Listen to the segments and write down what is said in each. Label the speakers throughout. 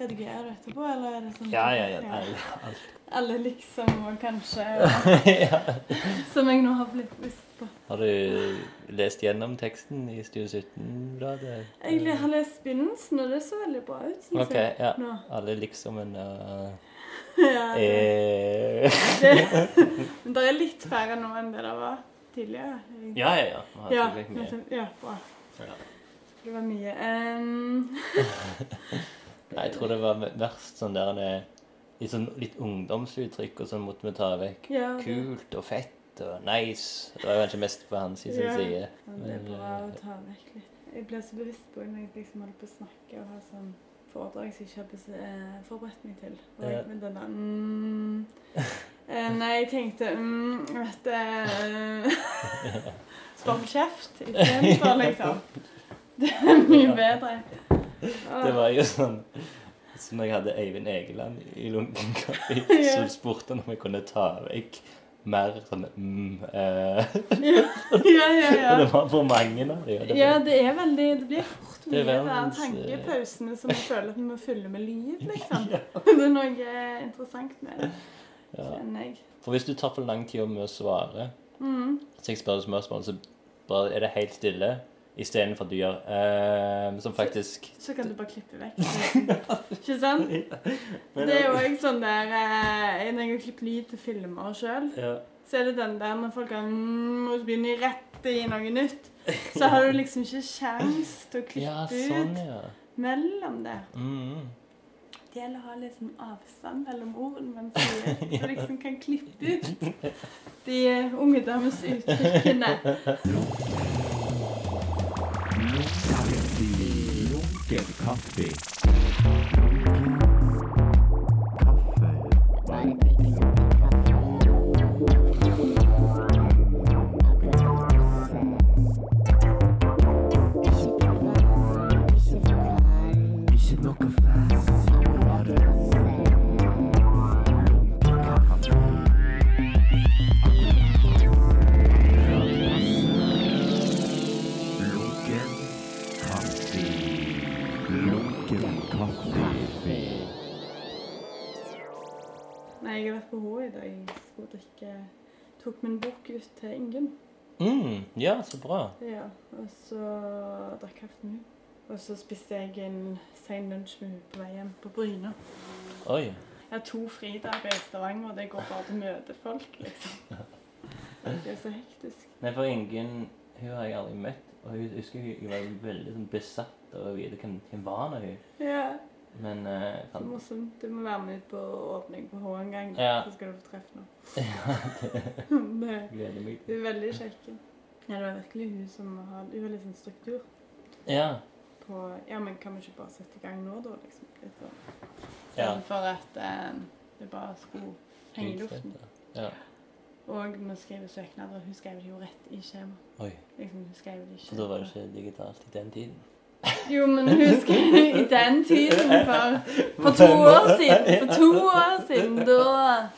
Speaker 1: Redigerer du etterpå, eller er det sånn
Speaker 2: Ja, ja, ja. ja.
Speaker 1: Eller liksom og kanskje
Speaker 2: ja.
Speaker 1: Som jeg nå har blitt bevisst på.
Speaker 2: Har du lest gjennom teksten i Stue 17-bladet?
Speaker 1: Jeg har lest begynnelsen, og det så veldig bra ut, syns
Speaker 2: OK,
Speaker 1: jeg.
Speaker 2: ja.
Speaker 1: Nå.
Speaker 2: Alle liksom og
Speaker 1: Ja, det,
Speaker 2: eh.
Speaker 1: det, men det er litt færre nå enn det det var tidligere. Egentlig.
Speaker 2: Ja, ja, ja. Vi har
Speaker 1: ja,
Speaker 2: mye.
Speaker 1: ja, bra.
Speaker 2: Ja.
Speaker 1: Det var mye. Ehm,
Speaker 2: Nei, jeg tror det var verst sånn der i sånn litt ungdomsuttrykk og sånn måtte vi ta vekk.
Speaker 1: ja, det,
Speaker 2: Kult og fett og nice. Det var kanskje mest på hans sin
Speaker 1: Ja.
Speaker 2: side.
Speaker 1: ja, det er bra å
Speaker 2: eh,
Speaker 1: ta vekk litt. Jeg ble så bevisst på når jeg liksom holdt på å snakke og ha sånn foredrag som jeg ikke har eh, forberedt meg til. Og jeg, med denne mm, eh, Nei, jeg tenkte mm, Vet du Spar kjeft istedenfor, liksom. Det er mye bedre.
Speaker 2: Det var jo sånn som jeg hadde Eivind Egeland i Lunken Kaffe, som spurte om jeg kunne ta vekk mer sånn mm, eh,
Speaker 1: Ja, ja, ja.
Speaker 2: Det var for mange av dem.
Speaker 1: Ja, det er veldig Det blir fort mye
Speaker 2: er verdens, eh,
Speaker 1: tankepausene som jeg føler at vi må fylle med lyd, liksom.
Speaker 2: Ja.
Speaker 1: Det er noe interessant med det,
Speaker 2: Ja.
Speaker 1: kjenner jeg.
Speaker 2: For hvis du tar for lang tid med å svare,
Speaker 1: Mm.
Speaker 2: så jeg spør spørsmål, så er det helt stille. Istedenfor dyr. eh, Som faktisk
Speaker 1: Så kan du bare klippe vekk. Ikke sant? Det er jo òg sånn der eh, Når jeg har klippet lyd til filmer sjøl,
Speaker 2: ja.
Speaker 1: så er det den der når folk har mm, og så begynner de rett i noe nytt, så har du liksom ikke kjangs til å klippe
Speaker 2: ja, sånn,
Speaker 1: ut mellom det.
Speaker 2: Mm.
Speaker 1: Det gjelder å ha litt sånn avstand mellom ordene man sier. Så liksom kan klippe ut de ungdommens uttrykkene.
Speaker 3: Lunken kaffe.
Speaker 1: Jeg har vært på Hå i dag. Jeg skulle drikke Tok min bok ut til Ingunn.
Speaker 2: Mm, ja, så bra.
Speaker 1: Ja, og så drakk kaffe med henne. Og så spiste jeg en sen lunsj med henne på vei hjem på Bryne.
Speaker 2: Oi.
Speaker 1: Jeg har to fridager i Stavanger, og det går bare til å møte folk, liksom. Det er så hektisk.
Speaker 2: Nei, for Ingunn hun har jeg aldri møtt. Og jeg husker hun hun var veldig sånn besatt av å vite hvem, hvem var nå hun.
Speaker 1: Ja,
Speaker 2: Men eh,
Speaker 1: så morsomt. Du må være med ut på åpning på H en gang,
Speaker 2: Ja.
Speaker 1: så skal du få treffe noen. det,
Speaker 2: gleder meg
Speaker 1: hun er veldig kjekk. Ja, det var virkelig hun som har Hun har litt sånn struktur
Speaker 2: Ja.
Speaker 1: på Ja, men kan vi ikke bare sette i gang nå, da? liksom? Litt sånn.
Speaker 2: Ja.
Speaker 1: For at eh, det bare skulle henge i luften.
Speaker 2: Ja.
Speaker 1: Og vi skriver søknader. Hun skrev det jo rett i skjema.
Speaker 2: Oi.
Speaker 1: Liksom, hun skrev det ikke
Speaker 2: For da var det ikke digitalt i den tiden.
Speaker 1: Jo, men det i den tiden for, for to år siden. For to år siden, da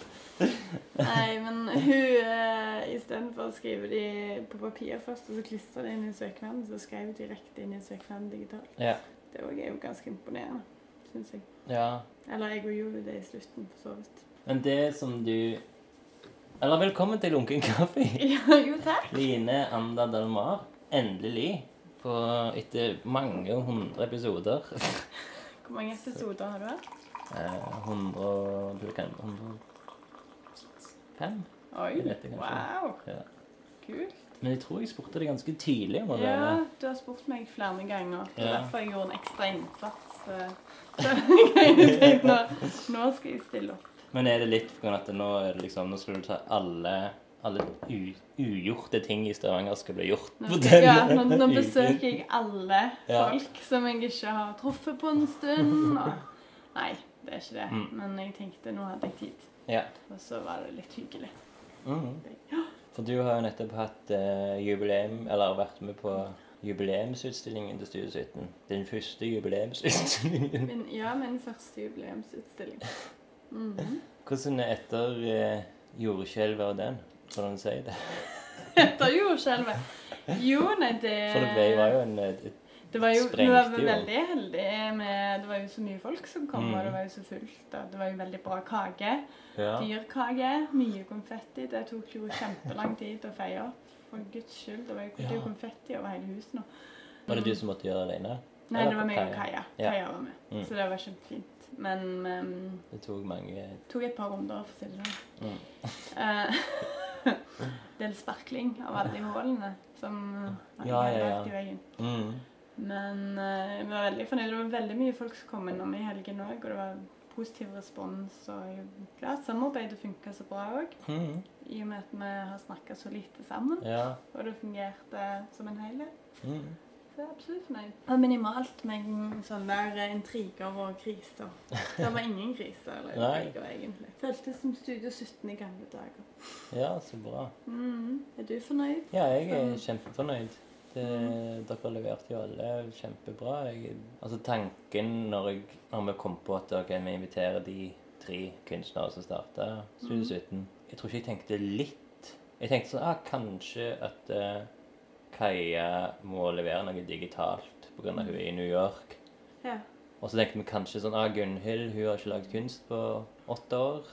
Speaker 1: Nei, men hun uh, Istedenfor å skrive de på papir først, og så klistre det inn i søknaden, så skrev hun direkte inn i søknaden digitalt.
Speaker 2: Ja.
Speaker 1: Det var jo ganske imponerende, syns jeg.
Speaker 2: ja.
Speaker 1: Eller jeg gjorde det i slutten, for så vidt.
Speaker 2: Men det som du Eller velkommen til Lunken kaffe.
Speaker 1: Ja, jo, takk.
Speaker 2: Line Anda Dalmar. Endelig. På, etter mange hundre episoder.
Speaker 1: Hvor mange episoder har du hatt?
Speaker 2: Eh, 100 du kan, 105?
Speaker 1: Oi,
Speaker 2: det kanskje.
Speaker 1: wow.
Speaker 2: Ja.
Speaker 1: Kult.
Speaker 2: Men jeg tror jeg spurte deg ganske tidlig om å
Speaker 1: Ja, du har spurt meg flere ganger. Det er
Speaker 2: Ja.
Speaker 1: derfor jeg gjorde en ekstra innsats. eh, Nå, nå skal jeg stille opp.
Speaker 2: Men er det litt for at nå liksom Nå skal du ta alle alle ugjorte ting i Stavanger skal bli gjort
Speaker 1: Nå, skal, ja, nå, nå besøker jeg alle
Speaker 2: Ja.
Speaker 1: folk som jeg ikke har truffet på en stund. Og, nei, det er ikke det.
Speaker 2: Mm.
Speaker 1: Men jeg tenkte nå hadde jeg tid.
Speaker 2: Ja.
Speaker 1: Og så var det litt hyggelig.
Speaker 2: Mm.
Speaker 1: Ja.
Speaker 2: For du har jo nettopp hatt uh, jubileum, eller vært med på jubileumsutstillingen til Studio 17. Den første jubileumsutstillingen.
Speaker 1: Min, ja, min første jubileumsutstilling. Mm.
Speaker 2: Hvordan er etter uh, jordskjelvet og den? Hvordan sier det?
Speaker 1: Etter jordskjelvet. Jo, nei, det
Speaker 2: For det var jo en, eh, et
Speaker 1: Det var jo
Speaker 2: Sprengte
Speaker 1: var veldig heldige med Det var jo så mye folk som kom,
Speaker 2: Mm.
Speaker 1: og det var jo så fullt. Og det var jo veldig bra kake.
Speaker 2: Ja.
Speaker 1: Dyr kake, mye konfetti. Det tok jo kjempelang tid å feie opp. For guds skyld. Det var jo, det
Speaker 2: Ja.
Speaker 1: konfetti over hele huset nå.
Speaker 2: Var det du som måtte gjøre det alene?
Speaker 1: Nei,
Speaker 2: Eller
Speaker 1: det var meg og
Speaker 2: Kaja?
Speaker 1: Kaja.
Speaker 2: Ja.
Speaker 1: Kaja var med.
Speaker 2: Mm.
Speaker 1: Så det var kjempefint. Men um,
Speaker 2: Det tok mange
Speaker 1: tok et par runder, for å si det sånn.
Speaker 2: mm.
Speaker 1: Eh, del sparkling av alle de hullene som uh,
Speaker 2: Ja, ja, ja.
Speaker 1: i veien.
Speaker 2: mm.
Speaker 1: Men uh, vi var veldig fornøyde. Det var veldig mye folk som kom innom i helgen òg, og det var positiv respons. Og jeg er glad samarbeidet funka så bra òg,
Speaker 2: Mm.
Speaker 1: i og med at vi har snakka så lite sammen.
Speaker 2: Ja.
Speaker 1: Og det fungerte som en helhet.
Speaker 2: Mm.
Speaker 1: Så jeg er absolutt fornøyd. Og minimalt med sånn der eh, intriger og kriser. Det var ingen kriser eller intriger, egentlig. Føltes som Studio 17 i gamle dager.
Speaker 2: ja, så bra.
Speaker 1: Mm. Er du fornøyd?
Speaker 2: Ja, jeg er kjempefornøyd. Det, dere leverte jo alle kjempebra. Jeg, altså Tanken når, jeg, når vi kom på at okay, vi inviterer de tre kunstnere som starta Studio 17 Jeg tror ikke jeg tenkte litt. Jeg tenkte sånn ah, Kanskje at eh, Kaja må levere noe digitalt pga. hun er i New York.
Speaker 1: Ja.
Speaker 2: Og så tenkte vi kanskje sånn ah, Gunhild hun har ikke lagd kunst på åtte år.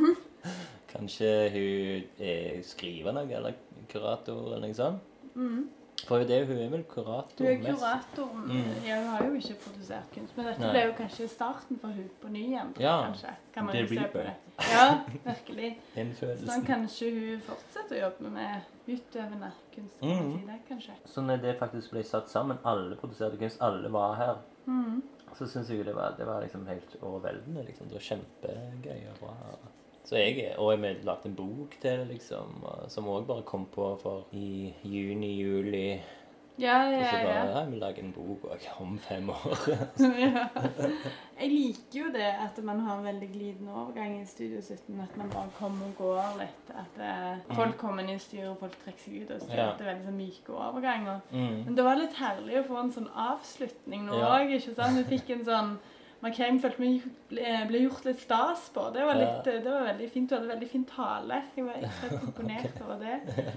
Speaker 2: kanskje hun er skriver noe, eller kurator, eller noe sånt.
Speaker 1: Mm.
Speaker 2: For det, hun er vel kurator
Speaker 1: Hun er kurator.
Speaker 2: Mm.
Speaker 1: Ja, hun har jo ikke produsert kunst, men dette
Speaker 2: Nei.
Speaker 1: ble jo kanskje starten for hun på ny igjen.
Speaker 2: Ja,
Speaker 1: kanskje. Kan man
Speaker 2: det
Speaker 1: jo se på
Speaker 2: det.
Speaker 1: Ja, virkelig.
Speaker 2: sånn
Speaker 1: kanskje hun fortsetter å jobbe med utøvende kunst. Kan man
Speaker 2: Mm.
Speaker 1: si det, kanskje.
Speaker 2: Så når det faktisk ble satt sammen, alle produserte kunst, alle var her,
Speaker 1: Mm.
Speaker 2: så syns jeg det var, det var liksom helt overveldende. liksom. Det var kjempegøy og bra. Så jeg, Og vi lagde en bok til det, liksom, som òg bare kom på for i juni-juli.
Speaker 1: Ja,
Speaker 2: ja,
Speaker 1: ja, Og
Speaker 2: så bare
Speaker 1: ja.
Speaker 2: ja, vi lager en bok òg om fem år.
Speaker 1: ja. Jeg liker jo det at man har en veldig glidende overgang i Studio 17. At man bare kommer og går litt. At uh, folk kommer inn i styret, og folk trekker seg ut. og så
Speaker 2: Ja.
Speaker 1: at Det er veldig sånn myke overganger.
Speaker 2: Mm.
Speaker 1: Men det var litt herlig å få en sånn avslutning nå
Speaker 2: Ja.
Speaker 1: òg. sant? Vi fikk en sånn Markheim følte vi ble, gjort litt stas på. Det var, litt, det var veldig fint. Du hadde veldig fin tale. Jeg var ekstremt imponert over det.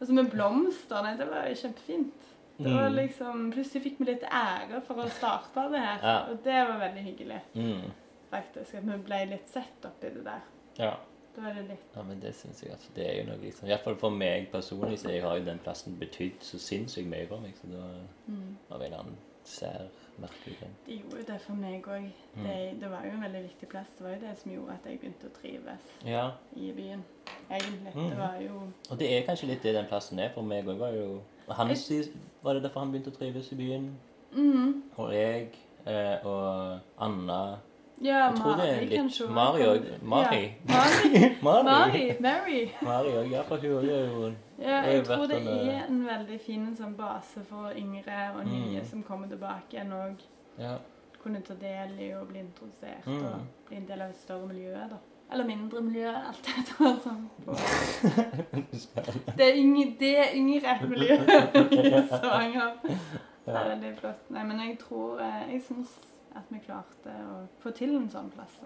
Speaker 1: Og så med blomstene. Det var kjempefint. Det var
Speaker 2: Mm.
Speaker 1: liksom, Plutselig fikk vi litt ære for å starte det her.
Speaker 2: Ja.
Speaker 1: Og det var veldig hyggelig,
Speaker 2: Mm.
Speaker 1: faktisk. At vi ble litt sett oppi det der.
Speaker 2: Ja.
Speaker 1: Det var det litt.
Speaker 2: Ja, men det synes jeg altså, det er jo noe liksom, i hvert fall for meg personlig, så jeg har jo den plassen betydd så sinnssykt mye for meg, så det var
Speaker 1: Mm.
Speaker 2: av en annen sær, merkelig ting.
Speaker 1: Det gjorde jo det for meg òg.
Speaker 2: Mm.
Speaker 1: Det, det var jo en veldig viktig plass. Det var jo det som gjorde at jeg begynte å trives
Speaker 2: Ja,
Speaker 1: i byen. Egentlig.
Speaker 2: Mm.
Speaker 1: Det var jo
Speaker 2: og det er kanskje litt det den plassen er for meg òg, var han, sy- Var det derfor han begynte å trives i byen?
Speaker 1: mm,
Speaker 2: Og jeg eh, og Anna
Speaker 1: Ja,
Speaker 2: Jeg tror det er litt. Mari òg. Mari.
Speaker 1: Ja. Mari.
Speaker 2: Mari.
Speaker 1: Mary.
Speaker 2: Mari òg, ja, for hun òg er jo
Speaker 1: Ja, jeg tror det er en veldig fin sånn base for yngre og nye
Speaker 2: Mm.
Speaker 1: som kommer tilbake igjen og
Speaker 2: Ja.
Speaker 1: kunne ta del i å bli introdusert
Speaker 2: Mm.
Speaker 1: og bli en del av et større miljø, da. Eller mindre miljø, alt etter sånn. Det er, yngre, det er yngre miljø i Stavanger. Det er veldig flott. Nei, men jeg tror eh, Jeg syns at vi klarte å få til en sånn plass.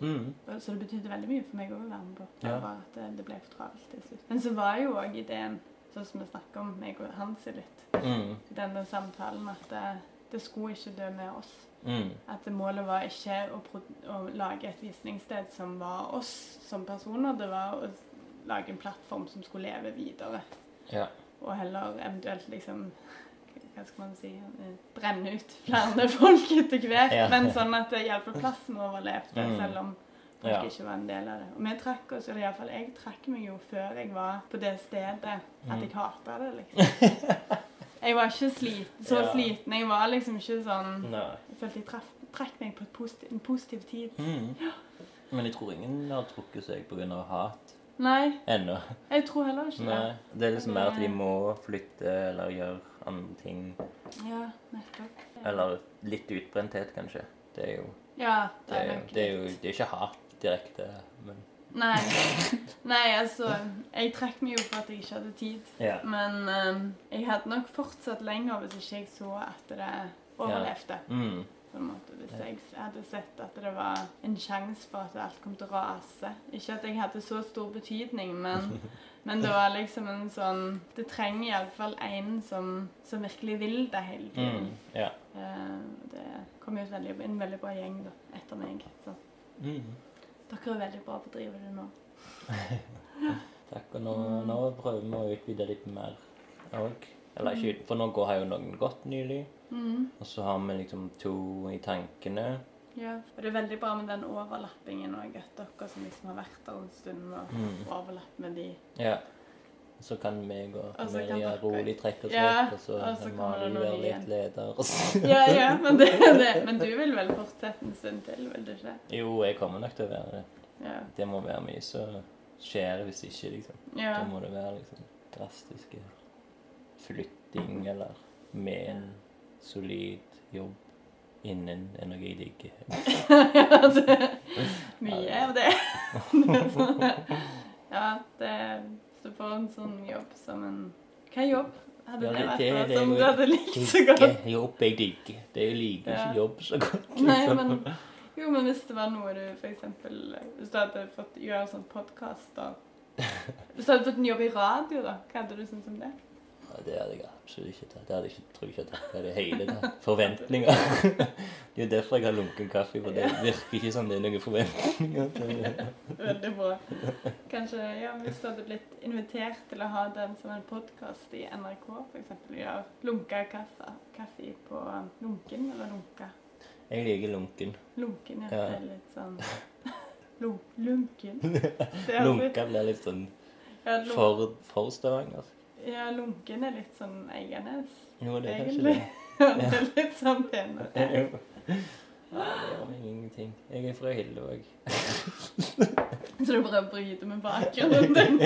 Speaker 2: Mm.
Speaker 1: Så det betydde veldig mye for meg å være med på. Det
Speaker 2: Ja.
Speaker 1: var at det, det ble for travelt til slutt. Men så var jo òg ideen, sånn som vi snakker om, meg og Hansi litt,
Speaker 2: Mm.
Speaker 1: i denne samtalen, at det, det skulle ikke dø med oss.
Speaker 2: Mm.
Speaker 1: At målet var ikke å, å lage et visningssted som var oss som personer, det var å lage en plattform som skulle leve videre.
Speaker 2: Ja.
Speaker 1: Og heller eventuelt liksom hva skal man si eh, brenne ut flere folk etter hvert.
Speaker 2: Ja.
Speaker 1: Men sånn at hjelpeplassen iallfall plassen overlevde,
Speaker 2: Mm.
Speaker 1: selv om folk
Speaker 2: Ja.
Speaker 1: ikke var en del av det. Og vi trakk oss, eller iallfall jeg trakk meg jo før jeg var på det stedet at
Speaker 2: Mm.
Speaker 1: jeg hata det, liksom. Jeg var ikke sliten, så
Speaker 2: Ja.
Speaker 1: sliten. Jeg var liksom ikke sånn
Speaker 2: Nei.
Speaker 1: Jeg følte jeg traff, trakk meg på et posit en positiv tid.
Speaker 2: Mm. Men jeg tror ingen har trukket seg pga. hat
Speaker 1: Nei,
Speaker 2: ennå.
Speaker 1: jeg tror heller ikke
Speaker 2: Nei. Det er liksom mer at de må flytte eller gjøre andre ting.
Speaker 1: Ja, nettopp.
Speaker 2: Eller litt utbrenthet, kanskje. Det er jo
Speaker 1: Ja,
Speaker 2: Det er, jo-
Speaker 1: nok
Speaker 2: det er jo det er ikke hat direkte,
Speaker 1: Nei. Nei, altså Jeg trakk meg jo for at jeg ikke hadde tid.
Speaker 2: Ja.
Speaker 1: Men um, jeg hadde nok fortsatt lenger hvis ikke jeg så at det overlevde.
Speaker 2: Mm.
Speaker 1: På en måte, Hvis jeg hadde sett at det var en sjanse for at alt kom til å rase. Ikke at jeg hadde så stor betydning, men, men det var liksom en sånn Det trenger iallfall en som, som virkelig vil det hele tiden.
Speaker 2: Mm. Ja.
Speaker 1: Uh, det kom jo veldig, en veldig bra gjeng da, etter meg. Så
Speaker 2: Mm.
Speaker 1: Dere er veldig bra på å drive det nå.
Speaker 2: Takk. Og nå, nå prøver vi å utvide litt mer òg. Eller ikke For nå har jo noen gått nylig.
Speaker 1: Mm.
Speaker 2: Og så har vi liksom to i tankene.
Speaker 1: Ja. Og det er veldig bra med den overlappingen òg, at dere som liksom har vært der en stund, og
Speaker 2: Mm.
Speaker 1: overlapper med de.
Speaker 2: Ja. Så kan meg
Speaker 1: Og
Speaker 2: Maria rolig trekke oss
Speaker 1: Ja,
Speaker 2: opp, og så
Speaker 1: så
Speaker 2: kan
Speaker 1: Malin
Speaker 2: være litt leder.
Speaker 1: Ja, ja, men, det, det. men du vil vel fortsette en stund til, vil du ikke?
Speaker 2: Jo, jeg kommer nok til å være det.
Speaker 1: Ja.
Speaker 2: Det må være mye som skjer hvis ikke, liksom.
Speaker 1: ja.
Speaker 2: Da må det være liksom drastiske flytting eller med en solid jobb innen
Speaker 1: altså, mye av det. Ja, det du får en sånn jobb som en Hva jobb hadde
Speaker 2: Ja,
Speaker 1: det vært
Speaker 2: det
Speaker 1: da,
Speaker 2: det
Speaker 1: som
Speaker 2: det,
Speaker 1: du hadde likt så godt?
Speaker 2: Jobb jeg digger. Det er jo like
Speaker 1: Ja.
Speaker 2: ikke jobb så godt.
Speaker 1: Nei,
Speaker 2: liksom.
Speaker 1: men, jo, men hvis det var noe du eksempel Hvis du hadde fått gjøre sånn podkast, da Hvis du hadde fått en jobb i radio, da, hva hadde du syntes om det?
Speaker 2: Ja, det hadde jeg absolutt ikke tatt. Det hadde jeg ikke, tror jeg ikke tatt i det hele tatt. Forventninger. Det er jo derfor jeg har lunken kaffe, for det virker ikke som det er noen forventninger.
Speaker 1: Veldig bra. Kanskje, ja, Hvis du hadde blitt invitert til å ha den som en podkast i NRK, f.eks. Ja, lunka kaffe, kaffe på lunken, eller lunka?
Speaker 2: Jeg liker lunken.
Speaker 1: Lunken, ja.
Speaker 2: Ja.
Speaker 1: Det er litt sånn Lun, Lunken.
Speaker 2: Lunka blir litt sånn for, for Stavanger.
Speaker 1: Ja, lunken er litt sånn Eiganes.
Speaker 2: Jo, det er kanskje det.
Speaker 1: Ja, det er litt sånn penere.
Speaker 2: Jo. Ja, det gjør meg ingenting. Jeg er fra Hillevåg.
Speaker 1: Så du bare bryter med bakgrunnen din.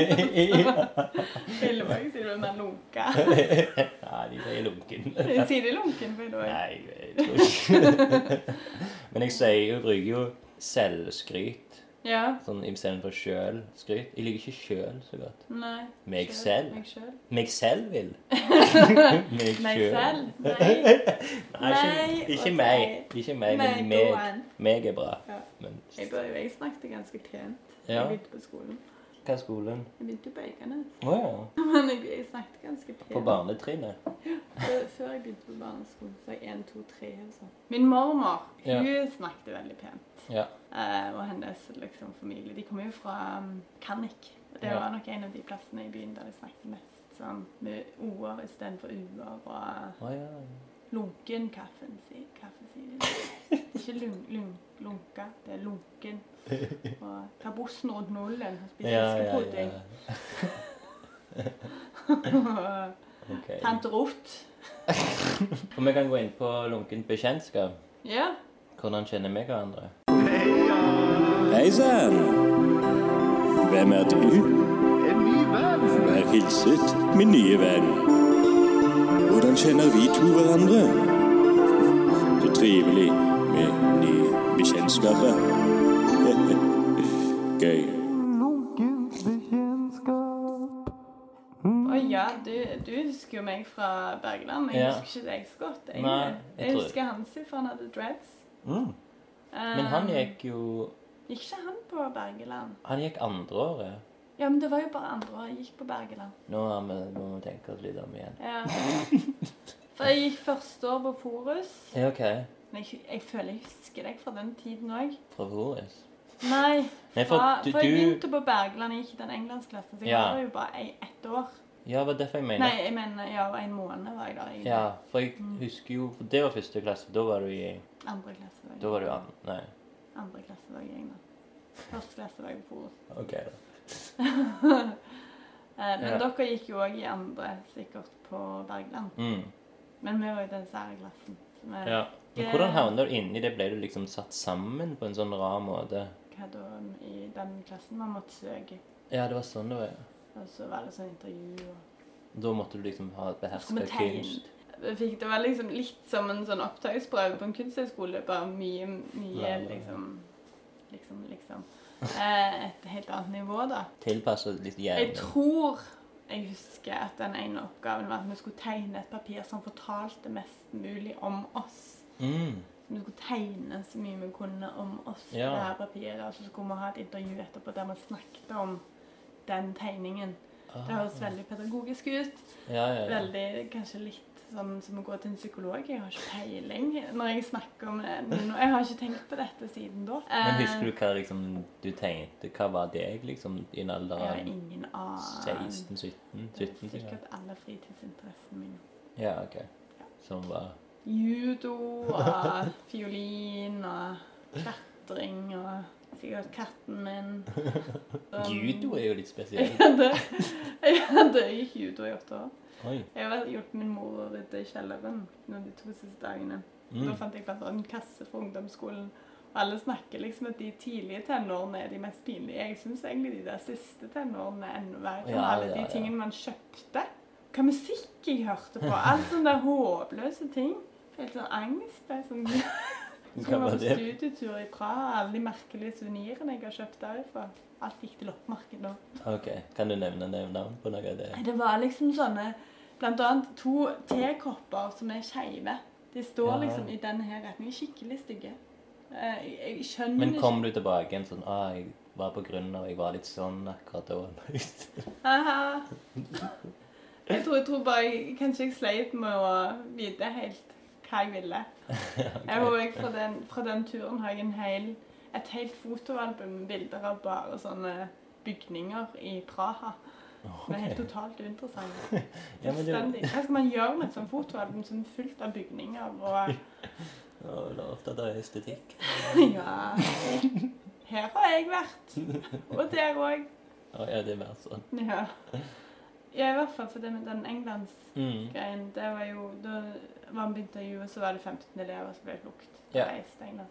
Speaker 1: Hillevåg sier du er lunka.
Speaker 2: Ja, de sier lunken.
Speaker 1: Sier de lunken på Hillevåg?
Speaker 2: Nei, jeg tror ikke Men jeg sier jo, bruker jo selvskryt.
Speaker 1: Ja.
Speaker 2: Sånn istedenfor sjøl-skryt. Jeg liker ikke sjøl så godt.
Speaker 1: Nei.
Speaker 2: Meg
Speaker 1: Selv. Meg selv.
Speaker 2: Meg selv vil. Meg sjøl.
Speaker 1: Nei.
Speaker 2: Nei, ikke, ikke meg. Ikke meg, men meg. Meg er bra.
Speaker 1: Ja.
Speaker 2: Men
Speaker 1: Jeg, bør, jeg snakket ganske pent.
Speaker 2: Ja.
Speaker 1: På skolen.
Speaker 2: Hva er skolen?
Speaker 1: Jeg begynte på Eikanes.
Speaker 2: Oh, ja.
Speaker 1: Men jeg, jeg snakket ganske pent.
Speaker 2: På barnetrinnet.
Speaker 1: Før, før jeg begynte på barneskolen, så var jeg 1, 2, 3 og sånn. Min mormor,
Speaker 2: Ja.
Speaker 1: hun snakket veldig pent.
Speaker 2: Ja.
Speaker 1: Uh, og hennes liksom, familie. De kommer jo fra um, Kannik. Og Det
Speaker 2: Ja.
Speaker 1: var nok en av de plassene i byen der de snakket mest sånn med o-er istedenfor u-er. Og
Speaker 2: oh, ja.
Speaker 1: lunken kaffen, sier de. Ikke lung, lung, lunka, det er lunken. Og ta bussen rundt nullen og spise
Speaker 2: Ja, ja, ja.
Speaker 1: Og Tante Ruth.
Speaker 2: Og vi kan gå inn på lunkent bekjentskap.
Speaker 1: Ja.
Speaker 2: Hvordan kjenner vi hverandre?
Speaker 4: Hei sann! Hvem er du?
Speaker 3: En ny venn.
Speaker 4: Vær hilset, min nye venn. Hvordan kjenner vi to hverandre? Så trivelig med nye bekjentskaper. Gøy.
Speaker 1: Å ja, du, du husker jo meg fra Bergeland. men Jeg
Speaker 2: Ja.
Speaker 1: husker ikke deg så godt. Jeg,
Speaker 2: Nei, jeg
Speaker 1: jeg husker Hansi, for han hadde dreads.
Speaker 2: Mm.
Speaker 1: Eh,
Speaker 2: Men han gikk jo
Speaker 1: Gikk ikke han på Bergeland?
Speaker 2: Han gikk andre året.
Speaker 1: Ja, men det var jo bare andre år jeg gikk på Bergeland.
Speaker 2: Nå må vi tenke oss litt om igjen.
Speaker 1: Ja. For jeg gikk første år på Forus.
Speaker 2: Ja, OK.
Speaker 1: Men jeg, jeg føler jeg husker deg fra den tiden òg.
Speaker 2: Fra Voris.
Speaker 1: Nei,
Speaker 2: Nei, for
Speaker 1: fra,
Speaker 2: du,
Speaker 1: for jeg begynte på Bergland. jeg gikk i den engelskklassen, så jeg
Speaker 2: Ja.
Speaker 1: var jo bare ei, ett år.
Speaker 2: Ja, det var derfor jeg mener
Speaker 1: Nei, jeg mener ja, en måned var jeg der. egentlig.
Speaker 2: Ja, for jeg husker jo For det var første klasse. Da var du i
Speaker 1: Andre klasse var jeg
Speaker 2: Da var du an... Nei.
Speaker 1: Andre klasse var jeg i England. Første klasse var jeg på Forus.
Speaker 2: OK, da.
Speaker 1: Eh, Men
Speaker 2: Ja.
Speaker 1: dere gikk jo òg i andre, sikkert, på Bergland.
Speaker 2: Mm.
Speaker 1: Men vi var i den sære klassen. Vi
Speaker 2: Ja. Men hvordan havna du inni det? Ble du liksom satt sammen på en sånn rar måte?
Speaker 1: Hva da? i den klassen man måtte søke.
Speaker 2: Ja, det var sånn det var. ja.
Speaker 1: Og så var det sånn intervju og
Speaker 2: Da måtte du liksom ha beherska kunst.
Speaker 1: Fikk, det var liksom litt som en sånn opptaksprøve på en kunsthøgskole. Bare mye, mye
Speaker 2: Ja,
Speaker 1: liksom Liksom, liksom. Eh, et helt annet nivå, da.
Speaker 2: Tilpassa litt
Speaker 1: Jeg tror jeg husker at den ene oppgaven var at vi skulle tegne et papir som fortalte mest mulig om oss.
Speaker 2: Mm.
Speaker 1: vi skulle tegne så mye vi kunne om oss på
Speaker 2: Ja.
Speaker 1: det her papiret. Og så skulle vi ha et intervju etterpå der vi snakket om den tegningen. Det høres veldig pedagogisk ut.
Speaker 2: Ja, ja, ja.
Speaker 1: Veldig, kanskje litt sånn som å gå til en psykolog. Jeg har ikke peiling når jeg snakker om det. Jeg har ikke tenkt på dette siden da.
Speaker 2: Men husker du hva liksom, du tenkte? Hva var deg liksom i en alder av 16, 17,
Speaker 1: Det er
Speaker 2: 17 sikkert?
Speaker 1: sikkert alle fritidsinteressene mine.
Speaker 2: Ja, ok. Som var
Speaker 1: Judo og fiolin og klatring og sikkert katten min. Um,
Speaker 2: Judo er jo litt spesielt.
Speaker 1: Jeg hadde, gikk judo i åtte år.
Speaker 2: Oi.
Speaker 1: Jeg har hjulpet min mor å rydde i kjelleren de to siste dagene. Da
Speaker 2: Mm.
Speaker 1: fant jeg blant annet en kasse fra ungdomsskolen. Og alle snakker liksom at de tidlige tenårene er de mest pinlige. Jeg syns egentlig de der siste tenårene er enda verre.
Speaker 2: Ja,
Speaker 1: alle
Speaker 2: ja,
Speaker 1: de
Speaker 2: ja.
Speaker 1: tingene man kjøpte. Hva musikk jeg hørte på. Alt sånne der håpløse ting. Helt sånn angst. Jeg sånn,
Speaker 2: Som
Speaker 1: Skulle
Speaker 2: var
Speaker 1: på studietur i Praha. Alle de merkelige suvenirene jeg har kjøpt derfra. Alt gikk til loppemarked nå.
Speaker 2: Ok, Kan du nevne navn på noe av det?
Speaker 1: Det var liksom sånne Blant annet to tekopper som er skeive. De står
Speaker 2: Ja.
Speaker 1: liksom i denne her retningen. Skikkelig stygge. Eh, Jeg, jeg skjønner
Speaker 2: Men kom du tilbake igjen sånn ah, jeg var på grunn av jeg var litt sånn akkurat da?
Speaker 1: Jeg tror, jeg tror bare Kanskje jeg sleit med å vite helt hva jeg ville. Jeg har også fra, den, fra den turen har jeg en hel, et helt fotoalbum med bilder av bare sånne bygninger i Praha. Det er helt totalt uinteressant.
Speaker 2: Ja, det,
Speaker 1: Hva skal man gjøre med et sånt fotoalbum som er fullt av bygninger og
Speaker 2: Å, du er opptatt av estetikk.
Speaker 1: Ja. Her har jeg vært. Og der òg.
Speaker 2: Å, ja, det er mer sånn.
Speaker 1: Ja. ja, i hvert fall for det med den Englands-greien.
Speaker 2: Mm.
Speaker 1: Det var jo Da vi begynte å og så var det 15 elever som ble plukket.
Speaker 2: Ja.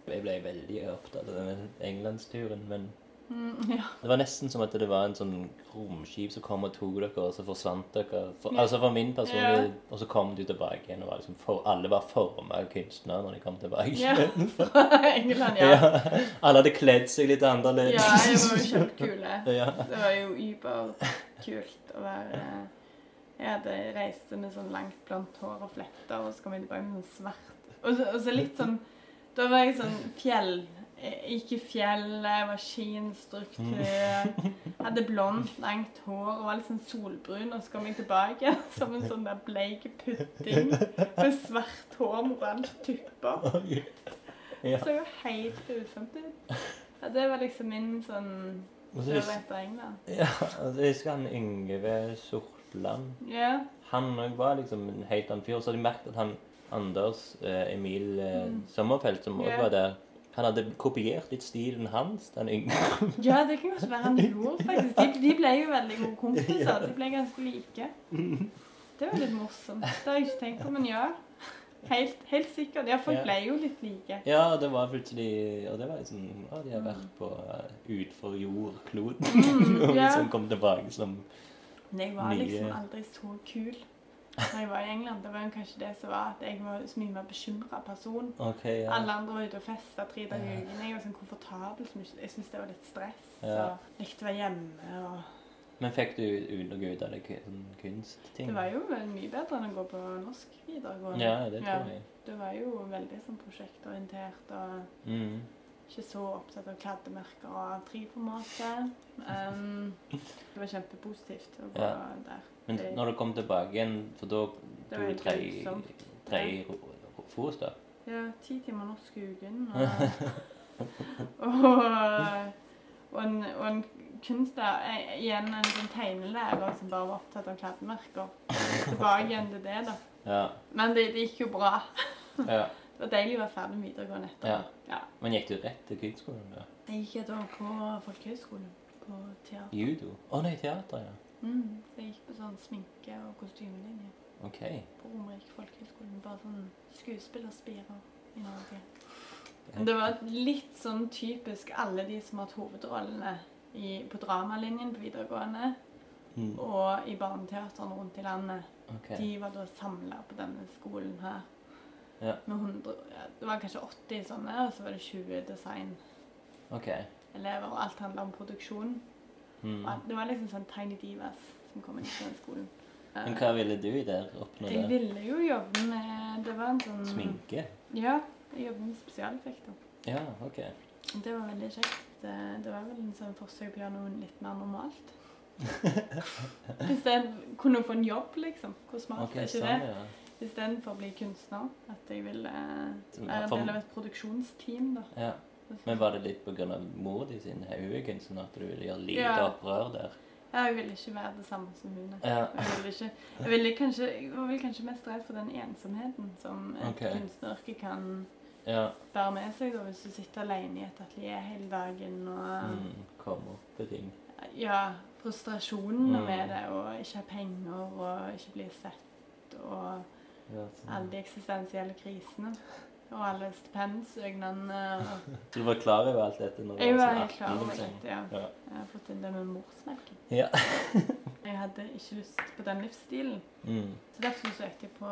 Speaker 2: Jeg ble veldig opptatt av denne englandsturen, men
Speaker 1: Mm, ja.
Speaker 2: det var nesten som at det var en sånn romskip som kom og tok dere, og så forsvant dere. For,
Speaker 1: Ja.
Speaker 2: Altså for min personlige
Speaker 1: Ja.
Speaker 2: Og så kom du tilbake igjen, og var liksom for, alle var forma av kunstnere når de kom tilbake.
Speaker 1: ja. England, ja.
Speaker 2: Alle hadde kledd seg litt annerledes.
Speaker 1: Ja, de var jo kjempekule. Det var jo überkult å være Jeg hadde reist med sånn langt blondt hår og fletter, og så kom jeg tilbake med sånn svart. Og så, og så litt sånn Da var jeg sånn fjell jeg gikk i fjellet, jeg var skinnstruktør. Hadde blondt, langt hår og var litt sånn solbrun. Og så kom jeg tilbake som en sånn der bleik pudding med svart hår med oransje tupper.
Speaker 2: Ja.
Speaker 1: Så jo helt grusomt ut. Ja, det var liksom min sånn
Speaker 2: vet
Speaker 1: tur
Speaker 2: husker,
Speaker 1: etter England.
Speaker 2: ja, og så husker han Yngve Sortland.
Speaker 1: Yeah.
Speaker 2: Han òg var liksom en helt annen fyr. Så hadde jeg merket at han Anders eh, Emil eh,
Speaker 1: Mm.
Speaker 2: Sommerfelt, som òg
Speaker 1: yeah.
Speaker 2: var der, han hadde kopiert litt stilen hans, den yngre.
Speaker 1: ja, det kan godt være han gjorde, faktisk. De, de ble jo veldig gode kompiser. De ble ganske like. Det var litt morsomt. Det har jeg ikke tenkt på, men ja. Helt, helt sikkert. Ja, folk
Speaker 2: Ja.
Speaker 1: ble jo litt like.
Speaker 2: Ja, det var plutselig Og det var liksom Ja, de har vært på uh, utfor jordkloden.
Speaker 1: Mm,
Speaker 2: og liksom kom tilbake som
Speaker 1: Men jeg var liksom aldri så kul når jeg var i England. Det var kanskje det som var at jeg var så mye mer bekymra person.
Speaker 2: Okay, ja.
Speaker 1: Alle andre var ute og festa tre dager i uken. Jeg var sånn komfortabel. som Jeg syntes det var litt stress.
Speaker 2: Ja.
Speaker 1: Så likte å være hjemme. og
Speaker 2: Men fikk du noe ut av det kunstting?
Speaker 1: Det var jo mye bedre enn å gå på norsk videregående.
Speaker 2: Ja, det tror jeg.
Speaker 1: Det var jo veldig sånn prosjektorientert og
Speaker 2: Mm.
Speaker 1: Ikke så opptatt av kladdemerker og avtrykk på. Um, det var kjempepositivt å gå
Speaker 2: Ja.
Speaker 1: der.
Speaker 2: Men
Speaker 1: Det-
Speaker 2: når du kom tilbake igjen, for da tok du tre, tre fos, da?
Speaker 1: Ja, ti timer norsk i uken. Og, og, og, en, og en kunstner eh, Igjen en sånn tegnelærer som bare var opptatt av kladdemerker. Tilbake igjen til det, da.
Speaker 2: Ja.
Speaker 1: Men det, det gikk jo bra.
Speaker 2: ja.
Speaker 1: Det var deilig å være ferdig med videregående etterpå.
Speaker 2: Ja. Men gikk du rett til kunstskolen? da?
Speaker 1: Jeg gikk et år på folkehøyskolen. På teater.
Speaker 2: Judo? Å nei, teater, ja.
Speaker 1: Mm, så jeg gikk på sånn sminke- og kostymelinje
Speaker 2: OK.
Speaker 1: på Romerike folkehøgskole. Bare sånn skuespillerspirer i Norge. Men det var litt sånn typisk alle de som har hatt hovedrollene i, på dramalinjen på videregående
Speaker 2: Mm.
Speaker 1: og i barneteatrene rundt i landet.
Speaker 2: Okay.
Speaker 1: De var da samla på denne skolen her.
Speaker 2: Ja.
Speaker 1: Med 100, ja, det var kanskje 80 sånne, og så var det 20 designelever. Og alt handla om produksjon.
Speaker 2: Mm.
Speaker 1: Det var liksom sånn Tiny Divas som kom inn på den skolen.
Speaker 2: Men hva ville du der oppnå
Speaker 1: Jeg ville jo jobbe med Det var en sånn
Speaker 2: Sminke?
Speaker 1: Ja. Jeg jobbet med spesialeffekter.
Speaker 2: Ja, ok.
Speaker 1: Det var veldig kjekt. Det, det var vel en sånn forsøk på å gjøre noe litt mer normalt. Hvis jeg kunne få en jobb, liksom. Hvor smart
Speaker 2: okay,
Speaker 1: er ikke
Speaker 2: sånn,
Speaker 1: det?
Speaker 2: ja.
Speaker 1: Istedenfor å bli kunstner. At jeg ville
Speaker 2: Som-
Speaker 1: være en del av et produksjonsteam, da.
Speaker 2: ja. Men var det litt pga. mor di sin haugekunsten at du ville gjøre lite
Speaker 1: Ja.
Speaker 2: opprør der?
Speaker 1: Ja, jeg ville ikke være det samme som hun.
Speaker 2: Ja.
Speaker 1: Jeg ville ikke Jeg, ville kanskje, jeg var vel kanskje mest redd for den ensomheten som et
Speaker 2: okay.
Speaker 1: kunstneryrke kan
Speaker 2: Ja.
Speaker 1: bære med seg. da, Hvis du sitter alene i et atelier hele dagen og
Speaker 2: Mm, kom opp til ting.
Speaker 1: Ja, frustrasjonene
Speaker 2: Mm.
Speaker 1: med det, og ikke ha penger og ikke bli sett, og
Speaker 2: Ja, sånn.
Speaker 1: alle de eksistensielle krisene. Og alle stipendsøknadene. og-
Speaker 2: du var klar over alt dette når
Speaker 1: Jeg var
Speaker 2: sånn
Speaker 1: helt klar over
Speaker 2: liksom?
Speaker 1: dette, ja.
Speaker 2: Ja.
Speaker 1: Jeg har fått inn det med morsmelken.
Speaker 2: Ja.
Speaker 1: Jeg hadde ikke lyst på den livsstilen.
Speaker 2: Mm.
Speaker 1: Så derfor søkte jeg på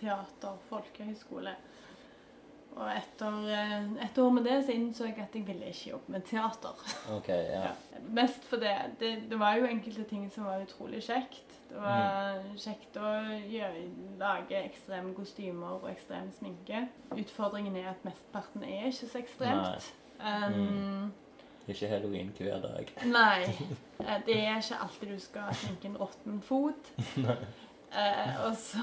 Speaker 1: teater, folkehøyskole. Og etter eh, et år med det så innså jeg at jeg ville ikke jobbe med teater.
Speaker 2: OK, ja.
Speaker 1: Ja. Mest for det, det var jo enkelte ting som var utrolig kjekt. Det var kjekt å gjøre, lage ekstreme kostymer og ekstrem sminke. Utfordringen er at mesteparten er ikke så ekstremt. Um,
Speaker 2: Mm. Ikke halloween hver dag.
Speaker 1: Nei. eh, Det er ikke alltid du skal sminke en råtten fot. Eh, og så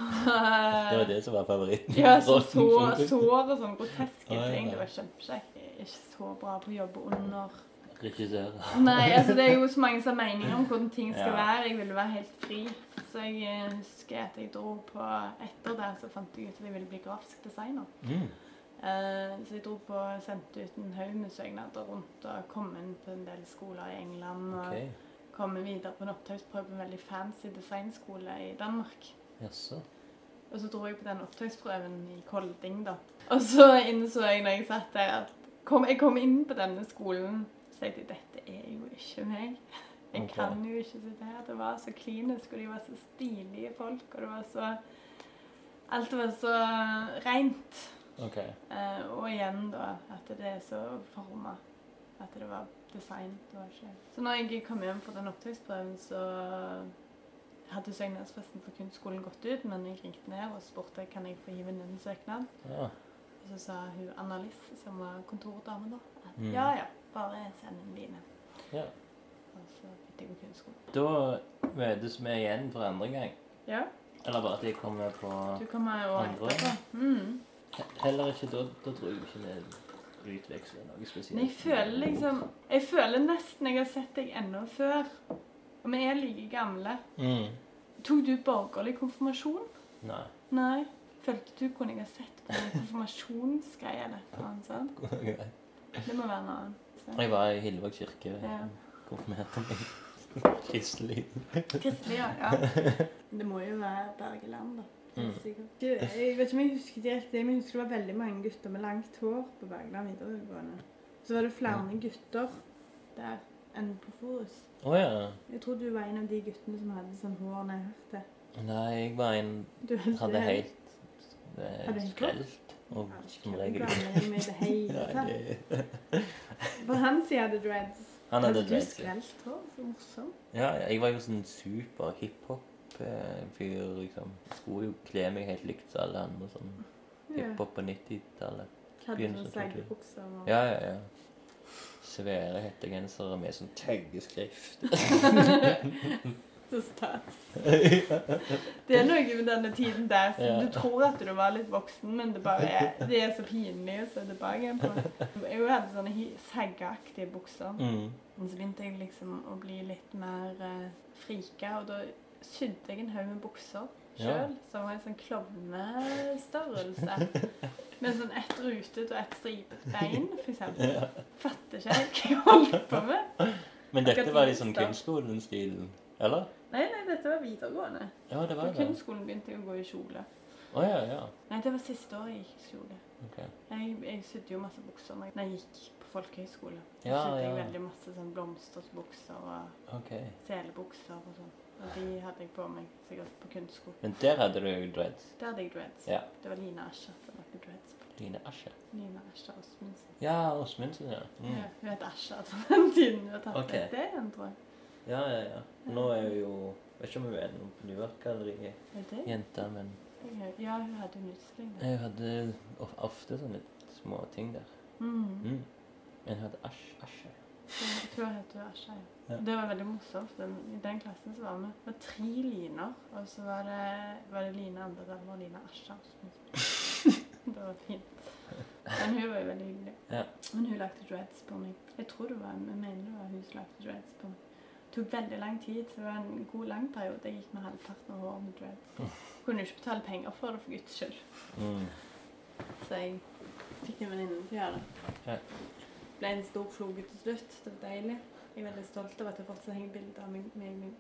Speaker 2: Det var det som var favoritten.
Speaker 1: Ja, så sår, sår og sånn groteske
Speaker 2: ah, ja.
Speaker 1: ting. Det var kjempekjekt. Ikke så bra på å jobbe under
Speaker 2: Regissør.
Speaker 1: Nei, altså det er jo så mange som har meninger om hvordan ting skal
Speaker 2: Ja.
Speaker 1: være. Jeg ville være helt fri. Så jeg eh, husker at jeg dro på Etter det så fant jeg ut at jeg ville bli grafisk designer.
Speaker 2: Mm.
Speaker 1: Eh, så jeg dro på sendte ut en haug med søknader rundt og kom inn på en del skoler i England. Og
Speaker 2: OK.
Speaker 1: Kom videre på en opptaksprøve på en veldig fancy designskole i Danmark.
Speaker 2: Jaså.
Speaker 1: Og så dro jeg på den opptaksprøven i Kolding, da. Og så innså jeg når jeg satt der, at kom, jeg kom inn på denne skolen, så tenkte jeg dette er jo ikke meg. Jeg
Speaker 2: okay.
Speaker 1: kan jo ikke sitte her. Det var så klinisk, og de var så stilige folk, og det var så Alt var så rent.
Speaker 2: Okay.
Speaker 1: Eh, og igjen, da, at det er så forma. At det var design. Det var ikke Så når jeg kom hjem fra den opptaksprøven, så hadde søknadsfristen på kunstskolen gått ut, men jeg ringte ned og spurte kan jeg få hive inn en søknad.
Speaker 2: Ja.
Speaker 1: Og så sa hun Anna-Liss, som var kontordame da, at
Speaker 2: Mm.
Speaker 1: ja ja, bare send inn dine.
Speaker 2: ja.
Speaker 1: Og så fikk jeg på kunstskolen.
Speaker 2: Da møtes vi igjen for andre gang.
Speaker 1: Ja,
Speaker 2: Eller bare at jeg kommer på
Speaker 1: du kommer jo
Speaker 2: Andre?
Speaker 1: etterpå. Mm.
Speaker 2: Heller ikke da. Da tror jeg ikke vi utveksler noe spesielt.
Speaker 1: Men jeg føler liksom Jeg føler nesten jeg har sett deg ennå før. Og vi er like gamle.
Speaker 2: mm.
Speaker 1: Tok du borgerlig konfirmasjon?
Speaker 2: Nei.
Speaker 1: Nei. Følte du kunne jeg ha sett på en konfirmasjonsgreie eller noe sånt? Det må være noe annet. Så.
Speaker 2: Jeg var i Hillevåg kirke.
Speaker 1: Ja.
Speaker 2: Konfirmerte meg. Kristelig.
Speaker 1: Kristelig, ja. ja. Det må jo være Bergeland, da.
Speaker 2: Mm.
Speaker 1: Sikkert. Du, Jeg vet ikke om jeg husker direkte, men jeg husker det var veldig mange gutter med langt hår på Bergland videregående. Så var det flere gutter der enn på Forus.
Speaker 2: Oh, ja.
Speaker 1: Jeg tror du var en av de guttene som hadde sånn hår ned her til.
Speaker 2: Nei, jeg var en
Speaker 1: Du
Speaker 2: Hadde helt eh,
Speaker 1: Hadde helt
Speaker 2: skrelt. Og som regel
Speaker 1: det
Speaker 2: det
Speaker 1: På hans side hadde dreads.
Speaker 2: Han hadde
Speaker 1: dreads.
Speaker 2: dreads. du
Speaker 1: skrelt hår? Så morsomt.
Speaker 2: Ja, jeg var jo sånn super hiphop-fyr, liksom. Skulle jo kle meg helt likt som alle andre. Sånn hiphop på 90-tallet.
Speaker 1: Hadde sånn
Speaker 2: av
Speaker 1: seggebukser og
Speaker 2: Ja, ja, ja. Svære hettegensere med sånn taggeskrift.
Speaker 1: Så stas. Det er noe med denne tiden der som du tror at du var litt voksen, men det bare er, det er så pinlig å se tilbake på. Jeg hadde sånne seggeaktige saggeaktige bukser.
Speaker 2: Mm.
Speaker 1: Men så begynte jeg liksom å bli litt mer uh, frika, og da sydde jeg en haug med bukser
Speaker 2: Ja.
Speaker 1: som var en sånn klovnestørrelse. Med sånn ett rutet og ett stripet bein, for eksempel. Fatter ikke helt hva jeg holdt på med.
Speaker 2: Men dette var i sånn kunstskolen-stilen, eller?
Speaker 1: Nei, nei, dette var videregående.
Speaker 2: Ja, det var det.
Speaker 1: kunstskolen begynte jeg å gå i kjole.
Speaker 2: Å ja, ja.
Speaker 1: Nei, det var siste året jeg gikk i kjole.
Speaker 2: Okay.
Speaker 1: Jeg, jeg sydde jo masse bukser når jeg, gikk på folkehøyskole.
Speaker 2: Ja,
Speaker 1: sydde jeg
Speaker 2: ja.
Speaker 1: veldig masse sånn blomsterbukser og
Speaker 2: okay.
Speaker 1: selebukser og sånn. Og de hadde jeg på meg sikkert på kunstsko.
Speaker 2: Men der hadde du jo dreads.
Speaker 1: Der hadde jeg dreads.
Speaker 2: Ja.
Speaker 1: Det var Line Ascher som hadde dreads på.
Speaker 2: Line Asje.
Speaker 1: Line Ascher Åsmundsen.
Speaker 2: Ja, Åsmundsen, ja. Mm.
Speaker 1: Ja, hun het Ascher fra den tiden. Hun har tatt okay. det igjen, tror jeg.
Speaker 2: Ja, ja, ja. Nå er hun jo Vet ikke om hun er noe på Nuart-galleriet,
Speaker 1: Er det?
Speaker 2: jenta, men
Speaker 1: Ja, hun hadde en utstilling der.
Speaker 2: jeg hadde ofte sånne små ting der.
Speaker 1: Mm.
Speaker 2: Mm. Men hun hadde Asj.
Speaker 1: Jeg tror jeg heter Asha. Ja.
Speaker 2: Ja.
Speaker 1: Det var veldig morsomt. Den, I den klassen så var vi var tre liner, og så var det, var det Line Andedal og Line Asha. Det var fint. Men hun var jo veldig hyggelig.
Speaker 2: Ja.
Speaker 1: Men hun lagde dreads på meg. Jeg tror det var, jeg mener det var hun som lagde dreads på meg. Det tok veldig lang tid. så Det var en god lang periode. Jeg gikk med halvparten av håret med dreads. Kunne ikke betale penger for det, for guds skyld.
Speaker 2: Mm.
Speaker 1: Så jeg fikk en venninne til å gjøre det.
Speaker 2: Ja.
Speaker 1: Ble en stor floke til slutt. Det var deilig. Jeg er veldig stolt av at jeg fortsatt henger bilder av meg med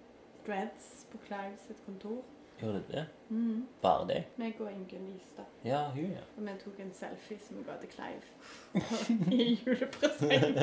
Speaker 1: dreads på Clive sitt kontor.
Speaker 2: Gjorde det det?
Speaker 1: Mm.
Speaker 2: Bare det?
Speaker 1: Meg og Ingunn Lystad.
Speaker 2: Ja, hun, ja.
Speaker 1: Og vi tok en selfie som vi ga til Clive i julepresang.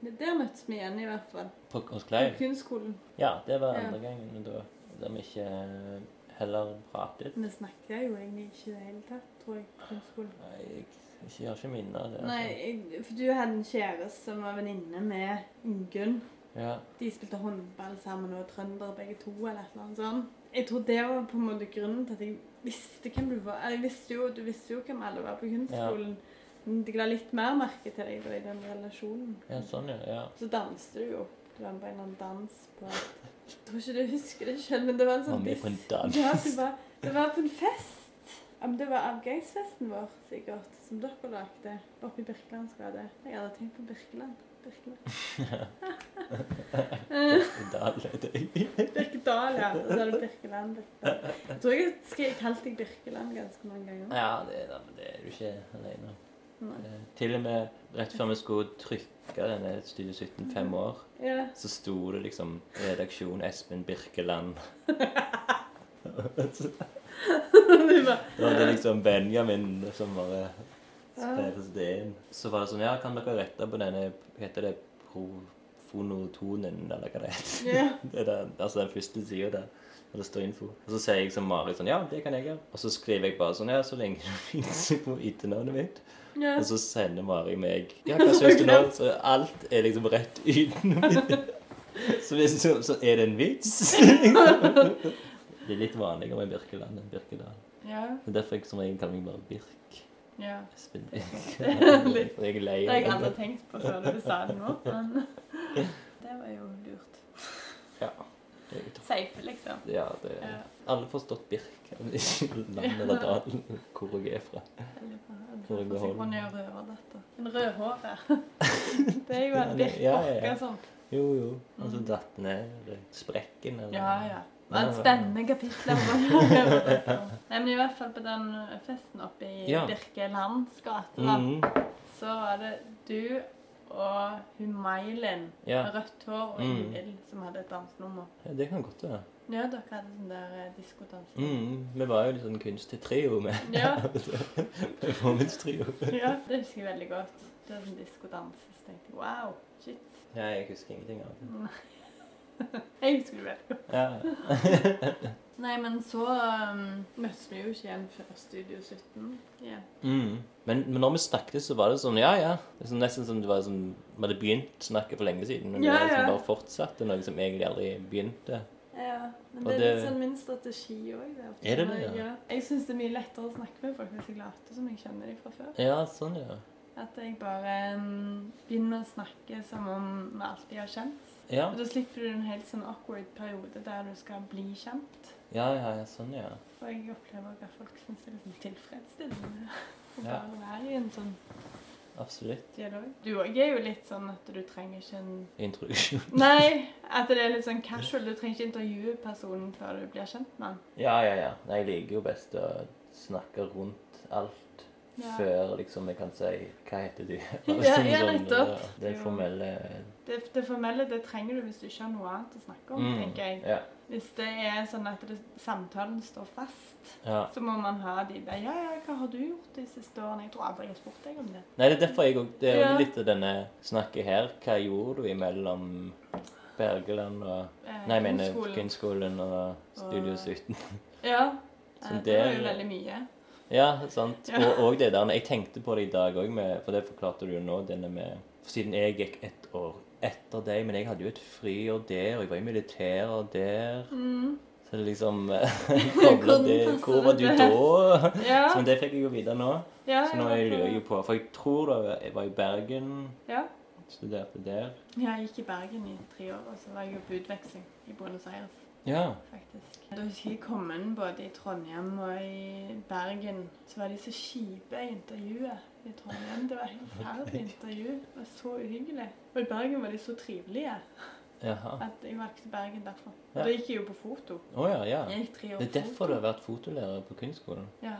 Speaker 1: Men Der møttes vi igjen, i hvert fall.
Speaker 2: På, hos
Speaker 1: På
Speaker 2: Kleiv?
Speaker 1: kunstskolen.
Speaker 2: Ja, det var
Speaker 1: Ja.
Speaker 2: andre gangen da, da vi ikke eh, heller pratet.
Speaker 1: Vi snakker jo egentlig ikke i det hele tatt, tror jeg. på kunstskolen.
Speaker 2: Nei, jeg, jeg har ikke minne av det.
Speaker 1: Nei, for du hadde en kjæreste som var venninne med Ingunn.
Speaker 2: Ja,
Speaker 1: De spilte håndball sammen og var trøndere begge to. eller et eller annet sånt. Jeg tror det var på en måte grunnen til at jeg visste hvem du var. Jeg visste jo, Du visste jo hvem alle var på kunstskolen. Men de la litt mer merke til deg da i den relasjonen.
Speaker 2: ja sånn, ja. ja.
Speaker 1: Så danste du jo. Du var med på en eller annen dans på Jeg tror ikke du husker det selv, men det var en
Speaker 2: Var
Speaker 1: sånn
Speaker 2: med på en dans.
Speaker 1: Ja, det var, det var på en fest. Ja, men det var avgangsfesten vår, sikkert, som dere lagde oppe i Birkelands gate. Jeg hadde tenkt på Birkeland. Birkeland. Eh,
Speaker 2: Dal, det.
Speaker 1: Birkedal, ja. Og så er det Birkeland. Birkeland. Jeg tror jeg skal kalt deg Birkeland ganske mange ganger.
Speaker 2: Ja, det, er- men det er du ikke alene om. Eh, Til og med rett før vi skulle trykke denne Studio 17 fem år,
Speaker 1: Ja.
Speaker 2: så sto det liksom redaksjon Espen Birkeland. Så
Speaker 1: Det
Speaker 2: det liksom Benjamin som bare skrev det inn. Så var det sånn Ja, kan dere rette på denne Heter det profonotonen, eller hva det heter? Det er altså den første sida der. Og det står info. Og så sier jeg som Mari sånn Ja, det kan jeg gjøre. Og så skriver jeg bare sånn Ja, så lenge det fins på etternavnet mitt.
Speaker 1: ja.
Speaker 2: Og så sender Mari meg Ja, hva syns du nå? Så alt er liksom rett utenom. Så, så, så er det en vits. Det er litt vanligere med Birkeland enn Birkedal.
Speaker 1: ja.
Speaker 2: Det er derfor jeg som regel kaller meg bare Birk.
Speaker 1: ja.
Speaker 2: Espen
Speaker 1: Det
Speaker 2: Birk.
Speaker 1: er litt-
Speaker 2: jeg er lei
Speaker 1: Det har jeg aldri tenkt på før du sa det nå. Men det var jo lurt.
Speaker 2: Ja. Det er
Speaker 1: Safe, liksom.
Speaker 2: Ja, det
Speaker 1: Ja.
Speaker 2: Alle forstått Birk. Land eller dalen hvor jeg er fra. Hvor
Speaker 1: Jeg rød En rødhåre. Det er jo en
Speaker 2: Ja, ja, ja.
Speaker 1: sånn.
Speaker 2: Jo, jo. Og så datt ned sprekken eller
Speaker 1: Ja, ja. Det var et spennende kapittel. Nei, men i hvert fall på den festen oppe i
Speaker 2: Ja.
Speaker 1: Birkelands gate,
Speaker 2: mm.
Speaker 1: Så var det du og hun May-Linn
Speaker 2: Ja.
Speaker 1: med rødt hår og
Speaker 2: Mm.
Speaker 1: Ingvild som hadde et dansenummer.
Speaker 2: ja, det kan godt være.
Speaker 1: Ja, dere hadde sånn der eh, diskodans.
Speaker 2: Mm, vi var jo litt sånn kunsttrio med
Speaker 1: Ja.
Speaker 2: performance-trio.
Speaker 1: ja, det husker jeg veldig godt. Det var sånn diskodans. Så tenkte jeg wow, shit.
Speaker 2: Ja, jeg husker ingenting av det.
Speaker 1: Jeg husker det godt.
Speaker 2: Ja.
Speaker 1: Nei, men så um, møttes vi jo ikke igjen før Studio 17 Yeah.
Speaker 2: Mm. Men, men når vi snakket, så var det sånn Ja, ja. Det er sånn, nesten som det var sånn Vi hadde begynt snakket for lenge siden. Men
Speaker 1: Ja,
Speaker 2: det liksom
Speaker 1: ja.
Speaker 2: bare fortsatte noe som egentlig aldri begynte.
Speaker 1: Ja, men
Speaker 2: det,
Speaker 1: det er litt sånn min strategi òg.
Speaker 2: Er det det, ja?
Speaker 1: Jeg syns det er mye lettere å snakke med folk hvis jeg later som jeg kjenner dem fra før.
Speaker 2: Ja, sånn, ja.
Speaker 1: At jeg bare um, begynner å snakke som om vi alltid har kjent.
Speaker 2: Ja,
Speaker 1: Og da slipper du en helt sånn awkward periode der du skal bli kjent.
Speaker 2: ja, ja, ja sånn, ja.
Speaker 1: Og jeg opplever også at folk syns det er liksom tilfredsstillende å
Speaker 2: Ja.
Speaker 1: bare være i en sånn
Speaker 2: Absolutt.
Speaker 1: dialog. Du òg er jo litt sånn at du trenger ikke en
Speaker 2: Introduksjon.
Speaker 1: Nei, at det er litt sånn casual. Du trenger ikke intervjue personen før du blir kjent med den.
Speaker 2: Ja, ja, ja. Jeg liker jo best å snakke rundt alt
Speaker 1: Ja.
Speaker 2: før liksom jeg kan si Hva heter du?
Speaker 1: Ja, ja,
Speaker 2: Sånn,
Speaker 1: nettopp.
Speaker 2: ja, Det formelle
Speaker 1: Det, det formelle det trenger du hvis du ikke har noe annet å snakke om,
Speaker 2: Mm,
Speaker 1: tenker jeg.
Speaker 2: Ja.
Speaker 1: Hvis det er sånn at det, samtalen står fast,
Speaker 2: ja.
Speaker 1: så må man ha de der Ja, ja, hva har du gjort de siste årene? Jeg tror aldri jeg har spurt deg om det.
Speaker 2: Nei, det er derfor jeg òg Det er litt av denne snakket her. Hva gjorde du imellom Bergeland og
Speaker 1: Eh,
Speaker 2: Nei, jeg mener
Speaker 1: kunstskolen.
Speaker 2: Og Studio
Speaker 1: Og-
Speaker 2: 17.
Speaker 1: Ja.
Speaker 2: Så
Speaker 1: eh, det
Speaker 2: det-
Speaker 1: var jo veldig mye.
Speaker 2: Ja, sant.
Speaker 1: Ja.
Speaker 2: Og, og det der Jeg tenkte på det i dag òg, for det forklarte du jo nå, denne med for Siden jeg gikk ett år etter deg, men jeg hadde jo et friår der, og jeg var i militæret der.
Speaker 1: Mm.
Speaker 2: Så det liksom det Hvor var du da?
Speaker 1: Ja.
Speaker 2: Så det fikk jeg jo vite nå.
Speaker 1: ja
Speaker 2: Så nå
Speaker 1: jeg
Speaker 2: lurer jeg jo på For jeg tror da jeg var i Bergen,
Speaker 1: Ja.
Speaker 2: studerte der.
Speaker 1: Ja, jeg gikk i Bergen i tre år, og så var jeg jo på utveksling i Buenos Aires,
Speaker 2: Ja.
Speaker 1: faktisk. Da husker jeg kom inn både i Trondheim og i Bergen, så var de så kjipe i intervjuet i Trondheim. Det var helt forferdelig intervju. Det var så uhyggelig. Og i Bergen var de så trivelige
Speaker 2: Jaha.
Speaker 1: at jeg valgte Bergen derfor. Og
Speaker 2: Ja.
Speaker 1: da gikk jeg jo på foto.
Speaker 2: Oh, ja, ja.
Speaker 1: Jeg gikk tre år
Speaker 2: Det er derfor
Speaker 1: foto.
Speaker 2: du har vært fotolærer på kunstskolen?
Speaker 1: Ja.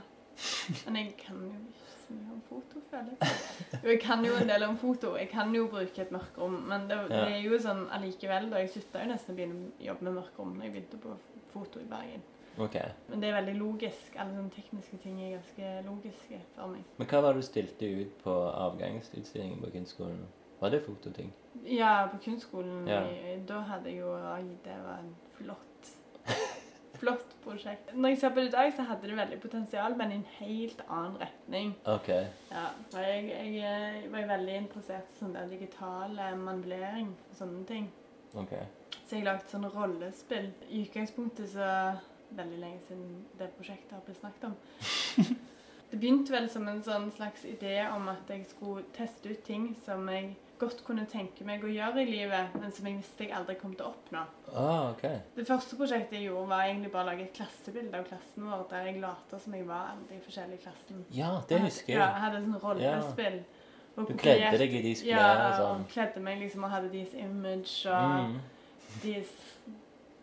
Speaker 1: Men jeg kan jo ikke mye om foto, føler jeg. Jeg kan jo en del om foto. Jeg kan jo bruke et mørkerom. Men det, det er jo sånn allikevel, da. Jeg slutta jo nesten å begynne å jobbe med mørkerom når jeg begynte på foto i Bergen.
Speaker 2: Okay.
Speaker 1: Men det er veldig logisk. Alle sånne tekniske ting er ganske logiske for meg.
Speaker 2: Men hva var det du stilte ut på avgangsutstillingen på kunstskolen? Var det fototing?
Speaker 1: Ja, på kunstskolen
Speaker 2: Ja.
Speaker 1: da hadde jeg jo Oi, det var flott Flott prosjekt. Når jeg ser på det i dag, så hadde det veldig potensial, men i en helt annen retning.
Speaker 2: Ok.
Speaker 1: Ja, for jeg, jeg, eh, var veldig interessert i sånn digital digitale manipulering og sånne ting.
Speaker 2: ok.
Speaker 1: Så jeg lagde sånne rollespill. I utgangspunktet så Veldig lenge siden det prosjektet har blitt snakket om. Det begynte vel som en sånn slags idé om at jeg skulle teste ut ting som jeg godt kunne tenke meg å gjøre i livet, men som jeg visste jeg aldri kom til å oppnå.
Speaker 2: Ah, ok.
Speaker 1: Det første prosjektet jeg gjorde, var egentlig bare å lage et klassebilde av klassen vår, der jeg lot som jeg var alle de forskjellige klassen.
Speaker 2: Ja, det husker jeg.
Speaker 1: Ja,
Speaker 2: jeg.
Speaker 1: hadde hadde sånn rollespill. Ja.
Speaker 2: Du kledde deg i de klær
Speaker 1: Ja,
Speaker 2: sånn.
Speaker 1: og kledde meg liksom og hadde deres image og
Speaker 2: Mm.
Speaker 1: deres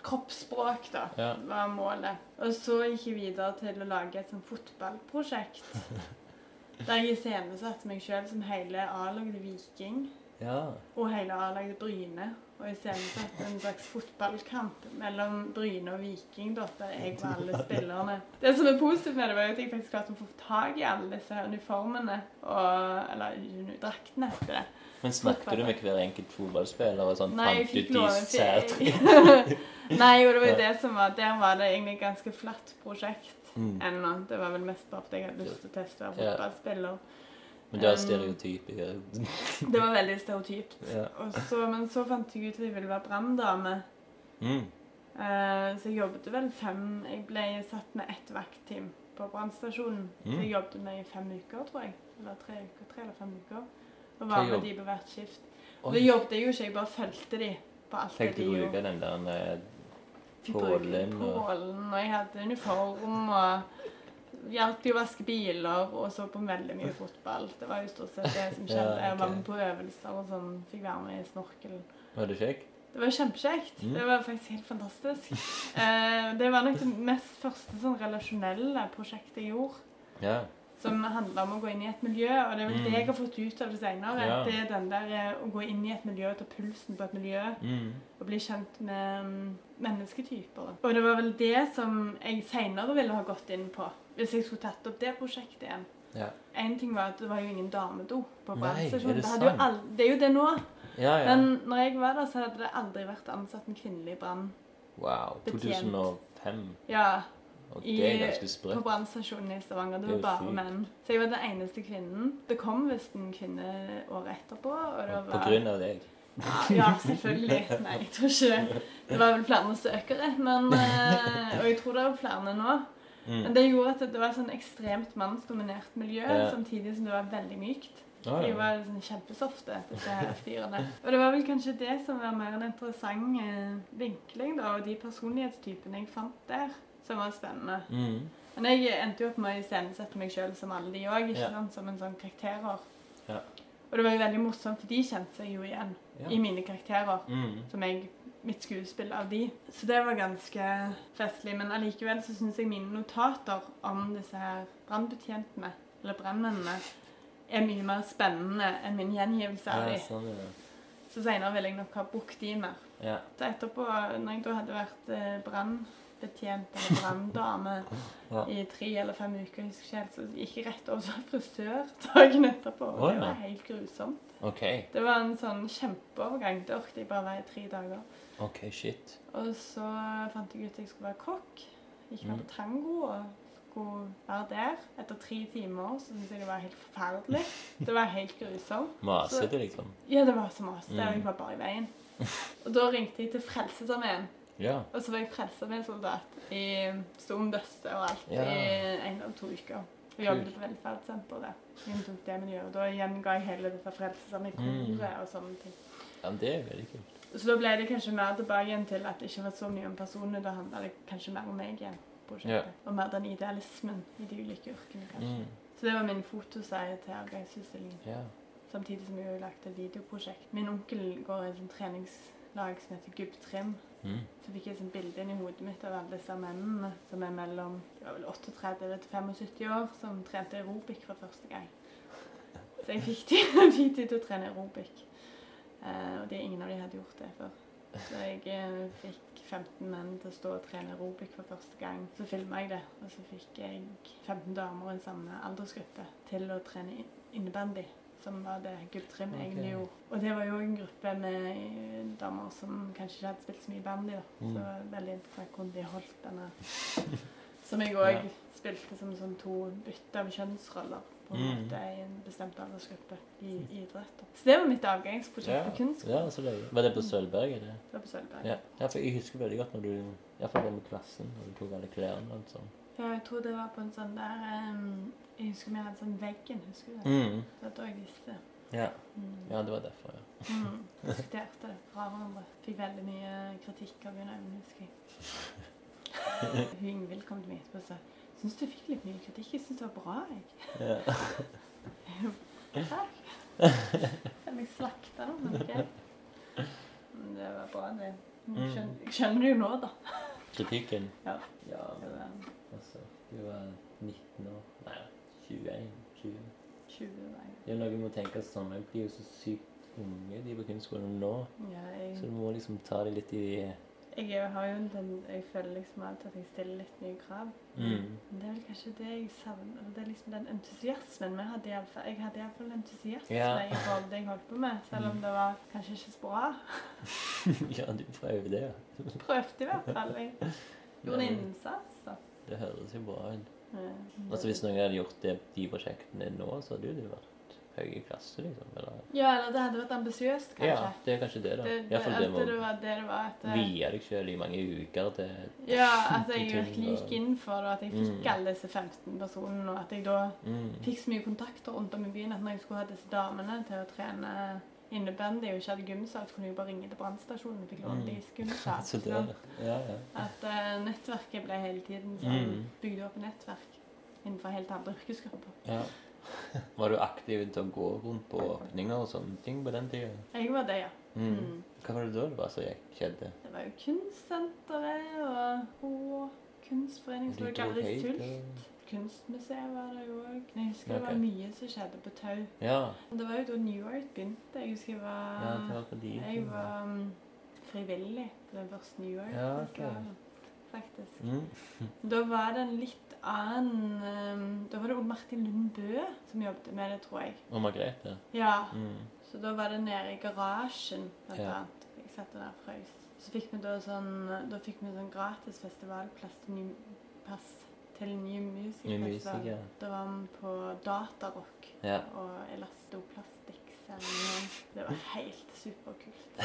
Speaker 1: kroppsspråk, da,
Speaker 2: Ja.
Speaker 1: var målet. Og så gikk jeg videre til å lage et sånn fotballprosjekt. Der jeg iscenesatte meg sjøl som hele A-laget Viking.
Speaker 2: Ja.
Speaker 1: Og hele A-laget Bryne. Og iscenesatte en slags fotballkamp mellom Bryne og Viking, da, der jeg var alle spillerne. Det som er positivt med det, var at jeg faktisk klarte å få tak i alle disse uniformene. Og, eller draktene, etter det.
Speaker 2: Men snakket du med hver enkelt fotballspiller og sånn?
Speaker 1: Nei,
Speaker 2: Fant
Speaker 1: fikk
Speaker 2: de?
Speaker 1: Nei, og det var jo det som var Der var det egentlig et ganske flatt prosjekt
Speaker 2: Mm.
Speaker 1: ennå. Det var vel mest bare fordi jeg hadde lyst til å teste være fotballspiller.
Speaker 2: Men det er
Speaker 1: stereotyp,
Speaker 2: ikke?
Speaker 1: Det var veldig stereotypt.
Speaker 2: Ja.
Speaker 1: Og så, men så fant jeg ut at jeg ville være branndame.
Speaker 2: Mm.
Speaker 1: Uh, så jeg jobbet vel fem Jeg ble satt med ett vaktteam på brannstasjonen.
Speaker 2: Mm.
Speaker 1: Så jeg jobbet med i fem uker, tror jeg. Eller tre uker. Tre eller fem uker. Og var med de på hvert skift. Og det jobbet jeg jo ikke, jeg bare fulgte de på alt det de gjorde.
Speaker 2: Tenkte du
Speaker 1: å
Speaker 2: bruke den der eh, Pålen og-
Speaker 1: Pålen, og jeg hadde uniform og hjalp jo å vaske biler og så på veldig mye fotball. Det var jo stort sett det som skjedde. Jeg var med på øvelser og sånn, fikk være med i snorkel.
Speaker 2: Var det kjekt?
Speaker 1: Det var kjempekjekt.
Speaker 2: Mm.
Speaker 1: Det var faktisk helt fantastisk. Eh, det var nok det mest første sånn relasjonelle prosjektet jeg gjorde.
Speaker 2: Ja.
Speaker 1: Som handla om å gå inn i et miljø, og det er vel
Speaker 2: Mm.
Speaker 1: det jeg har fått ut av det seinere.
Speaker 2: Ja.
Speaker 1: Det er den der eh, å gå inn i et miljø, ta pulsen på et miljø
Speaker 2: Mm.
Speaker 1: og bli kjent med mm, mennesketyper. Og det var vel det som jeg seinere ville ha gått inn på, hvis jeg skulle tatt opp det prosjektet igjen.
Speaker 2: Ja.
Speaker 1: En ting var at det var jo ingen damedo på brannstasjonen.
Speaker 2: det
Speaker 1: Det, det er jo det nå.
Speaker 2: Ja, ja.
Speaker 1: Men når jeg var der, så hadde det aldri vært ansatt en kvinnelig brann.
Speaker 2: Wow. 2005.
Speaker 1: Ja,
Speaker 2: Og det er ganske
Speaker 1: på brannstasjonen i Stavanger. Det var bare
Speaker 2: sykt.
Speaker 1: menn. Så jeg var den eneste kvinnen. Det kom visst en kvinne året etterpå. Og var,
Speaker 2: På grunn av deg.
Speaker 1: Ja, selvfølgelig. Nei, jeg tror ikke det. Det var vel flere søkere, men eh, Og jeg tror det er flere nå. Men
Speaker 2: Mm.
Speaker 1: det gjorde at det var et sånn ekstremt mannsdominert miljø,
Speaker 2: Ja.
Speaker 1: samtidig som det var veldig mykt.
Speaker 2: Ah,
Speaker 1: De var sånn kjempesofte, disse fyrene. Og det var vel kanskje det som var mer en interessant eh, vinkling, da, og de personlighetstypene jeg fant der, som var spennende.
Speaker 2: Mm.
Speaker 1: Men jeg endte jo opp med å iscenesette meg sjøl som alle de òg,
Speaker 2: Ja.
Speaker 1: som en sånn karakterer.
Speaker 2: Ja.
Speaker 1: Og det var jo veldig morsomt, for de kjente seg jo igjen
Speaker 2: Ja.
Speaker 1: i mine karakterer.
Speaker 2: Mm.
Speaker 1: Som jeg Mitt skuespill av de. Så det var ganske festlig. Men allikevel så syns jeg mine notater om disse her brannbetjentene, eller brannmennene, er mye mer spennende enn min gjengivelse av
Speaker 2: Ja,
Speaker 1: de.
Speaker 2: sånn ja.
Speaker 1: Så seinere vil jeg nok ha brukt de mer.
Speaker 2: Ja.
Speaker 1: Så etterpå, når jeg da hadde vært eh, brannbetjent eller branndame
Speaker 2: Ja.
Speaker 1: i tre eller fem uker, jeg husker ikke helt, så gikk jeg rett over til frisør dagen etterpå. Og det var helt grusomt.
Speaker 2: OK.
Speaker 1: Det var en sånn kjempeovergang. Det orket jeg bare være i tre dager.
Speaker 2: OK, shit.
Speaker 1: Og så fant jeg ut at jeg skulle være kokk. Gikk med
Speaker 2: Mm.
Speaker 1: på tango og skulle være der. Etter tre timer så syntes jeg det var helt forferdelig. Det var helt grusomt.
Speaker 2: Masete, liksom.
Speaker 1: Ja, det var så masete,
Speaker 2: Mm.
Speaker 1: jeg var bare i veien. Og da ringte jeg til Frelsesarmeen
Speaker 2: Ja.
Speaker 1: Og så var jeg frelsesarmésoldat i Bøsse og alt
Speaker 2: Ja.
Speaker 1: i en eller to uker. Og jobbet på velferdssenteret. inntok det miljøet. Og da gjenga jeg hele dette frelsesarbeid
Speaker 2: i koret
Speaker 1: og sånne ting.
Speaker 2: ja, det er veldig kult.
Speaker 1: Så da ble det kanskje mer tilbake igjen til at det ikke var så mye om personene. Da handla det kanskje mer om meg igjen. prosjektet. Og mer den idealismen i de ulike yrkene, kanskje.
Speaker 2: Mm.
Speaker 1: Så det var min fotoseie til avgangsutstillingen.
Speaker 2: Ja.
Speaker 1: Samtidig som jeg har lagt et videoprosjekt. Min onkel går i et treningslag som heter Gubb Trim.
Speaker 2: Mm.
Speaker 1: Så fikk jeg et bilde inn i hodet mitt av alle disse mennene som er mellom det var vel 38 til 75 år, som trente aerobic for første gang. Så jeg fikk de, til å trene aerobic. Eh, og er ingen av de hadde gjort det før. Så jeg eh, fikk 15 menn til å stå og trene aerobic for første gang. Så filma jeg det, og så fikk jeg 15 damer i samme aldersgruppe til å trene innebandy. Som var det Gubb Trim egentlig gjorde. Og det var jo en gruppe med eh, damer som kanskje ikke hadde spilt så mye bandy. da. Så
Speaker 2: Mm.
Speaker 1: var veldig interessant hvordan de holdt denne Som jeg òg
Speaker 2: Ja.
Speaker 1: spilte som sånn to bytte av kjønnsroller på en
Speaker 2: Mm.
Speaker 1: måte i en bestemt aldersgruppe i idrett. da. Så det var mitt avgangsprosjekt på kunst.
Speaker 2: ja, så det Var det på Sølvberget? det?
Speaker 1: Det var på Sølvberg.
Speaker 2: Ja. ja, for jeg husker veldig godt når du Iallfall det med klassen, når du tok alle klærne og alt sånt.
Speaker 1: Ja, jeg tror det var på en sånn der um, Jeg husker vi hadde sånn veggen, husker du det?
Speaker 2: Mm.
Speaker 1: Det var jeg visste.
Speaker 2: Ja.
Speaker 1: Mm.
Speaker 2: ja, det var derfor, ja.
Speaker 1: Mm. Diskuterte det fra hverandre. Fikk veldig mye kritikk av Gunn Aune, husker jeg. Hun Ingvild kom til meg etterpå og sa Syns du fikk litt mye kritikk? Jeg syns det var bra, jeg.
Speaker 2: ja.
Speaker 1: Takk. Jeg slakta nå, men ok. Men Det var bra, det. Jeg skjønner, det jo nå, da.
Speaker 2: Kritikken?
Speaker 1: Ja.
Speaker 2: Ja,
Speaker 1: Det
Speaker 2: men altså Du var 19 år Nei, 21. 20.
Speaker 1: 20
Speaker 2: nei. Noe med å tenke sånn De blir jo så sykt unge, de på kunstskolen nå.
Speaker 1: Ja,
Speaker 2: Så du må liksom ta det litt i
Speaker 1: jeg har jo den Jeg føler liksom alltid at jeg stiller litt nye krav.
Speaker 2: mm.
Speaker 1: Men det er vel kanskje det jeg savner. Det er liksom den entusiasmen vi hadde iallfall. Jeg hadde iallfall entusiasme
Speaker 2: Ja.
Speaker 1: i forhold til det jeg holdt på med, selv om
Speaker 2: Mm.
Speaker 1: det var kanskje ikke så bra.
Speaker 2: Ja, du prøvde, ja.
Speaker 1: Prøvde i hvert fall. Jeg gjorde en innsats.
Speaker 2: Det høres jo bra ut. Altså Hvis noen hadde gjort det, de prosjektene nå, så hadde jo du vært høy klasse, liksom. Eller
Speaker 1: Ja, eller det hadde vært ambisiøst, kanskje.
Speaker 2: Ja, det er kanskje det, da.
Speaker 1: Det, det,
Speaker 2: Iallfall det
Speaker 1: at det
Speaker 2: med
Speaker 1: var det det var. At,
Speaker 2: å
Speaker 1: eh,
Speaker 2: vie deg sjøl i mange uker til
Speaker 1: ja, at jeg virkelig gikk inn for det, og at jeg fikk
Speaker 2: Mm.
Speaker 1: alle disse 15 personene, og at jeg da
Speaker 2: mm.
Speaker 1: fikk så mye kontakter rundt om i byen at når jeg skulle ha disse damene til å trene innebandy jo ikke hadde gymsal, så kunne jeg bare ringe til brannstasjonen og fikk låne
Speaker 2: Mm.
Speaker 1: deres gymsal.
Speaker 2: Det? Ja, ja.
Speaker 1: At uh, nettverket ble hele tiden sånn
Speaker 2: Mm.
Speaker 1: bygd opp nettverk innenfor helt andre yrkesgrupper.
Speaker 2: ja. Var du aktiv til å gå rundt på åpninger og sånne ting på den tida?
Speaker 1: Jeg var det, ja.
Speaker 2: Mm.
Speaker 1: Mm.
Speaker 2: Hva var det da det var som skjedde?
Speaker 1: Det var jo Kunstsenteret og og Kunstforening, som det kalles
Speaker 2: hit,
Speaker 1: Sult. Kunstmuseet var der jo òg. Jeg husker det var mye som skjedde på Tau.
Speaker 2: Ja.
Speaker 1: Det var jo da New York begynte. Jeg husker jeg var,
Speaker 2: ja, det var fordi,
Speaker 1: jeg var um, frivillig på den første New
Speaker 2: Ja, ok.
Speaker 1: Faktisk.
Speaker 2: mm.
Speaker 1: Da var det en litt annen um, Da var det òg Martin Lund Bø som jobbet med det, tror jeg.
Speaker 2: Og Margrethe.
Speaker 1: Ja,
Speaker 2: Mm.
Speaker 1: Så da var det nede i garasjen, blant
Speaker 2: Ja.
Speaker 1: annet. Jeg satt der og frøs. Så fikk vi da sånn Da fikk vi sånn gratis festivalplass til ny pass til Ny Music
Speaker 2: Ny
Speaker 1: Festival.
Speaker 2: Music, ja.
Speaker 1: Da var vi på Datarock
Speaker 2: Ja.
Speaker 1: og Elastoplastikk-sendingen. Det var helt superkult.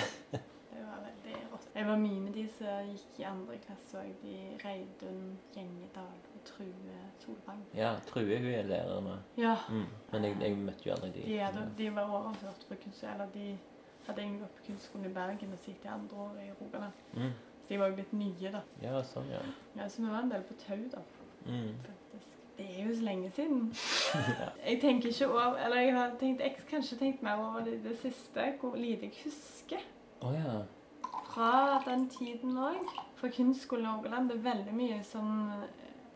Speaker 1: Det var veldig rått. Jeg var mye med de som gikk i andre klasse òg. De Reidun Gjengedal og True Solvang.
Speaker 2: ja, True hun er lærer nå.
Speaker 1: Ja.
Speaker 2: Mm. Men jeg, jeg møtte jo aldri de.
Speaker 1: De, hadde, de var overført fra kunst, eller de hadde egentlig gått på kunstskolen i Bergen og sittet andre året i Rogaland.
Speaker 2: Mm.
Speaker 1: Så de var jo litt nye, da.
Speaker 2: Ja, sånn, ja.
Speaker 1: Ja, Så vi var en del på tau, da,
Speaker 2: Mm.
Speaker 1: Det er jo så lenge siden.
Speaker 2: ja.
Speaker 1: Jeg tenker ikke over Eller jeg har tenkt, jeg kanskje tenkt mer over det, det siste, hvor lite jeg husker
Speaker 2: Å ja.
Speaker 1: fra den tiden òg. Fra kunstskolen i Rogaland. Det er veldig mye som eh,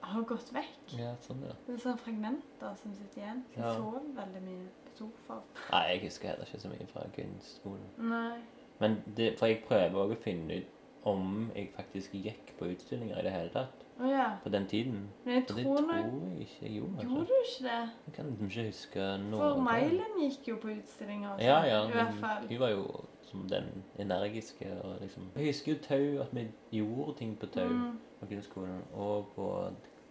Speaker 1: har gått vekk.
Speaker 2: Ja, sånn, ja.
Speaker 1: Det er sånne fragmenter som sitter igjen. Så
Speaker 2: Ja.
Speaker 1: sov veldig mye på sofaen.
Speaker 2: Nei, jeg husker heller ikke så mye fra kunstskolen.
Speaker 1: Nei.
Speaker 2: Men det, for jeg prøver også å finne ut om jeg faktisk gikk på utstillinger i det hele tatt
Speaker 1: Å ja.
Speaker 2: på den tiden.
Speaker 1: Men jeg
Speaker 2: tror, det
Speaker 1: tror
Speaker 2: tror jeg ikke jeg gjorde.
Speaker 1: Gjorde
Speaker 2: Altså.
Speaker 1: du ikke det?
Speaker 2: Jeg kan ikke huske noe.
Speaker 1: For. Mailen gikk jo på utstillinger. også,
Speaker 2: Ja, ja.
Speaker 1: I hvert fall.
Speaker 2: hun var jo som den energiske og liksom Jeg husker jo Tau, at vi gjorde ting på Tau
Speaker 1: Mm.
Speaker 2: på grunnskolen. Og på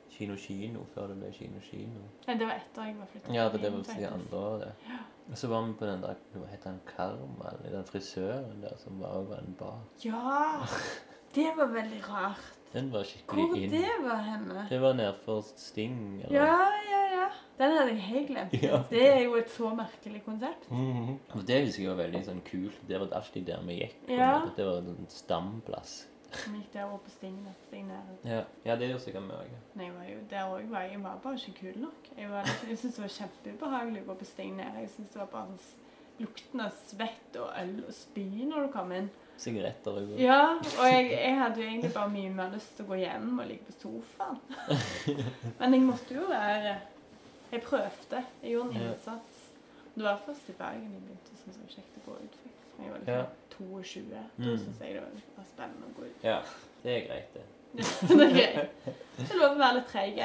Speaker 2: Kino Kino, før det ble Kino Kino.
Speaker 1: Nei, det var etter jeg var flyttet
Speaker 2: Ja,
Speaker 1: for
Speaker 2: det, det var de andre året. Og så var vi på den der Hva het han Karma? eller Den frisøren der som var, var en bar.
Speaker 1: Ja! Det var veldig rart.
Speaker 2: Den var
Speaker 1: Hvor
Speaker 2: skikkelig inn.
Speaker 1: det var henne?
Speaker 2: Det var nedfor Sting. eller?
Speaker 1: Ja, ja, ja. Den hadde jeg helt glemt.
Speaker 2: Ja.
Speaker 1: Det er jo et så merkelig konsept.
Speaker 2: Mhm. Og det husker jeg var veldig sånn kult. Det var alltid der vi gikk.
Speaker 1: Ja.
Speaker 2: Det var en stamplass.
Speaker 1: Vi gikk der oppe på Sting. Sting
Speaker 2: Ja, ja det gjør sikkert vi òg.
Speaker 1: Jeg var jo der òg var jeg var bare ikke kul nok. Jeg, var jeg syntes det var kjempeubehagelig å gå på Sting nede. Jeg syntes det var bare sånn lukten av svett og øl og spy når du kom inn.
Speaker 2: Sigaretter og
Speaker 1: Ja, og jeg, jeg hadde jo egentlig bare mye mer lyst til å gå hjem og ligge på sofaen. Men jeg måtte jo være Jeg prøvde. Jeg gjorde en innsats. Det var først i Bergen jeg begynte å synes det var kjekt å gå ut. Jeg var liksom
Speaker 2: Ja.
Speaker 1: 22. Da
Speaker 2: Mm.
Speaker 1: syntes jeg det var, spennende å gå ut.
Speaker 2: Ja, det er greit, det.
Speaker 1: det er greit. Det er lov å være litt treig.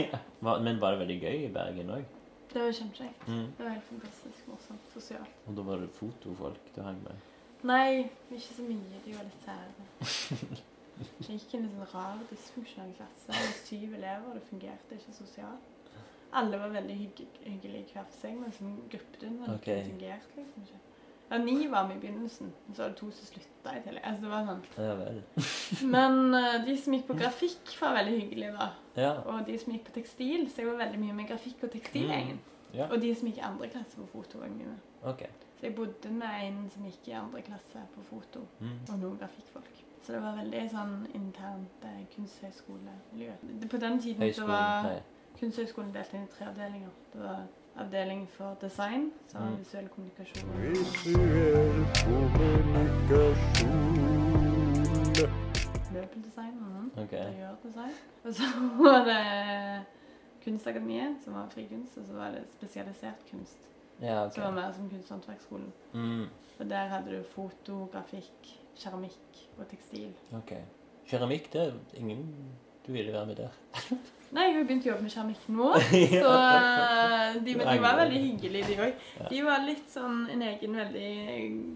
Speaker 2: Men var det veldig gøy i Bergen òg?
Speaker 1: Det var kjempekjekt.
Speaker 2: Mm.
Speaker 1: Det var helt fantastisk morsomt. Sosialt.
Speaker 2: Og da var det fotofolk du hang med?
Speaker 1: Nei, ikke så mye. De var litt sære. Jeg gikk i en sånn rar, dysfunksjonell klasse med syv elever. Det fungerte ikke sosialt. Alle var veldig hygg hyggelige hver for seg, men som gruppedynamikk
Speaker 2: okay.
Speaker 1: fungerte liksom ikke. Ja, ni var med i begynnelsen, men så var det to som slutta i tillegg. Altså, det var sånn.
Speaker 2: Ja vel.
Speaker 1: Men uh, de som gikk på grafikk, var veldig hyggelige, da.
Speaker 2: Ja.
Speaker 1: Og de som gikk på tekstil, så jeg var veldig mye med grafikk og tekstil. Mm.
Speaker 2: ja.
Speaker 1: Og de som gikk i andre klasse på foto, var jeg mye med.
Speaker 2: OK.
Speaker 1: Så jeg bodde med en som gikk i andre klasse på foto,
Speaker 2: Mm.
Speaker 1: og noen grafikkfolk. Så det var veldig sånn internt eh, kunsthøyskolemiljø. På den tiden så var
Speaker 2: Nei.
Speaker 1: kunsthøgskolen delt inn i tre avdelinger. Det var avdeling for design, så var det
Speaker 2: Mm.
Speaker 1: visuell kommunikasjon.
Speaker 3: Visuell kommunikasjon.
Speaker 1: Møbeldesign, og
Speaker 2: sånn. Okay.
Speaker 1: interiørdesign. Og så var det Kunstakademiet, som var frikunst, og så var det spesialisert kunst,
Speaker 2: Ja, okay.
Speaker 1: som var mer som Kunsthåndverksskolen.
Speaker 2: Mm.
Speaker 1: Og der hadde du foto, grafikk, keramikk og tekstil.
Speaker 2: ok. Keramikk, det er ingen du ville være med der.
Speaker 1: Nei, jeg har jo begynt å jobbe med keramikk nå, så eh, de, de var veldig hyggelige, de òg. De var litt sånn en egen veldig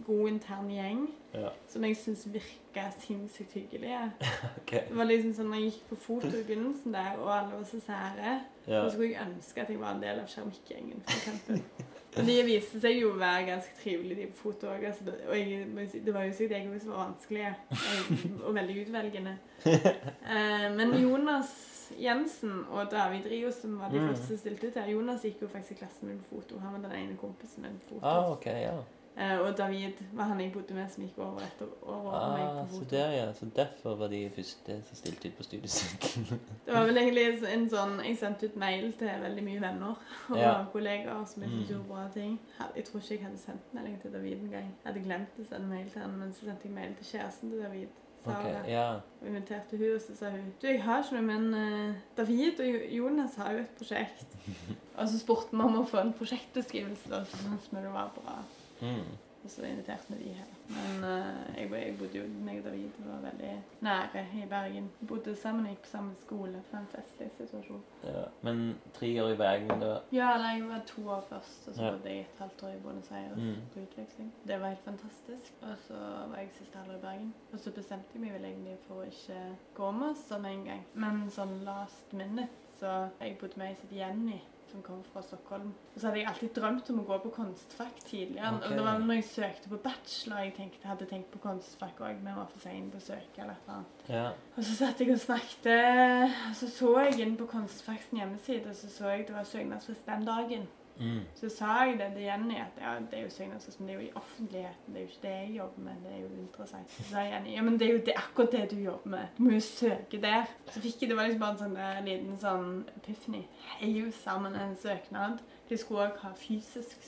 Speaker 1: god intern gjeng
Speaker 2: Ja.
Speaker 1: som jeg syns virka sinnssykt hyggelige.
Speaker 2: Okay.
Speaker 1: Det var liksom sånn når jeg gikk på foto i begynnelsen der, og alle var så sære,
Speaker 2: Ja.
Speaker 1: så skulle jeg ønske at jeg var en del av keramikkgjengen, f.eks. Og de viste seg jo å være ganske trivelige, de på foto òg. Altså, og jeg, det var jo sikkert jeg også som var vanskelig, og veldig utvelgende. Eh, men Jonas Jensen og David Rio, som var de
Speaker 2: Mm.
Speaker 1: første som stilte ut her Jonas gikk jo faktisk i klassen min på foto. Han var den ene kompisen min på foto.
Speaker 2: Ah, OK, ja.
Speaker 1: Eh, og David var han jeg bodde med, som gikk over etter år med meg
Speaker 2: Ah,
Speaker 1: foto.
Speaker 2: så der, ja. Så derfor var de første som stilte ut på studiesirkelen.
Speaker 1: Det var vel egentlig en sånn Jeg sendte ut mail til veldig mye venner og
Speaker 2: Ja.
Speaker 1: kollegaer som ikke
Speaker 2: Mm.
Speaker 1: gjorde bra ting. Jeg tror ikke jeg hadde sendt melding til David engang. Jeg hadde glemt å sende mail til han, men så sendte jeg mail til kjæresten til David. Sara,
Speaker 2: OK, ja.
Speaker 1: og inviterte hun, og så sa hun Du, jeg har ikke noe, men eh, David og Jonas har jo et prosjekt. og så spurte vi om å få en prosjektbeskrivelse, da, så vi det var bra.
Speaker 2: Mm.
Speaker 1: Og så inviterte vi de her. Men uh, jeg, jeg bodde jo meg og David var veldig nære i Bergen. Bodde sammen og gikk på samme skole. Det var en festlig situasjon.
Speaker 2: ja. Men tre år i Bergen, da
Speaker 1: Ja, nei, jeg var to år først, og så
Speaker 2: Ja.
Speaker 1: bodde jeg et halvt år i Buenos Aires
Speaker 2: Mm.
Speaker 1: på utveksling. Det var helt fantastisk. Og så var jeg siste halvår i Bergen. Og så bestemte jeg meg vel egentlig for å ikke gå med oss sånn en gang. Men sånn last minute så jeg bodde med ei som het Jenny. Som kommer fra Stockholm. Og så hadde jeg alltid drømt om å gå på kunstfag tidligere.
Speaker 2: Okay.
Speaker 1: Og det var når jeg søkte på bachelor jeg tenkte, hadde tenkt på kunstfag òg, men var for sein på å søke. eller et.
Speaker 2: Ja.
Speaker 1: Og så satt jeg og snakket, og så så jeg inn på kunstfags hjemmeside, og så så jeg det var søknadsfrist den dagen.
Speaker 2: Mm.
Speaker 1: Så sa jeg det til Jenny, at ja, det er jo søknadsfrist, men det er jo i offentligheten, det er jo ikke det jeg jobber med, det er jo interessant. Så sa Jenny, ja, men det er jo det, akkurat det du jobber med, du må jo søke der. Så fikk jeg, det var liksom bare en sånn der liten sånn epiphany, heiv sammen en søknad. De skulle også ha fysisk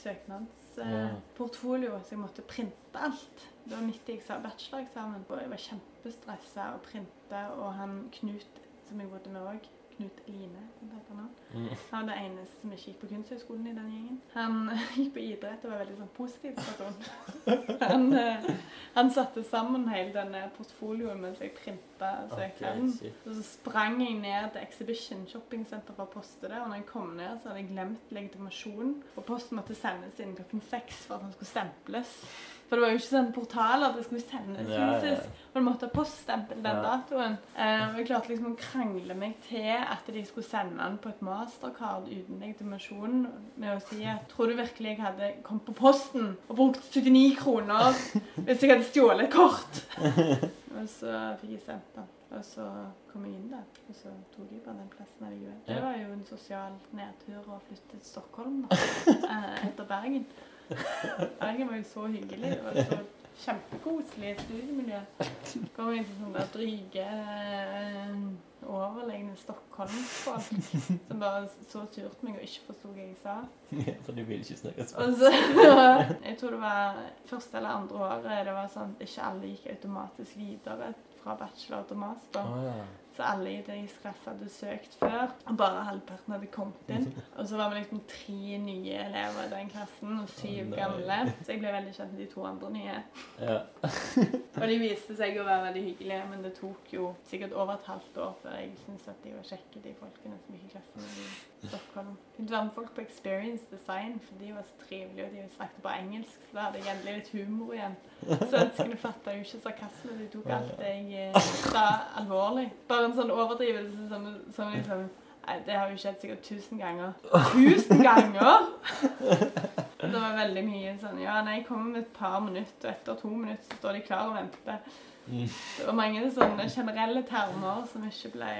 Speaker 1: søknadsportfolio, så jeg måtte printe alt. Det var midt i eksa- bacheloreksamen, og jeg var kjempestressa å printe, og han Knut, som jeg bodde med òg, Knut Line, heter han.
Speaker 2: Mm.
Speaker 1: Han var det eneste som ikke gikk på kunsthøgskolen i den gjengen. Han gikk på idrett og var veldig sånn positiv person. Han, eh, han satte sammen hele denne portfolioen mens jeg printa søknaden.
Speaker 2: Okay.
Speaker 1: Og så sprang jeg ned til Exhibition shoppingsenter for å poste det. Og når jeg kom ned, så hadde jeg glemt legitimasjonen. Og posten måtte sendes inn klokken seks for at den skulle stemples. For det var jo ikke sånn portaler, det skulle sendes
Speaker 2: Ja,
Speaker 1: fysisk. Og du måtte ha poststempel den datoen. Eh, og jeg klarte liksom å krangle meg til at de skulle sende den på et mastercard uten legitimasjon med å si at tror du virkelig jeg hadde kommet på posten og brukt 79 kroner hvis jeg hadde stjålet et kort. og så fikk jeg sendt den. Og så kom jeg inn der, og så tok jeg bare den plassen allikevel. Det var jo en sosial nedtur å flytte til Stockholm da, eh, etter Bergen. Bergen var jo så hyggelig. Det var så kjempekoselig studiemiljø. Kom inn til sånne dryge, eh, overlegne stockholmsfolk som bare så surt meg og ikke forsto hva jeg sa.
Speaker 2: Ja, For du vil ikke snakke svensk.
Speaker 1: jeg tror det var første eller andre året det var sånn at ikke alle gikk automatisk videre fra bachelor til master.
Speaker 2: Å ja.
Speaker 1: Så alle i deres klasse hadde søkt før, og bare halvparten hadde kommet inn. Og så var vi liksom tre nye elever i den klassen, og syv
Speaker 2: oh,
Speaker 1: gamle. Så jeg ble veldig kjent med de to andre nye.
Speaker 2: ja.
Speaker 1: Og de viste seg å være veldig hyggelige, men det tok jo sikkert over et halvt år før jeg syntes at de var kjekke, de folkene som gikk i klassen i Stockholm. Å være med folk på Experience Design, for de var så trivelige, og de snakket bare engelsk, så da hadde jeg endelig litt humor igjen. Svenskene fatta jo ikke sarkasme, de tok alt jeg eh, sa alvorlig. Bare en sånn overdrivelse som, som liksom Nei, det har jo skjedd sikkert tusen ganger. Tusen ganger! Det var veldig mye sånn Ja, nei, jeg kommer med et par minutter, og etter to minutter så står de klar og venter.
Speaker 2: Mm.
Speaker 1: Det var mange sånne generelle termer som ikke ble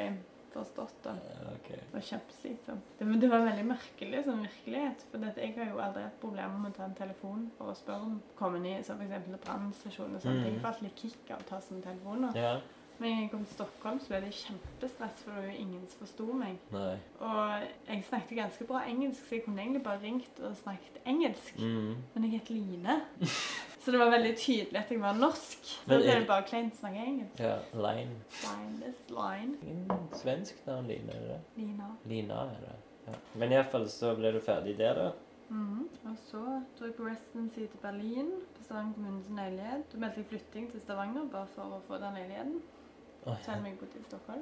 Speaker 1: forstått. da.
Speaker 2: Okay. ok.
Speaker 1: Det var kjempeslitsomt. Det, men det var veldig merkelig som virkelighet. For dette, jeg har jo aldri hatt problemer med å ta en telefon for å spørre om komme i for eksempel brannstasjon og sånne
Speaker 2: Mm.
Speaker 1: ting. Alltid litt kick av å ta sånne telefoner.
Speaker 2: Ja.
Speaker 1: Men jeg kom til Stockholm, så ble det kjempestress, for det var jo ingen som forsto meg.
Speaker 2: Nei.
Speaker 1: Og jeg snakket ganske bra engelsk, så jeg kunne egentlig bare ringt og snakket engelsk.
Speaker 2: Mm.
Speaker 1: Men jeg het Line. Så det var veldig tydelig at jeg var norsk. Så
Speaker 2: Men
Speaker 1: ble det bare kleint snakke engelsk.
Speaker 2: Ja, Line.
Speaker 1: Line, is line.
Speaker 2: Ingen svensk navn, Line, er det?
Speaker 1: Lina.
Speaker 2: Lina er det. Ja. Men iallfall så ble du ferdig der, da.
Speaker 1: Mhm. Og så dro jeg på residency til Berlin, på Stavanger kommunes leilighet. Da meldte jeg flytting til Stavanger bare for å få den leiligheten.
Speaker 2: Oi.
Speaker 1: Selv om jeg bodde i Stockholm.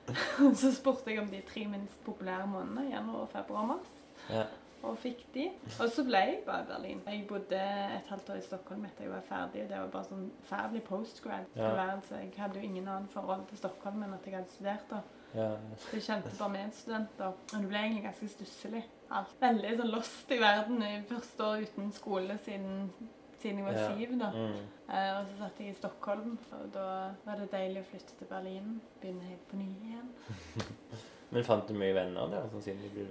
Speaker 1: så spurte jeg om de tre minst populære månedene, januar, februar og mars.
Speaker 2: Ja.
Speaker 1: Og fikk de. Og så ble jeg bare i Berlin. Jeg bodde et halvt år i Stockholm etter jeg var ferdig. og Det var bare sånn ferdig postgrad-tilværelse. Jeg hadde jo ingen annen forhold til Stockholm enn at jeg hadde studert der.
Speaker 2: Ja.
Speaker 1: Så jeg kjente bare medstudenter. Og det ble egentlig ganske stusslig. Alt. Veldig sånn lost i verden i første år uten skole siden, siden jeg var
Speaker 2: Ja.
Speaker 1: syv. da.
Speaker 2: Mm.
Speaker 1: Eh, og så satt jeg i Stockholm, og da var det deilig å flytte til Berlin. Begynne helt på ny igjen.
Speaker 2: Men fant du mye venner der?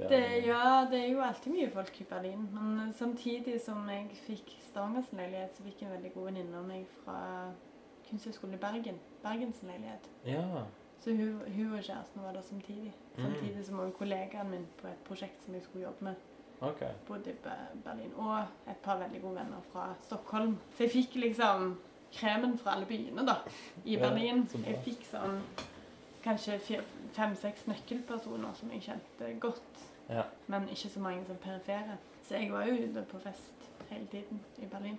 Speaker 1: Det, ja, det er jo alltid mye folk i Berlin. Men eh, samtidig som jeg fikk Stavangers leilighet, så fikk jeg en veldig god venninne av meg fra Kunsthøgskolen i Bergen. Bergens leilighet.
Speaker 2: Ja.
Speaker 1: Så hun, hun og kjæresten var der samtidig.
Speaker 2: Mm.
Speaker 1: Samtidig som også kollegaen min på et prosjekt som jeg skulle jobbe med,
Speaker 2: Okay.
Speaker 1: bodde i Berlin. Og et par veldig gode venner fra Stockholm. Så jeg fikk liksom kremen fra alle byene, da, i Berlin.
Speaker 2: Ja.
Speaker 1: Jeg fikk sånn kanskje fem-seks nøkkelpersoner som jeg kjente godt.
Speaker 2: Ja.
Speaker 1: Men ikke så mange som perifere. Så jeg var jo ute på fest hele tiden i Berlin.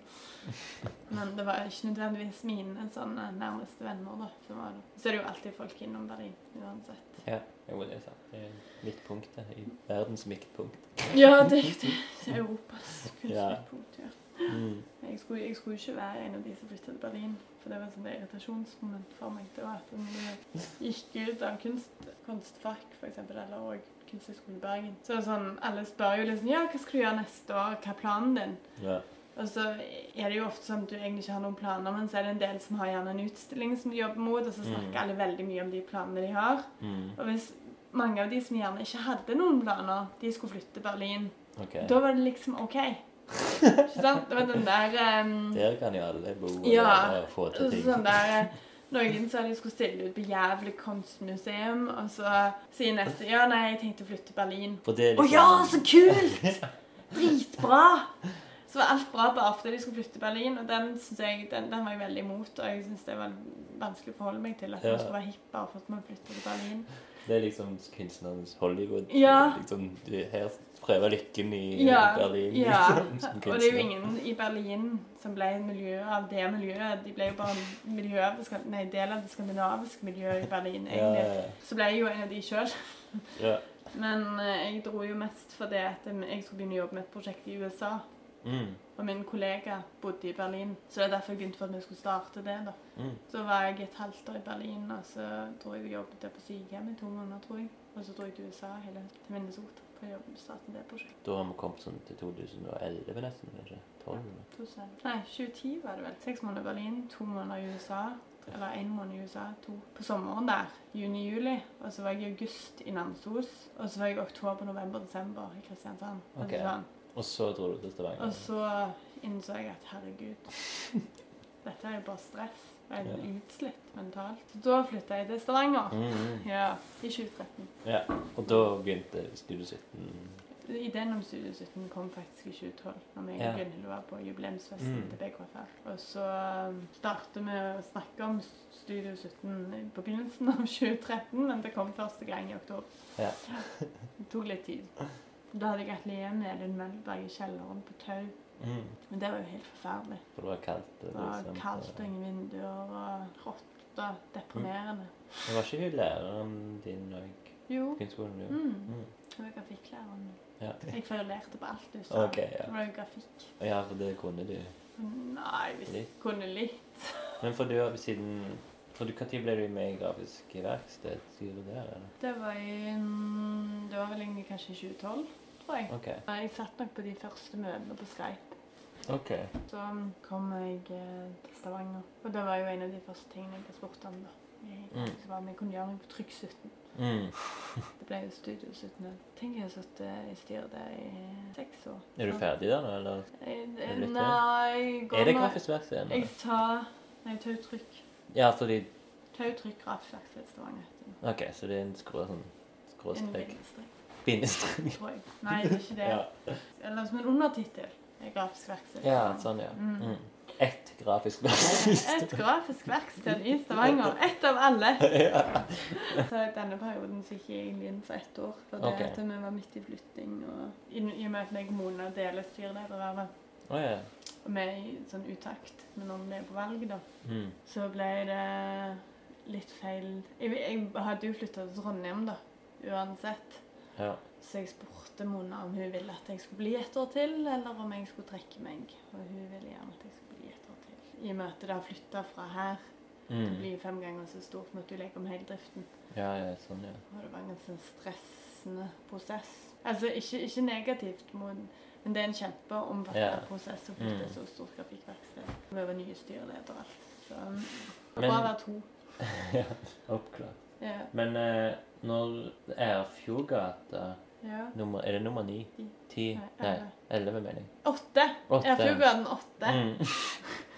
Speaker 1: Men det var ikke nødvendigvis mine sånne nærmeste venner. da, som var det. Så er det jo alltid folk innom Berlin uansett.
Speaker 2: ja. Jo, det er sant. Det er midtpunktet. I verdens midtpunkt.
Speaker 1: Ja, det er jo det. Europas kunstnerpunkt. Ja.
Speaker 2: Mm.
Speaker 1: Jeg skulle, jeg skulle ikke være en av de som flyttet til Berlin, for det var sånn et irritasjonsmoment for meg. Det var at jeg gikk ut av kunst, kunstfag, eksempel, eller også Kunsthøgskolen i Bergen. Så sånn, alle spør jo liksom ja, hva skal du gjøre neste år, hva er planen din?
Speaker 2: Ja.
Speaker 1: Og så er det jo ofte sånn at du egentlig ikke har noen planer, men så er det en del som har gjerne en utstilling som de jobber mot, og så snakker
Speaker 2: Mm.
Speaker 1: alle veldig mye om de planene de har.
Speaker 2: Mm.
Speaker 1: Og hvis mange av de som gjerne ikke hadde noen planer, de skulle flytte til Berlin,
Speaker 2: okay.
Speaker 1: da var det liksom OK. Ikke sant? Det var den der um,
Speaker 2: Der kan jo alle bo
Speaker 1: Ja,
Speaker 2: og få til ting.
Speaker 1: Sånn der eh, Noen sa de skulle stille ut på Jævlig kunstmuseum, og så sier neste Ja, nei, jeg tenkte å flytte til Berlin.
Speaker 2: Er
Speaker 1: Å
Speaker 2: liksom
Speaker 1: ja, så kult! Dritbra! Så var alt bra bare fordi de skulle flytte til Berlin, og den, jeg, den, den var jeg veldig imot. Og jeg syns det var vanskelig å forholde meg til at
Speaker 2: Ja.
Speaker 1: man skulle være hipp bare for at man flytter til Berlin.
Speaker 2: Det er liksom kunstnerens Hollywood.
Speaker 1: Ja.
Speaker 2: Liksom, her prøver lykken i
Speaker 1: Ja,
Speaker 2: Berlin.
Speaker 1: ja.
Speaker 2: Liksom,
Speaker 1: Og det er jo ingen i Berlin som ble en miljø av det miljøet. De ble jo bare en miljø nei, del av det skandinaviske miljøet i Berlin,
Speaker 2: Ja,
Speaker 1: egentlig.
Speaker 2: ja,
Speaker 1: Så ble jeg jo en av de sjøl.
Speaker 2: ja.
Speaker 1: Men eh, jeg dro jo mest fordi at jeg skulle begynne å jobbe med et prosjekt i USA.
Speaker 2: Mm.
Speaker 1: Og min kollega bodde i Berlin, så det er derfor jeg begynte for at vi skulle starte det. da.
Speaker 2: Mm.
Speaker 1: Så var jeg et halvt år i Berlin, og så tror jeg jeg jobbet der på sykehjem i to måneder, tror jeg. Og så dro jeg til USA hele til Minnesota, for å starte det prosjektet.
Speaker 2: Da har vi kommet sånn til 2011 nesten, kanskje? 12? eller?
Speaker 1: 2000. Nei, 2010 var det vel. Seks måneder i Berlin, to måneder i USA. Eller én måned i USA, to på sommeren der. Juni-juli. Og så var jeg i august i Namsos. Og så var jeg i oktober, november, desember i Kristiansand. Okay.
Speaker 2: Ok.
Speaker 1: sånn.
Speaker 2: Og så dro du til Stavanger?
Speaker 1: Og så innså jeg at herregud, dette er jo bare stress. Jeg er utslitt mentalt. Da flytta jeg til Stavanger.
Speaker 2: Mm, mm.
Speaker 1: Ja, i 2013.
Speaker 2: Ja. Og da begynte Studio 17
Speaker 1: Ideen om Studio 17 kom faktisk i 2012, når vi
Speaker 2: Ja.
Speaker 1: Gunhild var på jubileumsfesten
Speaker 2: Mm.
Speaker 1: til BKFR. Og så um, startet vi å snakke om Studio 17 på begynnelsen av 2013, men det kom første gang i oktober.
Speaker 2: Ja.
Speaker 1: Det tok litt tid. Da hadde jeg atelier med Elin Melberg i kjelleren på Tau.
Speaker 2: Mm.
Speaker 1: Men det var jo helt forferdelig.
Speaker 2: For det var kaldt?
Speaker 1: Det var kaldt og ingen vinduer og rått og Mm.
Speaker 2: Men var ikke hun læreren din òg?
Speaker 1: Jo.
Speaker 2: Kunstskolen? Jo.
Speaker 1: Mm.
Speaker 2: Mm.
Speaker 1: Det var grafikklæreren min.
Speaker 2: Ja.
Speaker 1: Jeg kverulerte på alt du sa.
Speaker 2: Okay, ja.
Speaker 1: Det var jo grafikk.
Speaker 2: ja, for det kunne du.
Speaker 1: Nei, hvis jeg kunne litt.
Speaker 2: Men for du har siden For du, Når ble du med i Grafisk verksted? Sier du det, eller?
Speaker 1: Det var i mm, Det var vel egentlig kanskje i 2012, tror jeg.
Speaker 2: Okay.
Speaker 1: Jeg satt nok på de første møtene på Skype.
Speaker 2: Ok.
Speaker 1: Så kom jeg eh, til Stavanger. Og det var jo en av de første tingene jeg ble spurt om. da. Jeg,
Speaker 2: Mm.
Speaker 1: så var jeg kunne gjøre noe på Trykk 17.
Speaker 2: Mm.
Speaker 1: Det ble jo Studio 17. Tenk jeg har sittet i styret der i seks år.
Speaker 2: Er du ferdig der nå, eller?
Speaker 1: Jeg,
Speaker 2: litt
Speaker 1: nei går
Speaker 2: Er det Grafisk verksted?
Speaker 1: Jeg sa Nei, Tautrykk.
Speaker 2: Ja, fordi
Speaker 1: Tautrykk Grafisk Verksted Stavanger.
Speaker 2: OK, så det er en skrå, sånn skråstrek
Speaker 1: En
Speaker 2: Bindestrek.
Speaker 1: tror jeg. Nei, det er ikke det.
Speaker 2: Ja.
Speaker 1: Eller som en undertittel. Grafisk Verksted.
Speaker 2: ja, sånn, ja.
Speaker 1: Mm.
Speaker 2: Mm. Ett grafisk verksted.
Speaker 1: grafisk verksted i Stavanger. Ett av alle.
Speaker 2: ja.
Speaker 1: Så denne perioden så gikk jeg egentlig inn for ett år. For det
Speaker 2: okay.
Speaker 1: at vi var midt i flytting. Og i, i og med at jeg og Mona deler styreledervervet,
Speaker 2: Å ja.
Speaker 1: og vi er i sånn utakt med når vi er på valg, da,
Speaker 2: Mm.
Speaker 1: så ble det litt feil Jeg, jeg hadde jo flytta til Trondheim, da, uansett.
Speaker 2: ja.
Speaker 1: Så jeg spurte Mona om hun ville at jeg skulle bli et år til, eller om jeg skulle trekke meg. Og hun ville gjerne at jeg skulle bli et år til. I og med at det har flytta fra her
Speaker 2: Mm.
Speaker 1: bli fem ganger så stort, måtte du legge om hele driften.
Speaker 2: Ja, ja, sånn, ja.
Speaker 1: Og det var en ganske stressende prosess. Altså ikke, ikke negativt, men det er en kjempeomfattende
Speaker 2: Ja.
Speaker 1: prosess å flytte
Speaker 2: Mm.
Speaker 1: så stort grafikkverksted. Vi var nye styreleder og alt. Så um, det var bare to.
Speaker 2: ja. Oppklart.
Speaker 1: Ja.
Speaker 2: Men eh, når Erfjordgata
Speaker 1: ja.
Speaker 2: nummer, Er det nummer ni?
Speaker 1: Ti. Nei, elleve.
Speaker 2: mener jeg.
Speaker 1: Åtte.
Speaker 2: Åtte.
Speaker 1: Erfjordgraden åtte.
Speaker 2: Mm.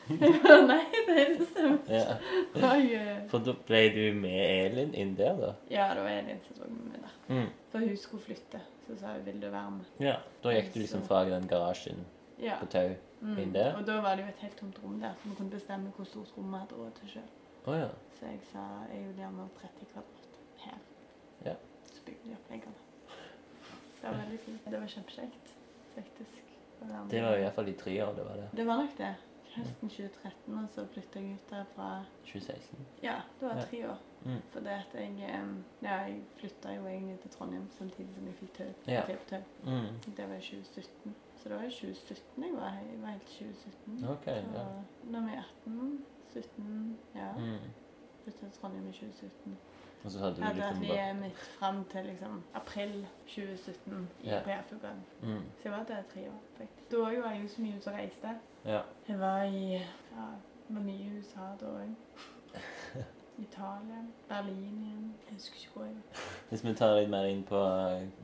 Speaker 1: Nei, det stemmer.
Speaker 2: Ja.
Speaker 1: Oi, eh.
Speaker 2: For da ble du med Elin inn der, da?
Speaker 1: Ja, det var Elin som meg med der.
Speaker 2: Mm.
Speaker 1: For hun skulle flytte. Så sa hun 'vil du være med'?
Speaker 2: Ja. Da gikk du liksom fra den garasjen
Speaker 1: Ja.
Speaker 2: på Tau
Speaker 1: Mm.
Speaker 2: inn der?
Speaker 1: Og da var det jo et helt tomt rom der, så vi kunne bestemme hvor stort rom vi hadde råd til sjøl.
Speaker 2: Oh, ja.
Speaker 1: Så jeg sa jeg vil gjerne ha 30 kvadrat her.
Speaker 2: Ja.
Speaker 1: Så bygde de opp veggene. Det var veldig fint. Det var kjempekjekt, faktisk.
Speaker 2: Det var i hvert fall i tre år, det var det.
Speaker 1: Det var nok det. Høsten 2013, og så flytta jeg ut der fra
Speaker 2: 2016.
Speaker 1: Ja, det var tre år.
Speaker 2: Mm.
Speaker 1: For det at jeg Ja, jeg flytta jo egentlig til Trondheim samtidig som jeg fikk tau.
Speaker 2: Ja.
Speaker 1: tau.
Speaker 2: Mm.
Speaker 1: Det var i 2017. Så det var i 2017 jeg var her. Jeg var helt 2017.
Speaker 2: OK. Ja.
Speaker 1: Og Nå er vi 18, 17 Ja.
Speaker 2: Mm.
Speaker 1: Flytta til Trondheim i 2017.
Speaker 2: Og så hadde
Speaker 1: hadde
Speaker 2: liksom
Speaker 1: atelieret mitt fram til liksom april 2017 i
Speaker 2: yeah.
Speaker 1: PF-ugaen.
Speaker 2: mm.
Speaker 1: Så jeg var der tre år, faktisk. Da var jeg jo så mye ute og reiste.
Speaker 2: Ja.
Speaker 1: Jeg var i ja, var mye i USA da òg. Italia. Berlin igjen. Jeg husker ikke hvor jeg var.
Speaker 2: Hvis vi tar litt mer inn på,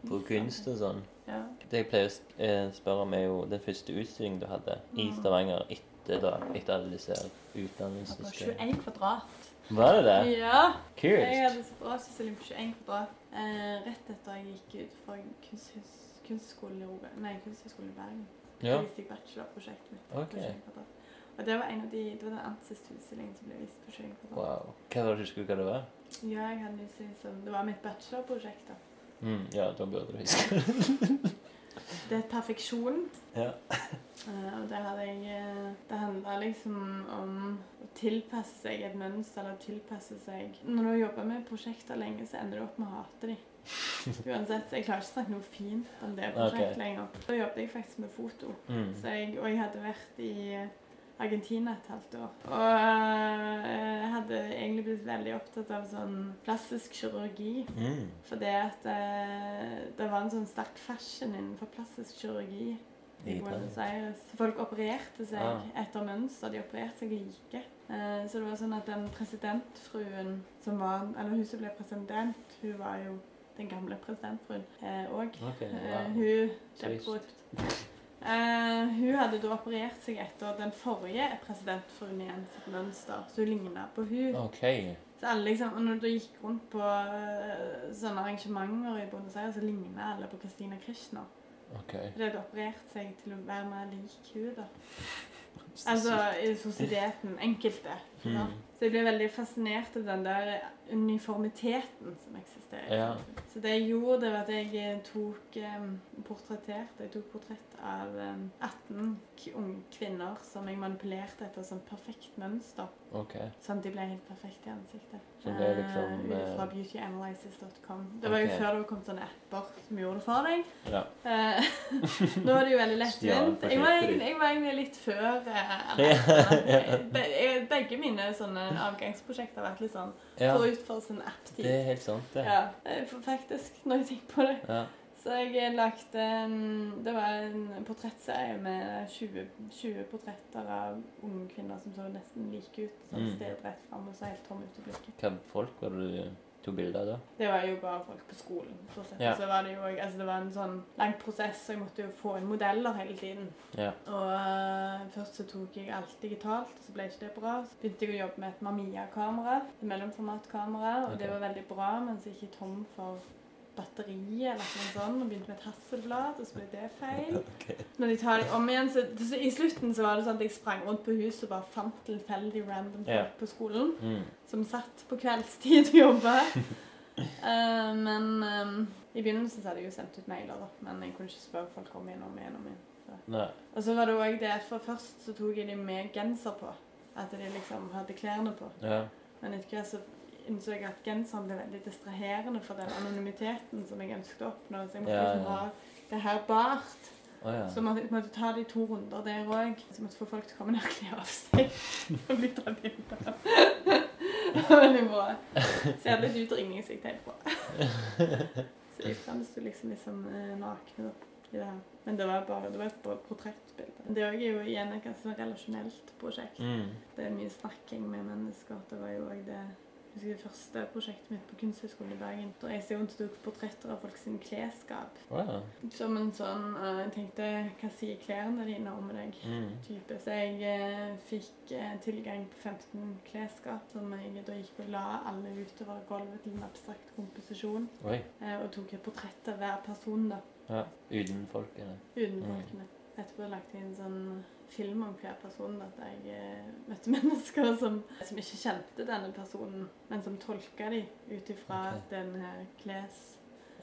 Speaker 2: på kunst og sånn
Speaker 1: Ja.
Speaker 2: Det jeg pleier å eh, spørre om, er jo den første utstillingen du hadde i
Speaker 1: Mm.
Speaker 2: Stavanger etter da, etter alle disse utdannelsesgreiene.
Speaker 1: 21 kvadrat.
Speaker 2: Var det det?
Speaker 1: Ja. Jeg
Speaker 2: Kult.
Speaker 1: hadde separatutstilling på 21 kvadrat eh, rett etter jeg gikk ut fra kunsthus- kunstskolen i Rogaland. Nei, Kunsthøgskolen i Bergen.
Speaker 2: Ja.
Speaker 1: Da viste jeg bachelorprosjektet mitt. på
Speaker 2: Ok.
Speaker 1: Og det var en av de, det var den andre utstillingen som ble vist på 21 kvadrat.
Speaker 2: Wow. Hva var det du husker hva det var?
Speaker 1: Ja, jeg hadde lyst til liksom, Det var mitt bachelorprosjekt. da.
Speaker 2: Mm, ja, da burde du huske.
Speaker 1: Det er perfeksjon.
Speaker 2: Ja.
Speaker 1: Eh, og der hadde jeg eh, Det handla liksom om å tilpasse seg et mønster, eller tilpasse seg Når du har jobba med prosjekter lenge, så ender du opp med å hate dem. Uansett, så jeg klarer ikke å snakke noe fint om det
Speaker 2: prosjektet
Speaker 1: prosjektet lenger. Da jobbet jeg faktisk med foto.
Speaker 2: Mm.
Speaker 1: Så jeg, og jeg hadde vært i Argentina et halvt år. Og øh, jeg hadde egentlig blitt veldig opptatt av sånn plastisk kirurgi.
Speaker 2: Mm.
Speaker 1: Fordi at eh, det var en sånn sterk fashion innenfor plastisk kirurgi i Buenos Aires. Folk opererte seg
Speaker 2: Ah.
Speaker 1: etter mønster. De opererte seg like. Eh, så det var sånn at den presidentfruen som var Eller hun som ble president, hun var jo den gamle presidentfruen òg. Eh, okay,
Speaker 2: wow.
Speaker 1: hun
Speaker 2: Trist.
Speaker 1: kjempeprodukt. Eh, hun hadde da operert seg etter den forrige presidentfruen igjen sitt mønster, så hun ligna på hun.
Speaker 2: Okay.
Speaker 1: Så alle liksom, og når du gikk rundt på eh, sånne arrangementer i Buenos Aires, så ligna alle på Christina Krishna.
Speaker 2: Ok.
Speaker 1: De hadde operert seg til å være mer lik henne. Altså i sosialiteten. Enkelte.
Speaker 2: Mm.
Speaker 1: Så jeg ble veldig fascinert av den der uniformiteten som eksisterer.
Speaker 2: Ja.
Speaker 1: Så det jeg gjorde, det var at jeg eh, tok um, portrettert Jeg tok portrett av um, 18 k- unge kvinner som jeg manipulerte etter som perfekt mønster.
Speaker 2: Okay.
Speaker 1: Sånn at de ble helt perfekte i ansiktet.
Speaker 2: Så det er liksom,
Speaker 1: Uh, Ut fra
Speaker 2: beautyanalyses.com
Speaker 1: beautyanalysis.com. Det var jo før det kom sånne apper som gjorde det for deg.
Speaker 2: Ja.
Speaker 1: Uh, Nå er det jo veldig lettvint. Jeg, jeg var egentlig litt før uh,
Speaker 2: Ja,
Speaker 1: Be- Begge mine sånne avgangsprosjekter har vært litt sånn
Speaker 2: ja.
Speaker 1: forut for sin app-tid.
Speaker 2: Det er helt sant, det.
Speaker 1: Ja, eh, faktisk, når jeg tenker på det.
Speaker 2: Ja.
Speaker 1: Så jeg lagde en Det var en portrettserie med 20, 20 portretter av unge kvinner som så nesten like ut. Sånn
Speaker 2: Mm.
Speaker 1: stirret rett fram og så helt tom ut i blikket.
Speaker 2: Hva folk var det du tok bilde av da?
Speaker 1: Det var jo bare folk på skolen. For.
Speaker 2: Ja.
Speaker 1: Så var det jo altså det var en sånn lang prosess, så jeg måtte jo få inn modeller hele tiden.
Speaker 2: Ja.
Speaker 1: Og uh, først så tok jeg alt digitalt, og så ble ikke det bra. Så begynte jeg å jobbe med et Mamiya-kamera, et mellomformatkamera, og det var veldig bra, men så ikke jeg tom for batteri eller noe sånt, og begynte med et hasselblad, og så ble det feil. Når de tar det om igjen, så, så I slutten så var det sånn at jeg sprang rundt på huset og bare fant tilfeldig random folk
Speaker 2: yeah.
Speaker 1: på skolen
Speaker 2: Mm.
Speaker 1: som satt på kveldstid og jobba. uh, men um, i begynnelsen så hadde jeg jo sendt ut mailer, da. Men jeg kunne ikke spørre folk om igjen og om igjen. om igjen. Så. Og så var det òg det for først så tok jeg de med genser på. At de liksom hadde klærne på.
Speaker 2: Ja.
Speaker 1: Men etter hvert så innså jeg at genseren ble veldig distraherende for den anonymiteten som jeg ønsket å oppnå. Så jeg måtte
Speaker 2: Ja,
Speaker 1: liksom
Speaker 2: ja.
Speaker 1: ha det her bart.
Speaker 2: Oh, ja.
Speaker 1: Så måtte, jeg ta de to runder der òg. Så jeg måtte få folk til å komme ned og kle av seg. og bli tatt bilde av. Veldig bra. Ser litt ut ringing, så gikk helt bra. Så de fremsto liksom litt som eh, nakne da, det her. Men det var bare det var et portrettbilde. Det er jo igjen et ganske sånn relasjonelt prosjekt.
Speaker 2: Mm.
Speaker 1: Det er mye snakking med mennesker. Det var jo òg det jeg det første prosjektet mitt på Kunsthøgskolen i Bergen. Da reiste jeg rundt og tok portretter av folk sin klesskap.
Speaker 2: Oh, ja.
Speaker 1: Som en sånn eh, Jeg tenkte Hva sier klærne dine om deg?
Speaker 2: Mm.
Speaker 1: type. Så jeg eh, fikk eh, tilgang på 15 klesskap som jeg da gikk og la alle utover gulvet til en abstrakt komposisjon.
Speaker 2: Oi.
Speaker 1: Og tok et portrett av hver person da,
Speaker 2: Ja. Uten folkene.
Speaker 1: uten
Speaker 2: Mm.
Speaker 1: Etterpå lagde jeg en sånn film om hver person. At jeg eh, møtte mennesker som, som ikke kjente denne personen, men som tolka dem ut ifra
Speaker 2: okay.
Speaker 1: den her kles...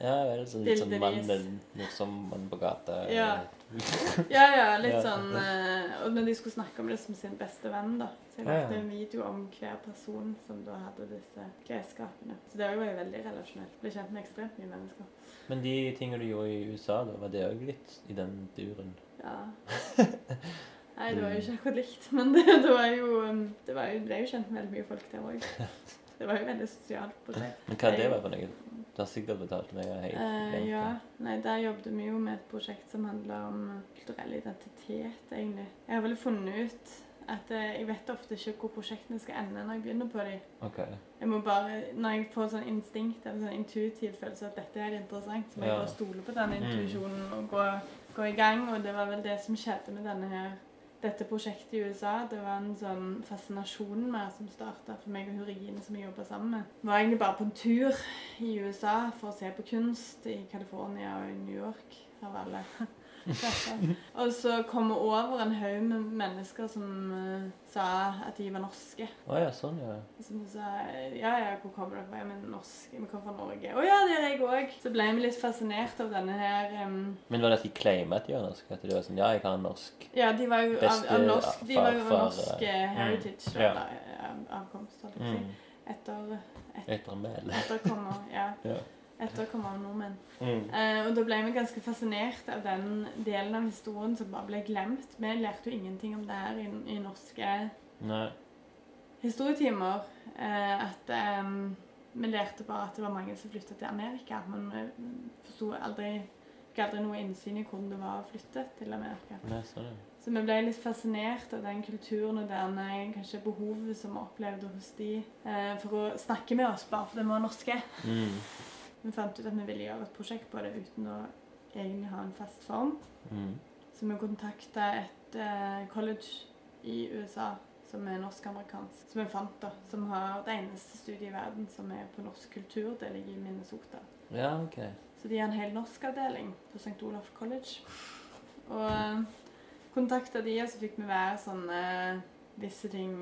Speaker 2: Ja, vel, så litt sånn mann,
Speaker 1: Bildevis.
Speaker 2: en morsom mann på gata.
Speaker 1: Ja. Ja, ja, litt
Speaker 2: Ja.
Speaker 1: sånn eh, Og når de skulle snakke om det som sin beste venn, da. Så jeg
Speaker 2: Ja, ja.
Speaker 1: en video om hver person som da hadde disse klesskapene. Så det var jo veldig relasjonelt. Ble kjent med ekstremt mye mennesker.
Speaker 2: Men de tingene du gjorde i USA, da, var det òg litt i den duren?
Speaker 1: Ja. Nei, det var jo ikke akkurat likt, men det, det var jo um, Det var jo, ble jo kjent med veldig mye folk der òg. Det var jo veldig sosialt prosjekt.
Speaker 2: Men hva det var for noe? Du har sikkert betalt meg helt uh,
Speaker 1: ja. Nei, der jobbet vi jo med et prosjekt som handla om kulturell identitet, egentlig. Jeg har vel funnet ut at eh, jeg vet ofte ikke hvor prosjektene skal ende når jeg begynner på dem.
Speaker 2: Okay.
Speaker 1: Jeg må bare, Når jeg får sånn instinkt eller sånn intuitiv følelse at dette er interessant, så må jeg
Speaker 2: Ja.
Speaker 1: bare stole på denne
Speaker 2: Mm.
Speaker 1: intuisjonen og gå, gå i gang. Og det var vel det som skjedde med denne her dette prosjektet i USA. Det var en sånn fascinasjon med som starta for meg og hun som jeg jobba sammen med. Var egentlig bare på en tur i USA for å se på kunst i California og i New York av alle. og så kom vi over en haug med mennesker som uh, sa at de var norske.
Speaker 2: Oh, ja, sånn, ja.
Speaker 1: Som sa ja, ja, hvor kommer dere fra? Ja, men norsk. Vi kommer fra Norge. Å ja, det gjør jeg òg. Så ble vi litt fascinert av denne her um...
Speaker 2: Men var det at de claima at de var norske? At de var sånn Ja, jeg har norsk
Speaker 1: Ja, de var jo
Speaker 2: Beste
Speaker 1: av norsk De var jo av norsk
Speaker 2: mm,
Speaker 1: heritage,
Speaker 2: ja.
Speaker 1: eller eh, avkomst, holdt jeg på å si.
Speaker 2: mm.
Speaker 1: Etter
Speaker 2: Etter mel.
Speaker 1: etterkommer, ja.
Speaker 2: Ja.
Speaker 1: Etterkommere av nordmenn.
Speaker 2: Mm.
Speaker 1: Eh, og da ble vi ganske fascinert av den delen av historien som bare ble glemt. Vi lærte jo ingenting om det her i, i norske
Speaker 2: Nei.
Speaker 1: historietimer. Eh, at eh, vi lærte bare at det var mange som flytta til Amerika. Men vi forsto aldri fikk aldri noe innsyn i hvordan det var å flytte til Amerika.
Speaker 2: Nei.
Speaker 1: Så vi ble litt fascinert av den kulturen og den eh, kanskje behovet som vi opplevde hos de eh, for å snakke med oss bare fordi vi var norske.
Speaker 2: Mm.
Speaker 1: Vi fant ut at vi ville gjøre et prosjekt på det uten å egentlig ha en fast form.
Speaker 2: Mm.
Speaker 1: Så vi kontakta et uh, college i USA som er norsk-amerikansk, som vi fant, da. Som har det eneste studiet i verden som er på norsk kultur. Det ligger i Minnesota.
Speaker 2: Ja, OK.
Speaker 1: Så de har en hel norsk avdeling på St. Olaf College. Og eh, kontakta de, og så fikk vi være sånne visse ting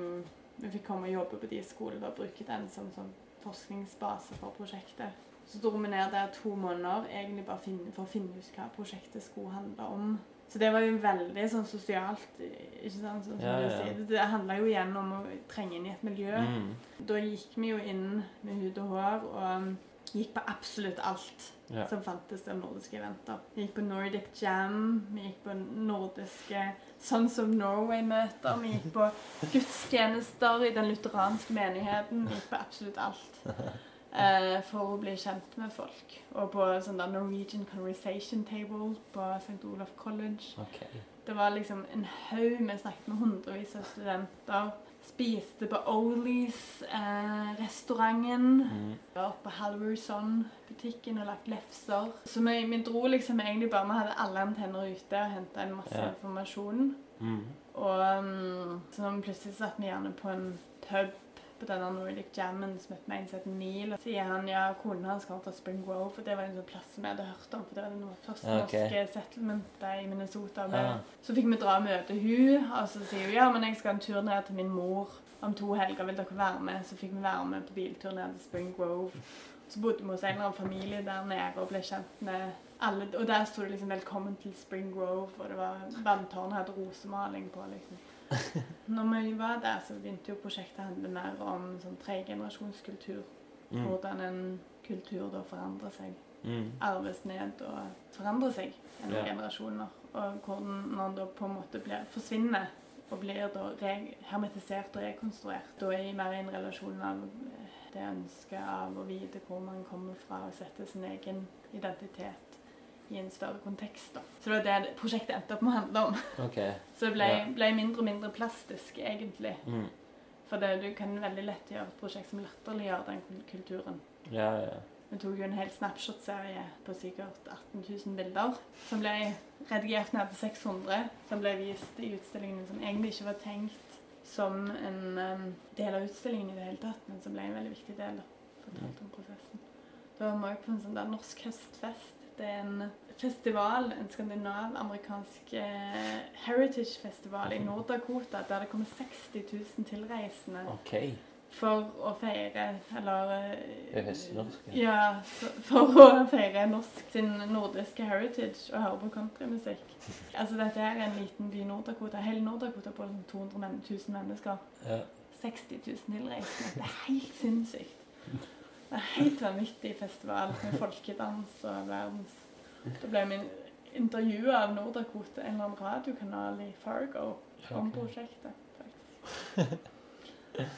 Speaker 1: Vi fikk komme og jobbe på de skolene og bruke den som sånn forskningsbase for prosjektet. Så dro vi ned der to måneder egentlig bare finne, for å finne ut hva prosjektet skulle handle om. Så det var jo veldig sånn sosialt. ikke sant, sånn
Speaker 2: Ja, ja,
Speaker 1: Si. Det, det handla jo igjen om å trenge inn i et miljø.
Speaker 2: Mm.
Speaker 1: Da gikk vi jo inn med hud og hår og gikk på absolutt alt
Speaker 2: Ja.
Speaker 1: som fantes av nordiske eventer. Vi gikk på Nordic Jam, vi gikk på nordiske Sons of Norway-møter, vi gikk på gudstjenester i den lutheranske menigheten. Vi gikk på absolutt alt. Eh, for å bli kjent med folk. Og på sånn der Norwegian Conversation Table på St. Olaf College.
Speaker 2: Okay.
Speaker 1: Det var liksom en haug. Vi snakket med hundrevis av studenter. Spiste på Olies, eh, restauranten.
Speaker 2: Mm.
Speaker 1: Var oppe på Halverson-butikken og lagt lefser. Så vi, vi dro liksom egentlig bare Vi hadde alle antenner ute og henta en masse
Speaker 2: yeah.
Speaker 1: informasjon.
Speaker 2: Mm.
Speaker 1: Og um, så plutselig satt vi gjerne på en pub på denne Nordic Jammen, som møtte meg het Neil. Og sier han ja, konen hans kommer fra Spring Grove, for det var en sånn plass som jeg hadde hørt om. For det var den første
Speaker 2: okay. ok.
Speaker 1: norske settlementet i Minnesota.
Speaker 2: Ah.
Speaker 1: Så fikk vi dra og møte hun, og så sier hun ja, men jeg skal ha en tur ned til min mor om to helger, vil dere være med? Så fikk vi være med på biltur ned til Spring Grove. Så bodde vi hos en eller annen familie der nede og ble kjent med alle. Og der sto det liksom 'Velkommen til Spring Grove', og det var vanntårnet hadde rosemaling på, liksom. Når vi var der, så begynte jo prosjektet å handle mer om sånn tregenerasjonskultur.
Speaker 2: Mm.
Speaker 1: Hvordan en kultur da forandrer seg
Speaker 2: Mm.
Speaker 1: arves ned og forandrer seg gjennom
Speaker 2: yeah.
Speaker 1: generasjoner. Og hvordan når en da på en måte blir, forsvinner og blir da hermetisert og rekonstruert. Da er jeg mer i en relasjon av eh, det ønsket av å vite hvor man kommer fra og sette sin egen identitet i en større kontekst. da. Så det var det prosjektet endte opp med å handle om.
Speaker 2: Okay.
Speaker 1: Så det ble,
Speaker 2: Ja.
Speaker 1: ble mindre og mindre plastisk, egentlig.
Speaker 2: Mm.
Speaker 1: For det, du kan veldig lett gjøre et prosjekt som latterliggjør den kulturen.
Speaker 2: Ja, ja.
Speaker 1: Vi tok jo en hel Snapshot-serie på sikkert 18 000 bilder, som ble redigert ned til 600, som ble vist i utstillingen som egentlig ikke var tenkt som en um, del av utstillingen i det hele tatt, men som ble en veldig viktig del fortalt om prosessen. Da var vi også på en sånn der norsk høstfest. Det er en festival, en skandinav-amerikansk eh, heritage-festival i Nord-Dakota, der det kommer 60 000 tilreisende
Speaker 2: okay.
Speaker 1: for å feire, eller eh,
Speaker 2: Det er høstnorsk.
Speaker 1: ja, for, for å feire norsk sin nordiske heritage og høre på countrymusikk. Altså, dette er en liten by i Nord-Dakota. Hele Nord-Dakota på sånn 200 men 1000 mennesker.
Speaker 2: Ja.
Speaker 1: 60 000 tilreisende. Det er helt sinnssykt. Det er helt vanvittig festival med folkedans og verdens Da ble vi intervjua av Nord-Dakota, en eller annen radiokanal i Fargo, om prosjektet, faktisk.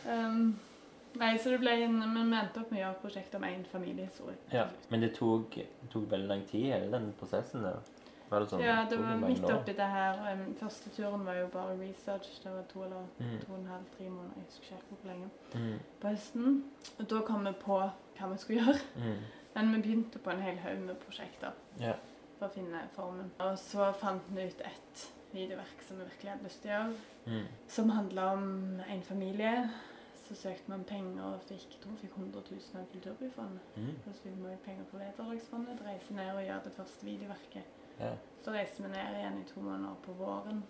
Speaker 1: um, nei, så det ble en, Men vi endte opp med å gjøre et prosjekt om én familiehistorie.
Speaker 2: ja. Men det tok, tok veldig lang tid, hele den prosessen der. Var det sånn?
Speaker 1: Ja, det var midt oppi det her. Um, første turen var jo bare research. Det var to eller
Speaker 2: Mm.
Speaker 1: to og en halv, tre måneder. Jeg husker ikke hvor lenge.
Speaker 2: Mm.
Speaker 1: På høsten. Og da kom vi på hva vi skulle gjøre.
Speaker 2: Mm.
Speaker 1: Men vi begynte på en hel haug med prosjekter
Speaker 2: Ja.
Speaker 1: for å finne formen. Og så fant vi ut et videoverk som vi virkelig hadde lyst til å gjøre,
Speaker 2: Mm.
Speaker 1: som handla om en familie. Så søkte vi om penger og fikk, tror vi fikk 100 000 av Kulturbyfondet.
Speaker 2: Mm.
Speaker 1: Og så fikk vi penger på Vederlagsfondet til å reise ned og gjøre det første videoverket.
Speaker 2: Ja.
Speaker 1: Så reiste vi ned igjen i to måneder på våren,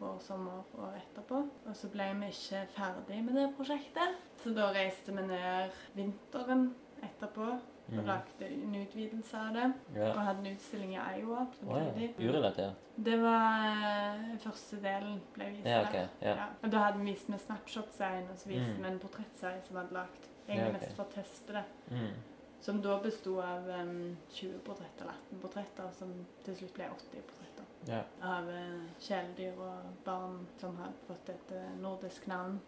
Speaker 1: vår sommer og etterpå. Og så ble vi ikke ferdig med det prosjektet. Så da reiste vi ned vinteren etterpå
Speaker 2: Mm.
Speaker 1: lagde en utvidelse av det.
Speaker 2: Ja.
Speaker 1: Og hadde en utstilling i Iowa samtidig.
Speaker 2: ja. Urelatert.
Speaker 1: Det var eh, første delen ble vist
Speaker 2: Ja,
Speaker 1: der.
Speaker 2: Ja.
Speaker 1: Og da hadde vi vist med Snapshot-serien, og så viste
Speaker 2: Mm.
Speaker 1: en portrettserie som hadde lagd.
Speaker 2: Ja,
Speaker 1: Egentlig
Speaker 2: okay.
Speaker 1: mest for å teste det.
Speaker 2: Mm.
Speaker 1: Som da besto av um, 20 portretter, eller 18 portretter, som til slutt ble 80 portretter.
Speaker 2: Ja.
Speaker 1: Av uh, kjæledyr og barn som hadde fått et uh, nordisk navn.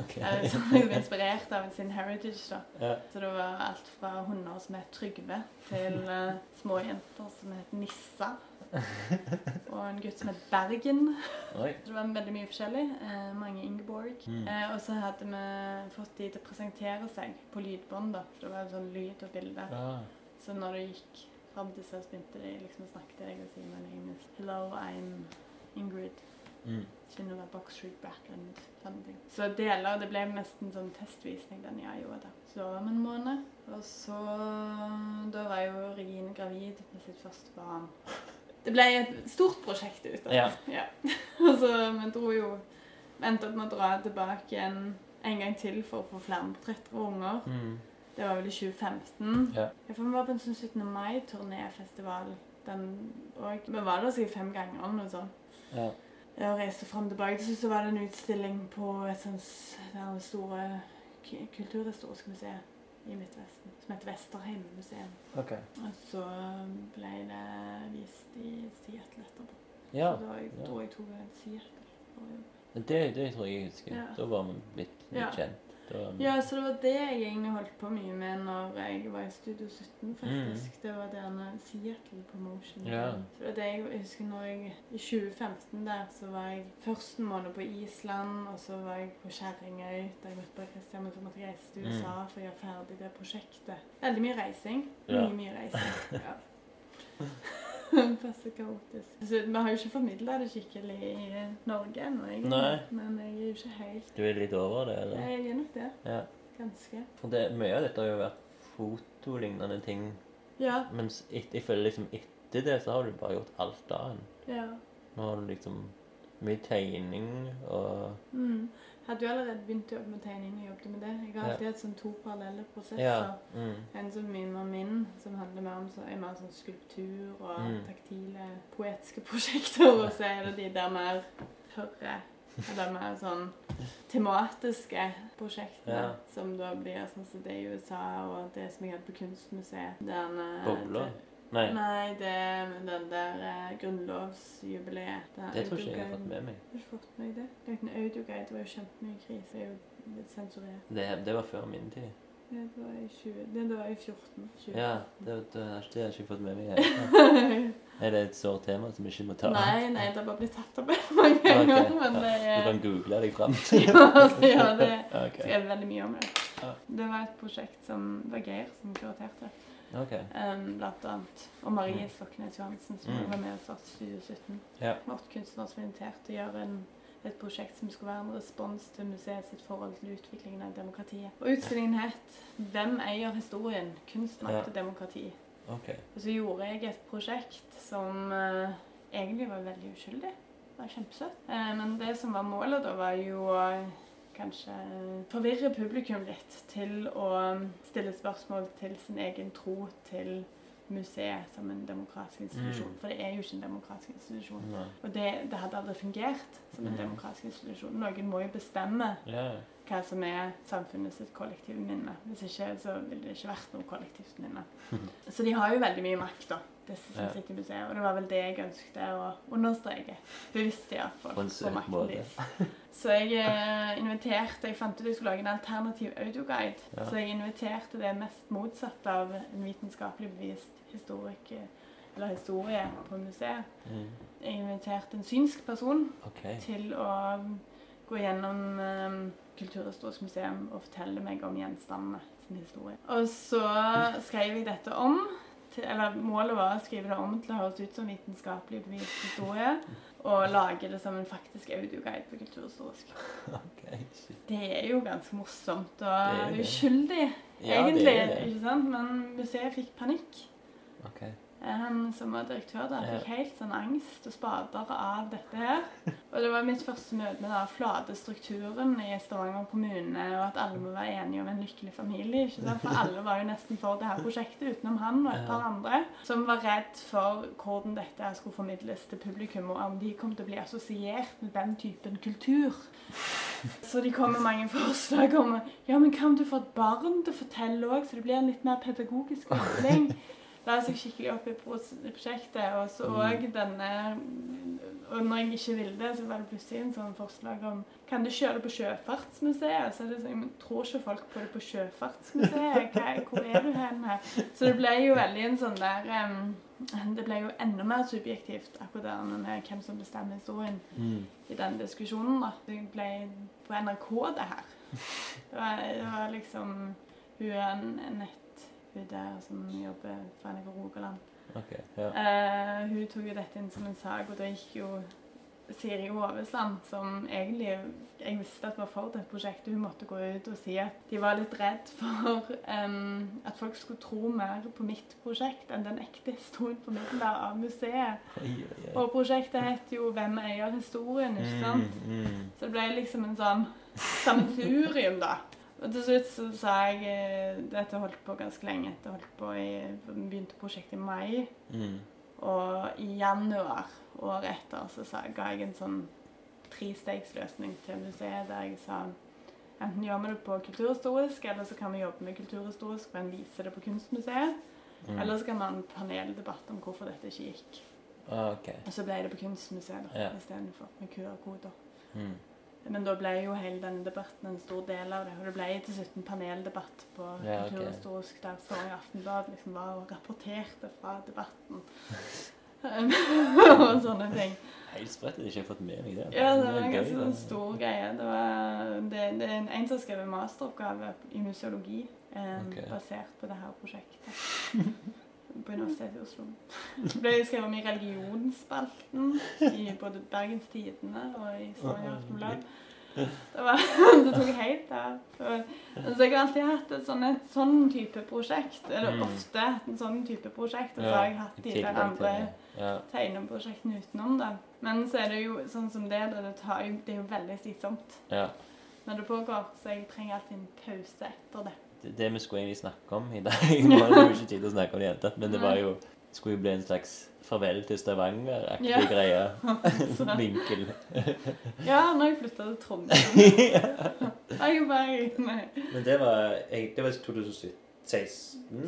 Speaker 2: Ok.
Speaker 1: Eh, som er inspirert av sin heritage. da.
Speaker 2: Ja.
Speaker 1: Så det var alt fra hunder som het Trygve, til uh, små jenter som het Nissa. Og en gutt som het Bergen.
Speaker 2: Oi.
Speaker 1: Det var veldig mye forskjellig. Uh, mange Ingeborg.
Speaker 2: Mm.
Speaker 1: Uh, og så hadde vi fått de til å presentere seg på lydbånd. da. Så det var sånn lyd og bilde.
Speaker 2: Ah.
Speaker 1: Så når det gikk fram til seg, så begynte de liksom å snakke til deg og si Hello, I'm Ingrid.
Speaker 2: Mm.
Speaker 1: Genova Box Street Backland. Sånne ting. Så deler Det ble nesten sånn testvisning den jeg gjorde. da. Så da var vi en måned. Og så Da var jo Regine gravid med sitt første barn. Det ble et stort prosjekt ut av det.
Speaker 2: Ja.
Speaker 1: Ja. Og så vi dro jo vi Endte opp med å dra tilbake igjen en gang til for å få flere portretter og unger.
Speaker 2: Mm.
Speaker 1: Det var vel i 2015.
Speaker 2: Ja.
Speaker 1: Jeg vi var på en sånn 17. mai-turnéfestival. Den, òg. vi var der sikkert fem ganger eller noe sånt.
Speaker 2: Ja.
Speaker 1: Jeg reise frem og tilbake. Til slutt så var det en utstilling på et sånt s- det er store kulturhistoriske museet i Midtvesten, som heter Vesterheim Okay.
Speaker 2: Ok.
Speaker 1: Og så ble det vist i Seattle etterpå.
Speaker 2: Ja.
Speaker 1: Så da jeg,
Speaker 2: ja.
Speaker 1: jeg tok en Seattle.
Speaker 2: Det, det tror jeg jeg husker.
Speaker 1: Ja.
Speaker 2: Da var vi blitt litt
Speaker 1: Ja.
Speaker 2: kjent.
Speaker 1: Ja, så det var det jeg egentlig holdt på mye med når jeg var i Studio 17, faktisk. Det var denne Seattle Promotion.
Speaker 2: Mm. Ja.
Speaker 1: Så det var det jeg, jeg husker når jeg I 2015 der så var jeg første måned på Island, og så var jeg på Kjerringøy da jeg møtte Christian, men så måtte jeg reise til
Speaker 2: Mm.
Speaker 1: USA for å gjøre ferdig det prosjektet. Veldig mye reising.
Speaker 2: Ja.
Speaker 1: Mye, mye reising. Ja. Passe kaotisk. Så vi har jo ikke formidla det skikkelig i Norge ennå. Men jeg er jo ikke helt
Speaker 2: Du er litt over det, eller?
Speaker 1: Jeg er nok det.
Speaker 2: Ja.
Speaker 1: Ganske.
Speaker 2: For det, mye av dette har jo vært fotolignende ting.
Speaker 1: Ja.
Speaker 2: Mens et, jeg føler liksom etter det så har du bare gjort alt annet.
Speaker 1: ja.
Speaker 2: Nå har du liksom mye tegning og
Speaker 1: Mm. Hadde jo allerede begynt å jobbe med tegning og jobbet med det. Jeg har alltid hatt sånn to parallelle prosesser.
Speaker 2: Mm.
Speaker 1: En som mye mer min, som handler mer om så, er mer sånn skulptur og
Speaker 2: Mm.
Speaker 1: taktile, poetiske prosjekter. Og så er det de der mer tørre, eller mer sånn tematiske prosjektene.
Speaker 2: Ja.
Speaker 1: Som da blir sånn som det i USA, og det som jeg hadde på Kunstmuseet. Den, eh,
Speaker 2: Bobler?
Speaker 1: det-
Speaker 2: Nei,
Speaker 1: Nei, det er den der eh, grunnlovsjubileet. den
Speaker 2: det tror ikke jeg har fått med meg.
Speaker 1: Har du fått med deg det? Er en audioguide, det var jo kjempemye krise. Det er jo litt sensurert.
Speaker 2: Det, det var før min tid.
Speaker 1: Ja, det var i 20... Det, det var i 14. 20.
Speaker 2: Ja, det, det, ikke- det har jeg ikke fått med meg. Jeg. Er det et sårt tema som vi ikke må ta?
Speaker 1: nei, nei, det har bare blitt tatt opp mange ganger.
Speaker 2: Ok,
Speaker 1: Men det
Speaker 2: Du
Speaker 1: er
Speaker 2: kan google deg fram.
Speaker 1: ja, ja, det
Speaker 2: Ok.
Speaker 1: skrev veldig mye om det.
Speaker 2: Ja.
Speaker 1: Det var et prosjekt som det var Geir som kuraterte,
Speaker 2: ok.
Speaker 1: um, blant annet. Og Marie
Speaker 2: Mm.
Speaker 1: Stoknes Johansen, som
Speaker 2: Mm.
Speaker 1: var med og startet Studio 17.
Speaker 2: Ja.
Speaker 1: Vårt kunstner som inviterte til å gjøre en, et prosjekt som skulle være en respons til museet sitt forhold til utviklingen av demokratiet. Og utstillingen het 'Hvem eier historien? Kunst, makt og demokrati'.
Speaker 2: Okay.
Speaker 1: Og så gjorde jeg et prosjekt som uh, egentlig var veldig uskyldig. Det var kjempesøtt. Uh, men det som var målet da, var jo å kanskje forvirre publikum litt til å stille spørsmål til sin egen tro til museet som en demokratisk institusjon.
Speaker 2: Mm.
Speaker 1: For det er jo ikke en demokratisk institusjon.
Speaker 2: Nei.
Speaker 1: Og det, det hadde aldri fungert som en
Speaker 2: Mm.
Speaker 1: demokratisk institusjon. Noen må jo bestemme
Speaker 2: yeah.
Speaker 1: hva som er samfunnet sitt kollektive minne. Hvis ikke så ville det ikke vært noe kollektivt minne. Så de har jo veldig mye makt, da, disse som sitter i museet. Og det var vel det jeg ønsket å understreke. Bevisst iallfall.
Speaker 2: På søt måte.
Speaker 1: Så jeg eh, inviterte Jeg fant ut jeg skulle lage en alternativ audioguide.
Speaker 2: Ja.
Speaker 1: Så jeg inviterte det mest motsatte av en vitenskapelig bevist historik, eller historie på museet.
Speaker 2: Mm.
Speaker 1: Jeg inviterte en synsk person
Speaker 2: okay.
Speaker 1: til å gå gjennom um, Kulturhistorisk museum og fortelle meg om gjenstandene sin historie. Og så skrev jeg dette om. Til, eller Målet var å skrive det om til å høres ut som vitenskapelig bevist historie. Og lage det som en faktisk audioguide på kulturhistorisk.
Speaker 2: Okay, shit.
Speaker 1: Det er jo ganske morsomt og uskyldig,
Speaker 2: Ja,
Speaker 1: egentlig. ikke sant? Men museet fikk panikk.
Speaker 2: Ok.
Speaker 1: Han som var direktør der, fikk helt sånn angst og spader av dette her. Og det var mitt første møte med den flate strukturen i Stavanger kommune, og at alle må være enige om en lykkelig familie. ikke sant? For alle var jo nesten for det her prosjektet, utenom han og et par andre, som var redd for hvordan dette skulle formidles til publikum, og om de kom til å bli assosiert med den typen kultur. Så de kom med mange forslag om ja, men hva om du får et barn til å fortelle òg, så det blir en litt mer pedagogisk opplegg. La seg skikkelig opp i prosjektet. Og så òg denne Og når jeg ikke ville det, så var det plutselig en sånn forslag om Kan du kjøre det på Sjøfartsmuseet? Så er det sånn, men tror ikke folk på det på Sjøfartsmuseet? Hva, hvor er du hen her? Så det ble jo veldig en sånn der um, Det ble jo enda mer subjektivt akkurat der med hvem som bestemmer historien
Speaker 2: Mm.
Speaker 1: i den diskusjonen. da. Det ble på NRK, det her. Det var, det var liksom Hun er en en nett hun der som jobber for NRK Rogaland.
Speaker 2: Okay, ja.
Speaker 1: uh, hun tok jo dette inn som en sak, og da gikk jo Siri Hovesland, som egentlig jeg visste at var for det prosjektet, hun måtte gå ut og si at de var litt redd for um, at folk skulle tro mer på mitt prosjekt enn den ekte historien på Middelberg av museet.
Speaker 2: Oi, oi, oi.
Speaker 1: Og prosjektet het jo 'Hvem eier historien?' ikke sant?
Speaker 2: Mm, mm.
Speaker 1: Så det ble liksom en sånn samturium da. Og til slutt så sa jeg eh, Dette holdt på ganske lenge. Dette holdt på i, begynte prosjektet i mai.
Speaker 2: Mm.
Speaker 1: Og i januar året etter så sa, ga jeg en sånn trestegsløsning til museet der jeg sa enten gjør vi det på kulturhistorisk, eller så kan vi jobbe med kulturhistorisk, men vise det på kunstmuseet.
Speaker 2: Mm.
Speaker 1: Eller så kan man ha en paneldebatt om hvorfor dette ikke gikk.
Speaker 2: Ah, ok.
Speaker 1: Og så ble det på kunstmuseet da,
Speaker 2: Ja.
Speaker 1: istedenfor med QR-koder.
Speaker 2: Mm.
Speaker 1: Men da ble jo hele denne debatten en stor del av det. Og det ble til slutt en paneldebatt på
Speaker 2: Ja, okay.
Speaker 1: Kulturhistorisk der Stavanger Aftenblad liksom var og rapporterte fra debatten. og sånne ting.
Speaker 2: Helt sprøtt. Jeg har ikke fått med meg det.
Speaker 1: Ja, det var en ganske sånn stor greie. Det, var, det, det er en, en som har skrevet masteroppgave i museologi eh,
Speaker 2: okay.
Speaker 1: basert på det her prosjektet. På Universitetet i Oslo. Så ble skrevet om i religionsspalten i både Bergens Tidende og i Stavanger Aftenblad. Det, var, det tok helt av. Så så jeg har alltid hatt et sånn, et sånn type prosjekt. Eller
Speaker 2: Mm.
Speaker 1: ofte hatt en sånn type prosjekt. Og så har jeg hatt de der andre. Tegneprosjektene utenom det. Men så er det jo sånn som det, det, tar det er jo veldig slitsomt når det pågår, så jeg trenger alltid en pause etter det.
Speaker 2: Det, vi skulle egentlig snakke om i dag Nå har vi jo ikke tid til å snakke om det i det hele tatt, men det var jo skulle jo bli en slags farvel til Stavanger-aktig
Speaker 1: Ja.
Speaker 2: greie. Vinkel.
Speaker 1: ja, når jeg flytta til Trondheim Jeg bare Nei.
Speaker 2: Men det var, egentlig 2016.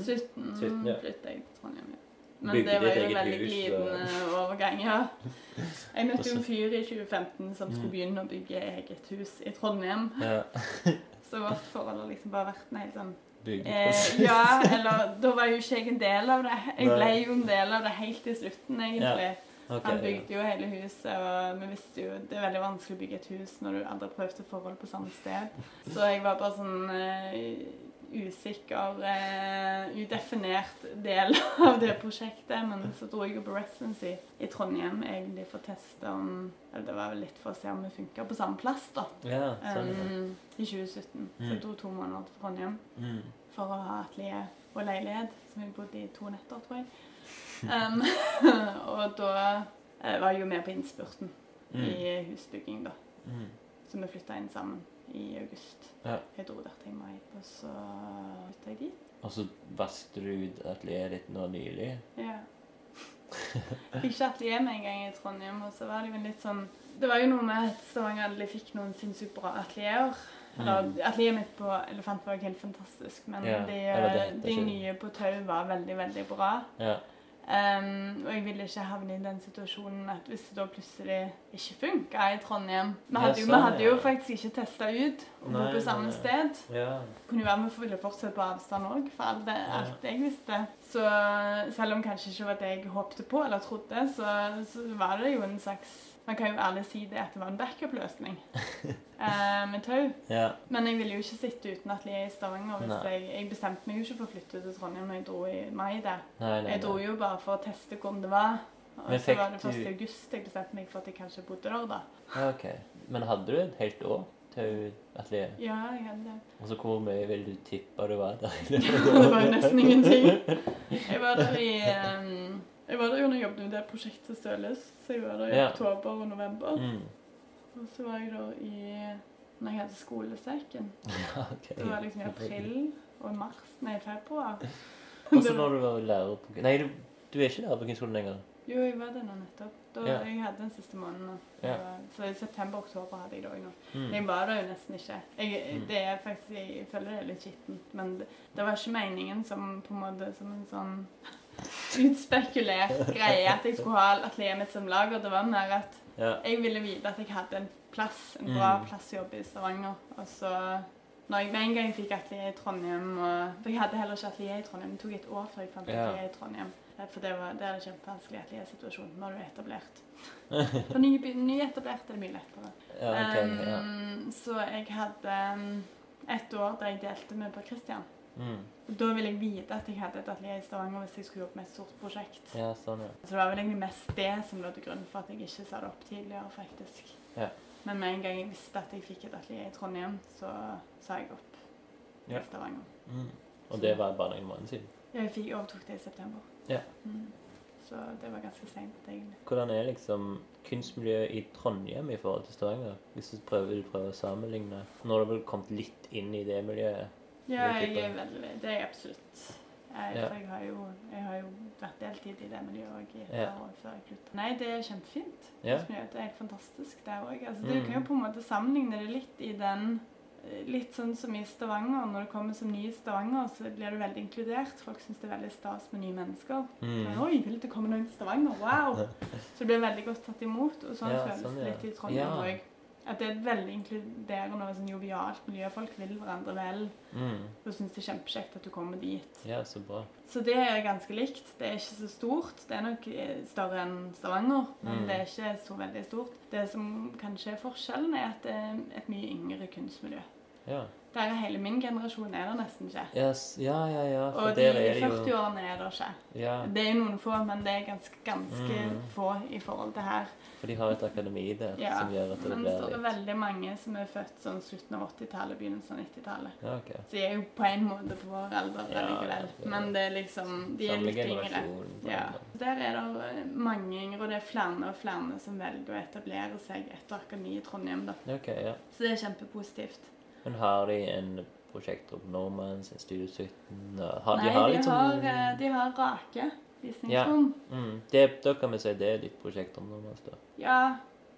Speaker 1: 17
Speaker 2: 17, ja.
Speaker 1: flytta jeg til Trondheim. ja. Men
Speaker 2: Bygde
Speaker 1: det var jo
Speaker 2: en
Speaker 1: veldig
Speaker 2: hus,
Speaker 1: glidende overgang, ja. Jeg møtte jo en fyr i 2015 som
Speaker 2: Mm.
Speaker 1: skulle begynne å bygge eget hus i Trondheim.
Speaker 2: Ja.
Speaker 1: Så vårt forhold har liksom bare vært en helt sånn Eh, ja, eller da var jo ikke jeg en del av det. Jeg ble jo en del av det helt til slutten, egentlig.
Speaker 2: Ok,
Speaker 1: Han bygde jo hele huset, og vi visste jo det er veldig vanskelig å bygge et hus når du aldri har prøvd et forhold på samme sted. Så jeg var bare sånn eh, usikker, uh, udefinert del av det prosjektet. Men så dro jeg jo på residency i Trondheim egentlig for å teste om Eller det var vel litt for å se om vi funka på samme plass, da.
Speaker 2: Ja, sånn. ja.
Speaker 1: Um, I 2017. Så
Speaker 2: Mm.
Speaker 1: jeg dro to måneder til Trondheim
Speaker 2: Mm.
Speaker 1: for å ha atelier og leilighet, som jeg bodde i to netter, tror jeg. Um, og da uh, var jeg jo med på innspurten
Speaker 2: Mm.
Speaker 1: i husbygging, da.
Speaker 2: Mm.
Speaker 1: Så vi flytta inn sammen i august.
Speaker 2: Ja.
Speaker 1: Jeg dro der til i mai, og så flytta jeg dit.
Speaker 2: Og så vasket du ut atelieret ditt nå nylig.
Speaker 1: Ja. Fikk ikke atelier med en gang i Trondheim, og så var det jo litt sånn Det var jo noe med at Stavanger aldri fikk noen sinnssykt bra atelierer. Eller
Speaker 2: Mm.
Speaker 1: atelieret mitt på Elefant var helt fantastisk, men
Speaker 2: Ja,
Speaker 1: de, de nye på Tau var veldig, veldig bra.
Speaker 2: Ja.
Speaker 1: Um, og jeg ville ikke havne i den situasjonen at hvis det da plutselig ikke funka i Trondheim Vi hadde jo, vi
Speaker 2: sånn,
Speaker 1: hadde jo faktisk ikke testa ut å bo på samme
Speaker 2: nei.
Speaker 1: sted.
Speaker 2: ja.
Speaker 1: Kunne jo være med ville fortsette på avstand òg, for alt, det,
Speaker 2: Ja.
Speaker 1: alt jeg visste. Så selv om kanskje ikke var det jeg håpte på eller trodde, så, så var det jo en slags Man kan jo ærlig si det at det var en backup-løsning eh, med tau.
Speaker 2: ja.
Speaker 1: Men jeg ville jo ikke sitte uten atelier i Stavanger. Hvis jeg, jeg bestemte meg jo ikke for å flytte til Trondheim når jeg dro i mai der.
Speaker 2: Nei, nei,
Speaker 1: Jeg dro jo bare for å teste hvordan det var. Og
Speaker 2: Men
Speaker 1: så var det
Speaker 2: du-
Speaker 1: først i august jeg bestemte meg for at jeg kanskje bodde der da.
Speaker 2: Ja, ok. Men hadde du et helt år til atelier?
Speaker 1: Ja, jeg hadde det.
Speaker 2: Og så hvor mye vil du tippe du var der?
Speaker 1: det var jo nesten ingenting. Jeg var der i ehm, Jeg var der jo når jeg jobbet med det prosjektet Støløst, så jeg var der i
Speaker 2: Ja.
Speaker 1: oktober og november.
Speaker 2: Mm.
Speaker 1: Og så var jeg der i når jeg hadde skolesekken.
Speaker 2: Ja, ok.
Speaker 1: Det var liksom i april og i mars. Nei, februar.
Speaker 2: Og så når du var lærer på Nei, du, du er ikke lærer på kunstskolen lenger?
Speaker 1: Jo, jeg var det nå nettopp. Da,
Speaker 2: Ja.
Speaker 1: Jeg hadde den siste måneden.
Speaker 2: Ja.
Speaker 1: Så i september-oktober hadde jeg det òg nå.
Speaker 2: Mm.
Speaker 1: Jeg var der jo nesten ikke. Jeg,
Speaker 2: Mm.
Speaker 1: det er faktisk, jeg føler det er litt skittent. Men det, det var ikke meningen som på en måte som en sånn utspekulert greie at jeg skulle ha atelieret mitt som lager. Det var mer at
Speaker 2: Ja.
Speaker 1: jeg ville vite at jeg hadde en plass, en bra
Speaker 2: Mm.
Speaker 1: plass å jobbe i Stavanger. Og så når jeg med en gang fikk atelier i Trondheim og, For jeg hadde heller ikke atelier i Trondheim. Det tok et år før jeg fant
Speaker 2: Ja.
Speaker 1: atelier i Trondheim. For det, var, det er en kjempevanskelig ateliersituasjon når du er etablert. For ny- nyetablert er det mye lettere.
Speaker 2: ja, ok. Ja.
Speaker 1: Um, så jeg hadde um, et år der jeg delte med Per Christian.
Speaker 2: Mm.
Speaker 1: Da ville jeg vite at jeg hadde et atelier i Stavanger hvis jeg skulle jobbe med et stort prosjekt.
Speaker 2: ja, sånn, ja.
Speaker 1: Så det var vel egentlig mest det som lå til grunn for at jeg ikke sa det opp tidligere, faktisk.
Speaker 2: Ja.
Speaker 1: Men med en gang jeg visste at jeg fikk et atelier i Trondheim, så sa jeg opp
Speaker 2: Ja.
Speaker 1: i Stavanger.
Speaker 2: Mm. Og det var bare noen måneder siden.
Speaker 1: Ja, Jeg fikk overtok det i september.
Speaker 2: Ja.
Speaker 1: Mm. Så det var ganske seint, egentlig.
Speaker 2: Hvordan er liksom kunstmiljøet i Trondheim i forhold til Stavanger? Hvis du prøver, vil prøve å sammenligne. Nå har du vel kommet litt inn i det miljøet?
Speaker 1: Ja, jeg er veldig Det er jeg absolutt. Jeg,
Speaker 2: Ja.
Speaker 1: For jeg har, jo, jeg har jo vært deltid i det miljøet òg i et
Speaker 2: Ja.
Speaker 1: år før jeg slutta. Nei, det er kjempefint.
Speaker 2: Ja.
Speaker 1: Det er helt fantastisk, der òg. Altså,
Speaker 2: Mm.
Speaker 1: Du kan jo på en måte sammenligne det litt i den eh, Litt sånn som i Stavanger. Når du kommer som ny i Stavanger, så blir du veldig inkludert. Folk syns det er veldig stas med nye mennesker.
Speaker 2: Mm.
Speaker 1: Oi, vil det komme noen til Stavanger? Wow! Så det blir veldig godt tatt imot. Og sånn
Speaker 2: Ja,
Speaker 1: føles
Speaker 2: sånn,
Speaker 1: det
Speaker 2: ja.
Speaker 1: litt i Trondheim òg. At det er et veldig inkluderende og sånn jovialt miljø. Folk vil hverandre vel.
Speaker 2: Mm.
Speaker 1: Og syns det er kjempekjekt at du kommer dit.
Speaker 2: Ja, så bra.
Speaker 1: Så det er ganske likt. Det er ikke så stort. Det er nok eh, større enn Stavanger, men
Speaker 2: Mm.
Speaker 1: det er ikke så veldig stort. Det som kanskje er forskjellen, er at det er et mye yngre kunstmiljø.
Speaker 2: Ja.
Speaker 1: Der er hele min generasjon er det nesten ikke.
Speaker 2: Yes. ja, ja. ja. For
Speaker 1: Og de i
Speaker 2: er det jo
Speaker 1: 40-årene er det ikke.
Speaker 2: Ja,
Speaker 1: Det er jo noen få, men det er ganske, ganske
Speaker 2: Mm.
Speaker 1: få i forhold til her.
Speaker 2: for de har et akademi der
Speaker 1: Ja,
Speaker 2: som gjør at det
Speaker 1: Men
Speaker 2: blir
Speaker 1: så er det
Speaker 2: litt
Speaker 1: veldig mange som er født sånn slutten av 80-tallet, begynnelsen av 90-tallet.
Speaker 2: Ja, okay.
Speaker 1: Så de er jo på en måte på vår alder
Speaker 2: Ja,
Speaker 1: likevel. Men det er liksom De er litt yngre. Ja. Der er det eh, mange yngre, og det er flere og flere som velger å etablere seg etter akademi i Trondheim. da.
Speaker 2: Okay, ja.
Speaker 1: Så det er kjempepositivt.
Speaker 2: Men har de en prosjektgruppe Normans, en Studio 17 har,
Speaker 1: Nei,
Speaker 2: De har
Speaker 1: de,
Speaker 2: liksom,
Speaker 1: har, eh, de har rake visningsrom.
Speaker 2: mm, det, Da kan vi si det er ditt prosjekt om Normans, da.
Speaker 1: Ja.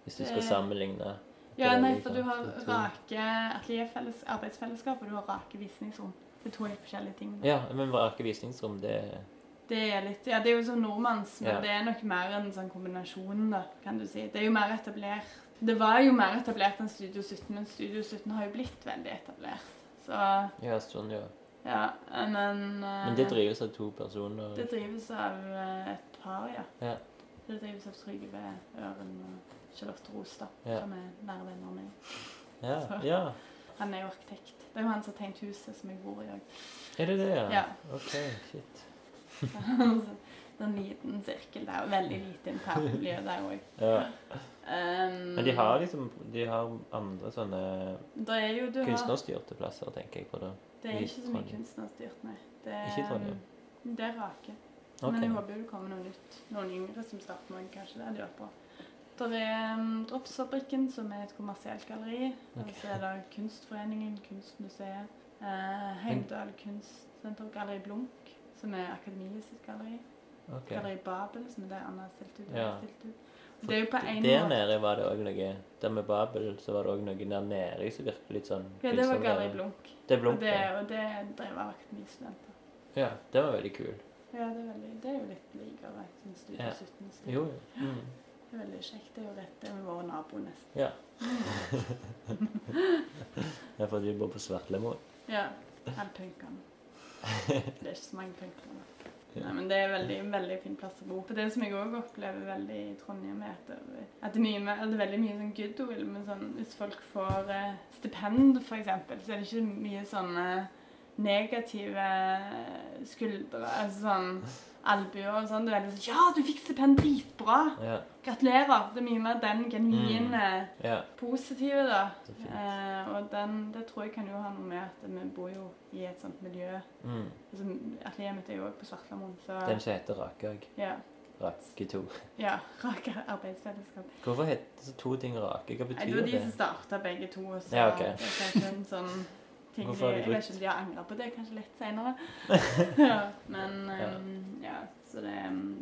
Speaker 2: Hvis du skal sammenligne.
Speaker 1: ja,
Speaker 2: er
Speaker 1: nei, for du har rake atelierfelles arbeidsfellesskap, og du har rake visningsrom. Det er to litt forskjellige ting.
Speaker 2: Ja, men rake visningsrom, det
Speaker 1: Det er litt, ja, det er jo sånn nordmanns, men
Speaker 2: Ja.
Speaker 1: det er nok mer en sånn kombinasjon, da, kan du si. Det er jo mer etablert. Det var jo mer etablert enn Studio 17, men Studio 17 har jo blitt veldig etablert. Så
Speaker 2: Ja, sånn, ja.
Speaker 1: ja, men eh,
Speaker 2: Men det drives av to personer.
Speaker 1: det drives av eh, et par, ja.
Speaker 2: Ja.
Speaker 1: Det drives av Trygve Øren og Charlotte Rostad,
Speaker 2: Ja.
Speaker 1: som er nære venner med.
Speaker 2: Ja,
Speaker 1: Så-
Speaker 2: ja.
Speaker 1: Han er jo arkitekt. Det er jo han som har tegnet huset som jeg bor i òg.
Speaker 2: Er det det, ja?
Speaker 1: Ja.
Speaker 2: Ok, shit.
Speaker 1: en liten sirkel der. og Veldig lite internt miljø der òg.
Speaker 2: Ja.
Speaker 1: Um,
Speaker 2: Men de har liksom De har andre sånne
Speaker 1: er jo, du har,
Speaker 2: kunstnerstyrte plasser, tenker jeg på da.
Speaker 1: det er ikke så mye kunstnerstyrt, nei. Det er,
Speaker 2: Ikke i Trondheim?
Speaker 1: um, Det er rake.
Speaker 2: Okay.
Speaker 1: Men jeg håper jo det kommer noe nytt. Noen yngre som starter noe, kanskje. Det hadde vært bra. Der er um, Dropsfabrikken, som er et kommersielt galleri. Og
Speaker 2: Ok.
Speaker 1: så er det Kunstforeningen, Kunstmuseet, eh, Heimdal Kunstsenter, Galleri Blunk, som er Akademiet sitt galleri.
Speaker 2: Ok.
Speaker 1: i Babel, som er det Anna har stilt ut. og
Speaker 2: Ja.
Speaker 1: stilt ut. Det er jo på en
Speaker 2: Der
Speaker 1: måte
Speaker 2: nede var det òg noe Der med Babel så var det òg noe der nede som virker litt sånn
Speaker 1: Ja, det var Gary Blunk.
Speaker 2: Det er
Speaker 1: Og
Speaker 2: Blunk,
Speaker 1: det,
Speaker 2: ja.
Speaker 1: og det drev av studenter.
Speaker 2: ja. Det var veldig kul.
Speaker 1: Ja, det er, veldig, det er jo litt likere enn Studio
Speaker 2: Ja.
Speaker 1: 17 stil.
Speaker 2: Jo, jo. Mm.
Speaker 1: Det er veldig kjekt. Det er jo rett ved med nabo, nesten.
Speaker 2: Ja. det er fordi du bor på Svartlemoen.
Speaker 1: Ja. Han punkene. Det er ikke så mange punker. Nei, men det er veldig, veldig fin plass å bo. på. det som jeg òg opplever veldig i Trondheim, er at det, at det, er, mye, det er veldig mye sånn goodwill. Men sånn, hvis folk får eh, stipend, eksempel, så er det ikke mye sånne negative skuldre. Altså sånn albuer og sånn. Det er veldig sånn Ja, du fikk stipend! Dritbra!
Speaker 2: Ja.
Speaker 1: Gratulerer! Det er mye mer den genuine
Speaker 2: ja.
Speaker 1: positive, da. Eh, og den, det tror jeg kan jo ha noe med at vi bor jo i et sånt miljø.
Speaker 2: Mm.
Speaker 1: Altså, Atelieret mitt er jo òg på Svartlamoen, så
Speaker 2: Den som heter Rake òg.
Speaker 1: ja.
Speaker 2: Rake 2.
Speaker 1: ja. Rake arbeidsfellesskap.
Speaker 2: Hvorfor heter så to ting Rake? Hva betyr
Speaker 1: det Det var de
Speaker 2: det?
Speaker 1: som starta begge to. Så
Speaker 2: Ja, okay.
Speaker 1: det er en sånn ting
Speaker 2: Hvorfor har de
Speaker 1: Jeg vet ikke om de har angra på det, kanskje litt seinere. ja, men ehm, ja, så det,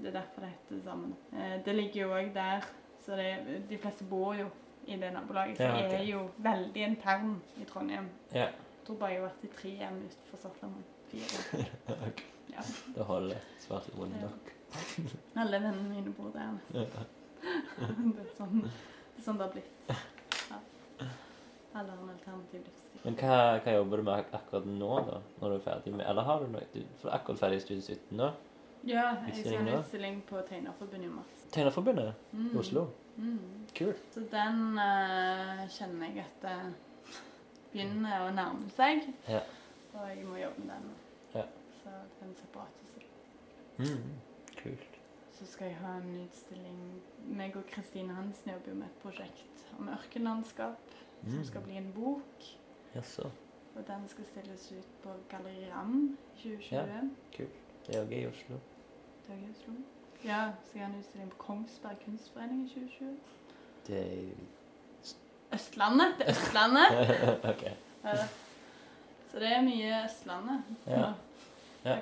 Speaker 1: det er derfor det heter sammen. Eh, det ligger jo òg der, så det, de fleste bor jo i det nabolaget. Så
Speaker 2: Ja,
Speaker 1: jeg er jo veldig intern i Trondheim.
Speaker 2: Ja.
Speaker 1: Jeg tror bare jeg har vært i tre hjem utenfor Sortland. Fire.
Speaker 2: Ok.
Speaker 1: Ja.
Speaker 2: Det holder. Svært rundt nok.
Speaker 1: Alle vennene mine bor der. nesten. det, er sånn, det er sånn det har blitt. Ja. Alle har en alternativ livsstil.
Speaker 2: Men hva, hva jobber du med akkurat nå, da? Når du er ferdig med Eller har du noe du, er akkurat ferdig i Studie 17 nå?
Speaker 1: Ja, jeg skal ha en utstilling på Tegnerforbundet i mars.
Speaker 2: Tegnerforbundet
Speaker 1: Mm.
Speaker 2: i Oslo.
Speaker 1: Mm.
Speaker 2: Kult.
Speaker 1: Så den uh, kjenner jeg at det begynner å nærme seg.
Speaker 2: Ja.
Speaker 1: Og jeg må jobbe med den.
Speaker 2: Ja.
Speaker 1: Så den separate.
Speaker 2: Mm. Kult.
Speaker 1: Så skal jeg ha en utstilling meg og Kristine Hansen jobber jo med et prosjekt om ørkenlandskap som
Speaker 2: Mm.
Speaker 1: skal bli en bok.
Speaker 2: Jaså.
Speaker 1: Og den skal stilles ut på Galleri Ram i 2020.
Speaker 2: Kult. Det er òg i Oslo.
Speaker 1: Det er. Ja, så jeg har en utstilling på Kongsberg kunstforening i 2020.
Speaker 2: Det er
Speaker 1: Østlandet! Det er Østlandet!
Speaker 2: OK.
Speaker 1: Ja. Så det er mye Østlandet.
Speaker 2: Ja. Ja.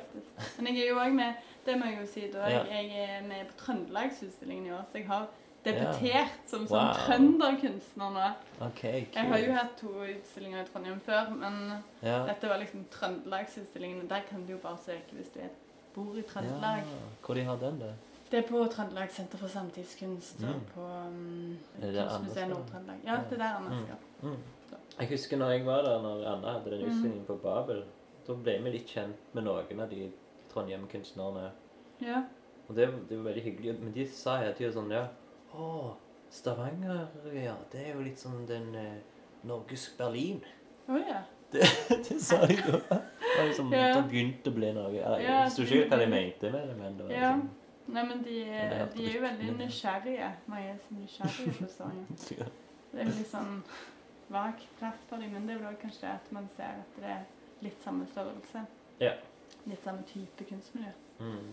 Speaker 1: Men jeg er jo òg med Det må jeg jo si da.
Speaker 2: Ja.
Speaker 1: Jeg er med på Trøndelagsutstillingen i år, så jeg har debutert som sånn
Speaker 2: Wow.
Speaker 1: trønderkunstner nå.
Speaker 2: OK, cool.
Speaker 1: Jeg har jo hatt to utstillinger i Trondheim før, men
Speaker 2: ja.
Speaker 1: dette var liksom Trøndelagsutstillingen. Der kan du jo bare søke hvis du er, bor i Trøndelag.
Speaker 2: Ja. Hvor de har den, det?
Speaker 1: Det er på Trøndelag Senter for samtidskunst og
Speaker 2: Mm.
Speaker 1: på um, Kunstmuseet? Nord-Trøndelag. Ja, det er der Anna
Speaker 2: Mm.
Speaker 1: skal.
Speaker 2: Mm.
Speaker 1: Mm.
Speaker 2: Jeg husker når jeg var der, når Anna hadde den
Speaker 1: Mm.
Speaker 2: utstillingen på Babel. Da ble vi litt kjent med noen av de Trondheim-kunstnerne.
Speaker 1: Ja.
Speaker 2: Og det, det var veldig hyggelig. Men de sa hele tida sånn Ja, å, Stavanger, ja. Det er jo litt sånn den eh, Norges Berlin.
Speaker 1: Oh, ja.
Speaker 2: det sa de da. Det var liksom,
Speaker 1: Ja.
Speaker 2: Det begynte å bli noe. Jeg
Speaker 1: Ja,
Speaker 2: forstår ikke hva de mente med det, men det var
Speaker 1: Ja.
Speaker 2: liksom
Speaker 1: Nei, men de,
Speaker 2: det
Speaker 1: de er jo veldig nysgjerrige. Mange er så nysgjerrige på Stavanger.
Speaker 2: ja.
Speaker 1: Det er jo litt sånn vag kraft for dem, men det er vel kanskje at man ser at det er litt samme størrelse.
Speaker 2: Ja.
Speaker 1: Litt samme type kunstmiljø,
Speaker 2: mm.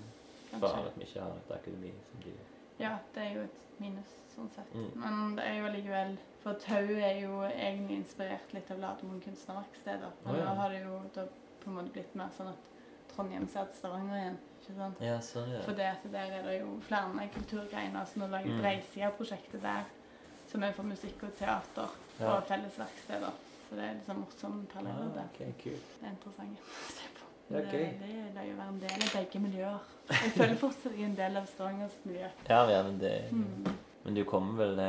Speaker 2: Bare at vi ikke har et akademi som de
Speaker 1: Ja, det er jo et minus sånn sett.
Speaker 2: Mm.
Speaker 1: Men det er jo allikevel For Tau er jo egentlig inspirert litt av Lademoen kunstnerverksteder. Men
Speaker 2: oh, ja.
Speaker 1: nå har det jo da på en måte blitt mer sånn at Trondheim ser til Stavanger igjen. ikke sant?
Speaker 2: Ja, sånn, ja.
Speaker 1: For det der er det jo flere kulturgreiner. Så nå lager
Speaker 2: Mm.
Speaker 1: Breisida-prosjektet der, som er for musikk og teater
Speaker 2: Ja.
Speaker 1: og fellesverksteder. Så det er liksom morsomt parallell
Speaker 2: Ah,
Speaker 1: okay,
Speaker 2: ok, kult.
Speaker 1: Det er interessant å se på. Det,
Speaker 2: gøy.
Speaker 1: det, det er jo være en del av begge miljøer. Jeg føler fortsatt jeg er en del av Stavangers miljø.
Speaker 2: Ja, ja, men det
Speaker 1: Mm.
Speaker 2: Men du kommer vel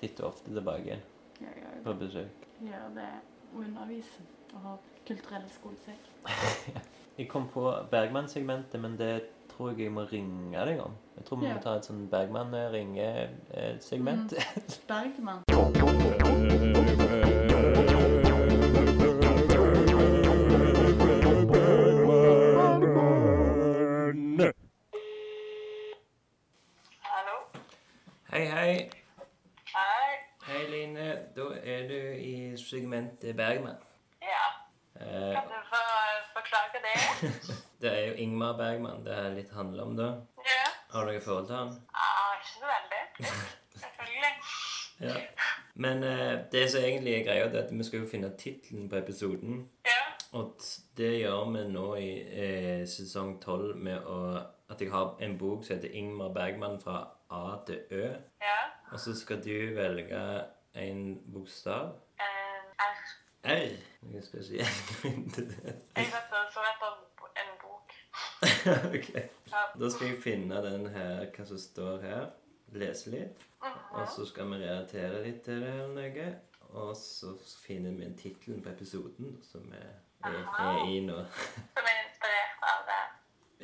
Speaker 2: titt og ofte tilbake igjen
Speaker 1: ja, gjør
Speaker 2: på besøk?
Speaker 1: Gjør det å undervise og ha kulturelle skolesekk.
Speaker 2: Jeg kom på Bergman-segmentet, men det tror jeg jeg må ringe deg om. Jeg tror vi
Speaker 1: Ja.
Speaker 2: må ta et sånn Bergman-ringe-segment.
Speaker 1: Bergman.
Speaker 2: segmentet Bergman.
Speaker 5: Ja,
Speaker 2: Eh,
Speaker 5: kan du få forklare det?
Speaker 2: det er jo Ingmar Bergman det er litt handler om, da.
Speaker 5: Ja.
Speaker 2: Har du noe forhold til han?
Speaker 5: Ah, ikke så veldig. Selvfølgelig.
Speaker 2: Ja. Men eh, det som egentlig er greia, det er at vi skal jo finne tittelen på episoden.
Speaker 5: Ja.
Speaker 2: Og det gjør vi nå i eh, sesong 12 med å, at jeg har en bok som heter Ingmar Bergman fra A til Ø.
Speaker 5: Ja.
Speaker 2: Og så skal du velge en bokstav.
Speaker 5: R.
Speaker 2: R. Noe spesielt grunn til det.
Speaker 5: Jeg vet det, så etter en bok.
Speaker 2: ok.
Speaker 5: Ja.
Speaker 2: Da skal jeg finne den her, hva som står her. Lese litt. Og så skal vi relatere litt til det eller noe. Og så finner vi en tittel på episoden som er, er, er i nå.
Speaker 5: Som er inspirert av det.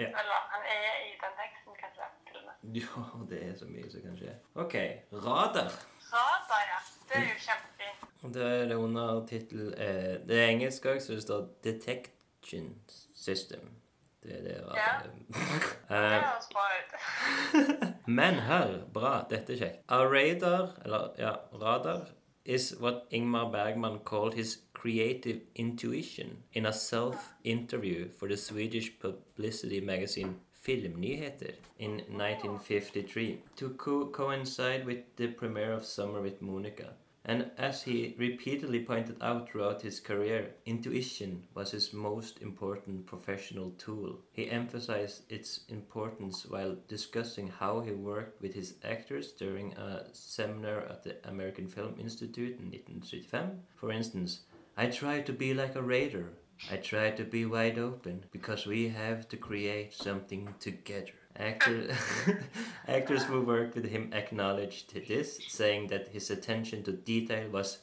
Speaker 2: Ja.
Speaker 5: Eller han er i den teksten, kanskje. Til og med.
Speaker 2: Ja, det er så mye som kan skje. OK. Radar.
Speaker 5: Radar, ja. Det er jo kjempefint.
Speaker 2: Da er det under tittel eh, Det er engelsk òg, så det står 'Detection System'. Det er det
Speaker 5: Det høres bra ut.
Speaker 2: Men hør, bra, dette er kjekt. A radar, eller ja, radar, is what Ingmar Bergman called his creative intuition in a self-interview for the Swedish publicity magazine Filmnyheter in 1953 to co- coincide with the premiere of Summer with Monica. And as he repeatedly pointed out throughout his career, intuition was his most important professional tool. He emphasized its importance while discussing how he worked with his actors during a seminar at the American Film Institute in 1975. For instance, I try to be like a raider. I try to be wide open because we have to create something together. Actor, actors who worked with him acknowledged this, saying that his attention to detail was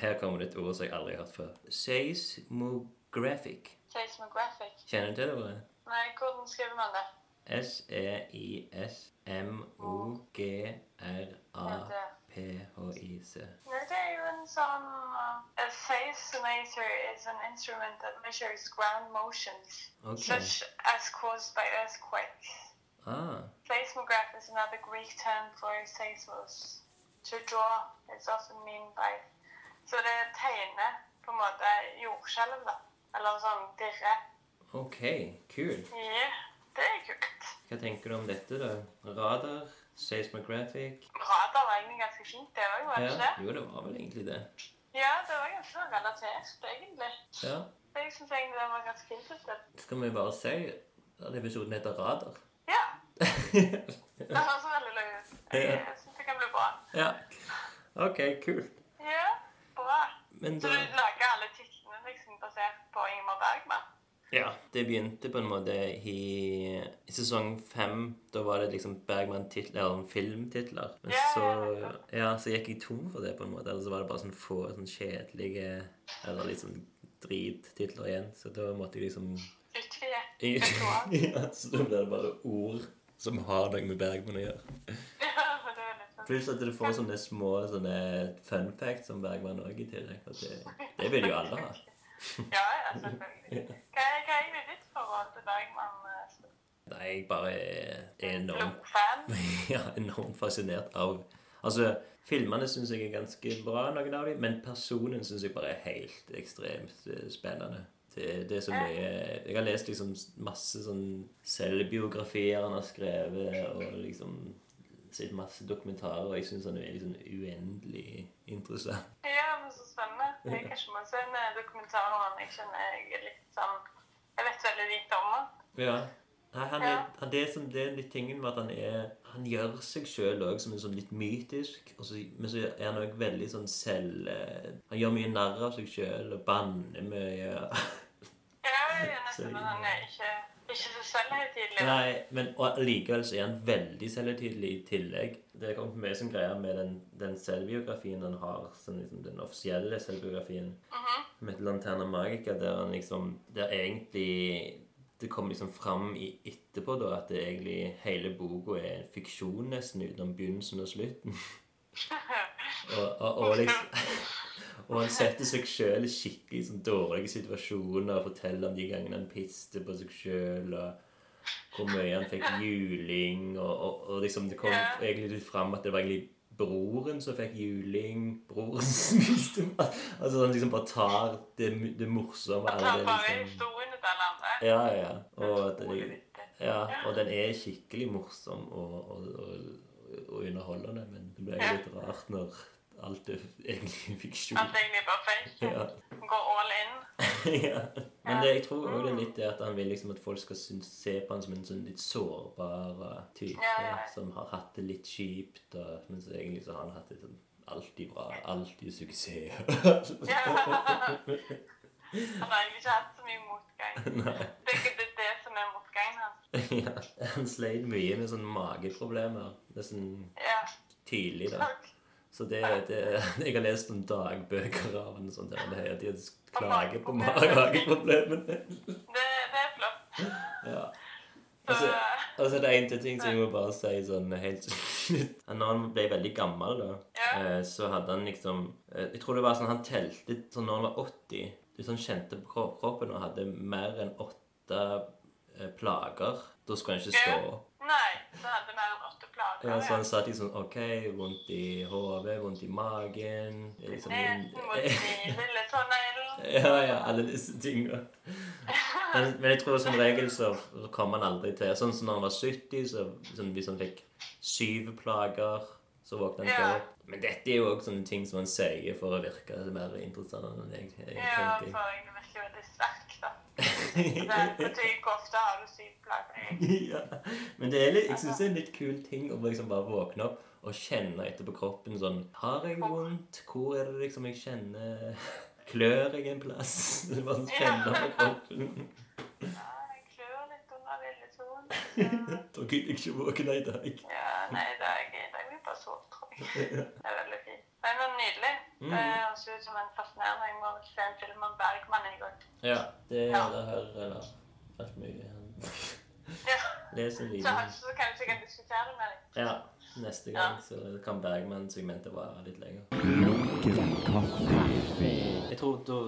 Speaker 2: Her kommer det et ord som jeg aldri har hørt før. Seismographic.
Speaker 1: Seismographic.
Speaker 2: Kjenner du til det ordet?
Speaker 1: Nei, hvordan skriver man det?
Speaker 2: S-E-I-S-M-O-G-R-A-P-H-I-C.
Speaker 1: Det er jo en sånn uh, A seismometer is an instrument that measures ground motions,
Speaker 2: Ok.
Speaker 1: such as caused by earthquakes.
Speaker 2: Ah,
Speaker 1: Seismograph is another Greek term for seismos. To draw is often mean by Så det tegner på en måte jordskjelv, da. Eller sånn dirre.
Speaker 2: ok. Kult.
Speaker 1: Ja, det er kult.
Speaker 2: Hva tenker du om dette, da? Radar? Seismographic?
Speaker 1: Radar var egentlig ganske fint, det òg, var det ikke det?
Speaker 2: Jo, det var vel egentlig det.
Speaker 1: Ja, det var ganske relatert, egentlig.
Speaker 2: Ja.
Speaker 1: Jeg syns egentlig det var ganske fint.
Speaker 2: Skal vi bare si at episoden heter Radar?
Speaker 1: Ja. Det høres veldig løye ut. Jeg syns det kan bli bra.
Speaker 2: ja. Ok, kult.
Speaker 1: Ja, bra.
Speaker 2: Men
Speaker 1: Så du lager alle titlene liksom basert på Ingmar Bergman?
Speaker 2: Ja, det begynte på en måte i, i sesong fem. Da var det liksom Bergman-titler, eller filmtitler. Men
Speaker 1: Ja,
Speaker 2: så,
Speaker 1: ja,
Speaker 2: ja, så gikk jeg tom for det, på en måte. Eller så var det bare sånn få sånn kjedelige eller litt sånn drittitler igjen. Så da måtte jeg liksom
Speaker 1: Utvide.
Speaker 2: Ja, Så da blir det bare ord som har noe med Bergman å gjøre.
Speaker 1: Sånn.
Speaker 2: Pluss at du får sånne små sånne fun facts om Bergman òg i tillegg. Det, det vil jo alle ha.
Speaker 1: Ja, ja, selvfølgelig. Hva er, hva er ditt forhold til Bergman? eh,
Speaker 2: Nei, jeg bare er er enormt ja, enormt fascinert av Altså, filmene syns jeg er ganske bra, noen av dem, men personen syns jeg bare er helt ekstremt eh, spennende. Det, det er så mye Jeg har lest liksom masse sånn selvbiografier han har skrevet, og liksom sett masse dokumentarer, og jeg syns han er liksom uendelig interessant.
Speaker 1: Ja, men så spennende. Jeg kan ikke må se dokumentarer, om han. Jeg kjenner jeg er litt sånn Jeg vet veldig lite om han.
Speaker 2: Ja. Han er,
Speaker 1: Ja.
Speaker 2: han, det, som, det er litt tingen med at han er Han gjør seg sjøl òg som en sånn litt mytisk, så, men så er han òg veldig sånn selv eh, Han gjør mye narr av seg sjøl og banner mye.
Speaker 1: Ja, ja, nesten, men ikke, ikke så selvhøytidelig.
Speaker 2: Nei, men og likevel så er han veldig selvhøytidelig i tillegg. Det er kommet mye som greier med den, den selvbiografien han har, sånn liksom den offisielle selvbiografien med Lanterna Magica, der han liksom Der egentlig det kommer liksom fram i etterpå da at det egentlig hele boka er en fiksjon nesten utenom begynnelsen og slutten. og, og, og liksom Og han setter seg sjøl i skikkelig sånn dårlige situasjoner og forteller om de gangene han piste på seg sjøl, og hvor mye han fikk juling, og, og, og liksom det kom egentlig litt fram at det var egentlig broren som fikk juling. Broren spiste mat. Altså han liksom bare tar det, det morsomme av
Speaker 1: tar
Speaker 2: det. liksom.
Speaker 1: alle.
Speaker 2: Ja, ja. Og, det, ja, og den er skikkelig morsom og, og, og, og underholdende, men det blir litt rart når alt er egentlig fiksjon.
Speaker 1: Alt er egentlig bare fake.
Speaker 2: Ja.
Speaker 1: Går all in.
Speaker 2: ja. Men det, jeg tror også det er litt det at han vil liksom at folk skal synes, se på han som en sånn litt sårbar uh, type
Speaker 1: Ja, ja.
Speaker 2: som har hatt det litt kjipt, og, men så egentlig så har han hatt det sånn alltid bra, alltid suksess.
Speaker 1: Ja. Han har egentlig ikke hatt så mye motgang.
Speaker 2: Nei.
Speaker 1: Det er det, det som er motgangen hans.
Speaker 2: ja. Han sleit mye med sånne mageproblemer. Det er sånn
Speaker 1: Ja.
Speaker 2: tidlig, da.
Speaker 1: Takk.
Speaker 2: Så det, det Jeg har lest noen dagbøker av en sånn der det tiden klager på mageproblemene.
Speaker 1: Det, det er flott.
Speaker 2: Ja.
Speaker 1: Så,
Speaker 2: Altså, altså det er en til ting som jeg må bare si sånn helt slutt. Når han ble veldig gammel, da,
Speaker 1: Ja.
Speaker 2: eh, så hadde han liksom eh, Jeg tror det var sånn han telte sånn når han var 80. Hvis han kjente på kroppen og hadde mer enn åtte eh, plager, da skulle han ikke stå opp.
Speaker 1: Nei, så hadde mer enn åtte plager.
Speaker 2: Ja, så han sa liksom OK, vondt i hodet, vondt i magen liksom,
Speaker 1: Nesen, vondt i lille tåneglen.
Speaker 2: Ja, ja, alle disse tingene. Men, men jeg tror som regel så så kom han aldri til Sånn som når han var 70, så sånn, hvis han fikk syv plager, Så våkner han
Speaker 5: Ja.
Speaker 2: til. Men dette er jo også sånne ting som han sier for å virke mer interessant enn jeg, jeg
Speaker 5: Ja,
Speaker 2: tenker.
Speaker 5: for jeg virker veldig sterk, hvor ofte har du plager?
Speaker 2: ja. Men det er litt, jeg syns det er en litt kul ting å liksom bare våkne opp og kjenne etter på kroppen sånn Har jeg vondt? Hvor er det liksom jeg kjenner Klør jeg en plass? Bare kjenne på kroppen.
Speaker 5: Ja, jeg klør litt under veldig
Speaker 2: Da gidder jeg ikke våkne i dag.
Speaker 5: Ja, nei, det er jeg, det blir bare sove, tror jeg. Det er veldig fint. Men det er nydelig.
Speaker 2: Mm.
Speaker 5: Det høres ut som en fascinerende. Jeg må se en film om Bergman en gang.
Speaker 2: Ja, det
Speaker 5: Ja.
Speaker 2: er det her eller vært mye.
Speaker 5: Ja.
Speaker 2: Les en
Speaker 5: Så,
Speaker 2: liten
Speaker 5: så kanskje jeg kan diskutere med deg.
Speaker 2: Ja, neste gang så kan Bergman-segmentet vare litt lenger.
Speaker 3: Lunken kaffe.
Speaker 2: Jeg tror da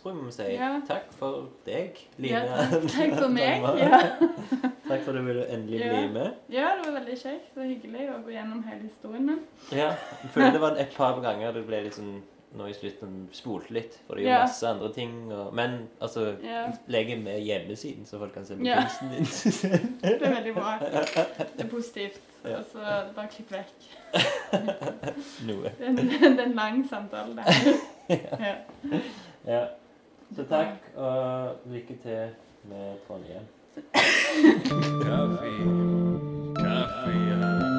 Speaker 2: tror jeg vi må si
Speaker 1: Ja.
Speaker 2: takk for deg, Line.
Speaker 1: Ja, takk, takk for meg. Ja.
Speaker 2: Takk for at du ville endelig bli med.
Speaker 1: ja, det var veldig kjekt og hyggelig å gå gjennom hele historien min.
Speaker 2: Ja, jeg føler det var et par ganger det ble litt sånn nå i slutten spolte litt, for det
Speaker 1: gjør
Speaker 2: masse andre ting. Og, men altså, legg med hjemmesiden, så folk kan se på
Speaker 1: Ja.
Speaker 2: kunsten din.
Speaker 1: Det er veldig bra. Det er positivt.
Speaker 2: Ja.
Speaker 1: Og så bare klipp vekk.
Speaker 2: Noe.
Speaker 1: Det er en, det er en lang samtale, det. Ja.
Speaker 2: Ja. Så takk, og lykke til med Trondheim.
Speaker 3: Kaffe. Kaffe, ja.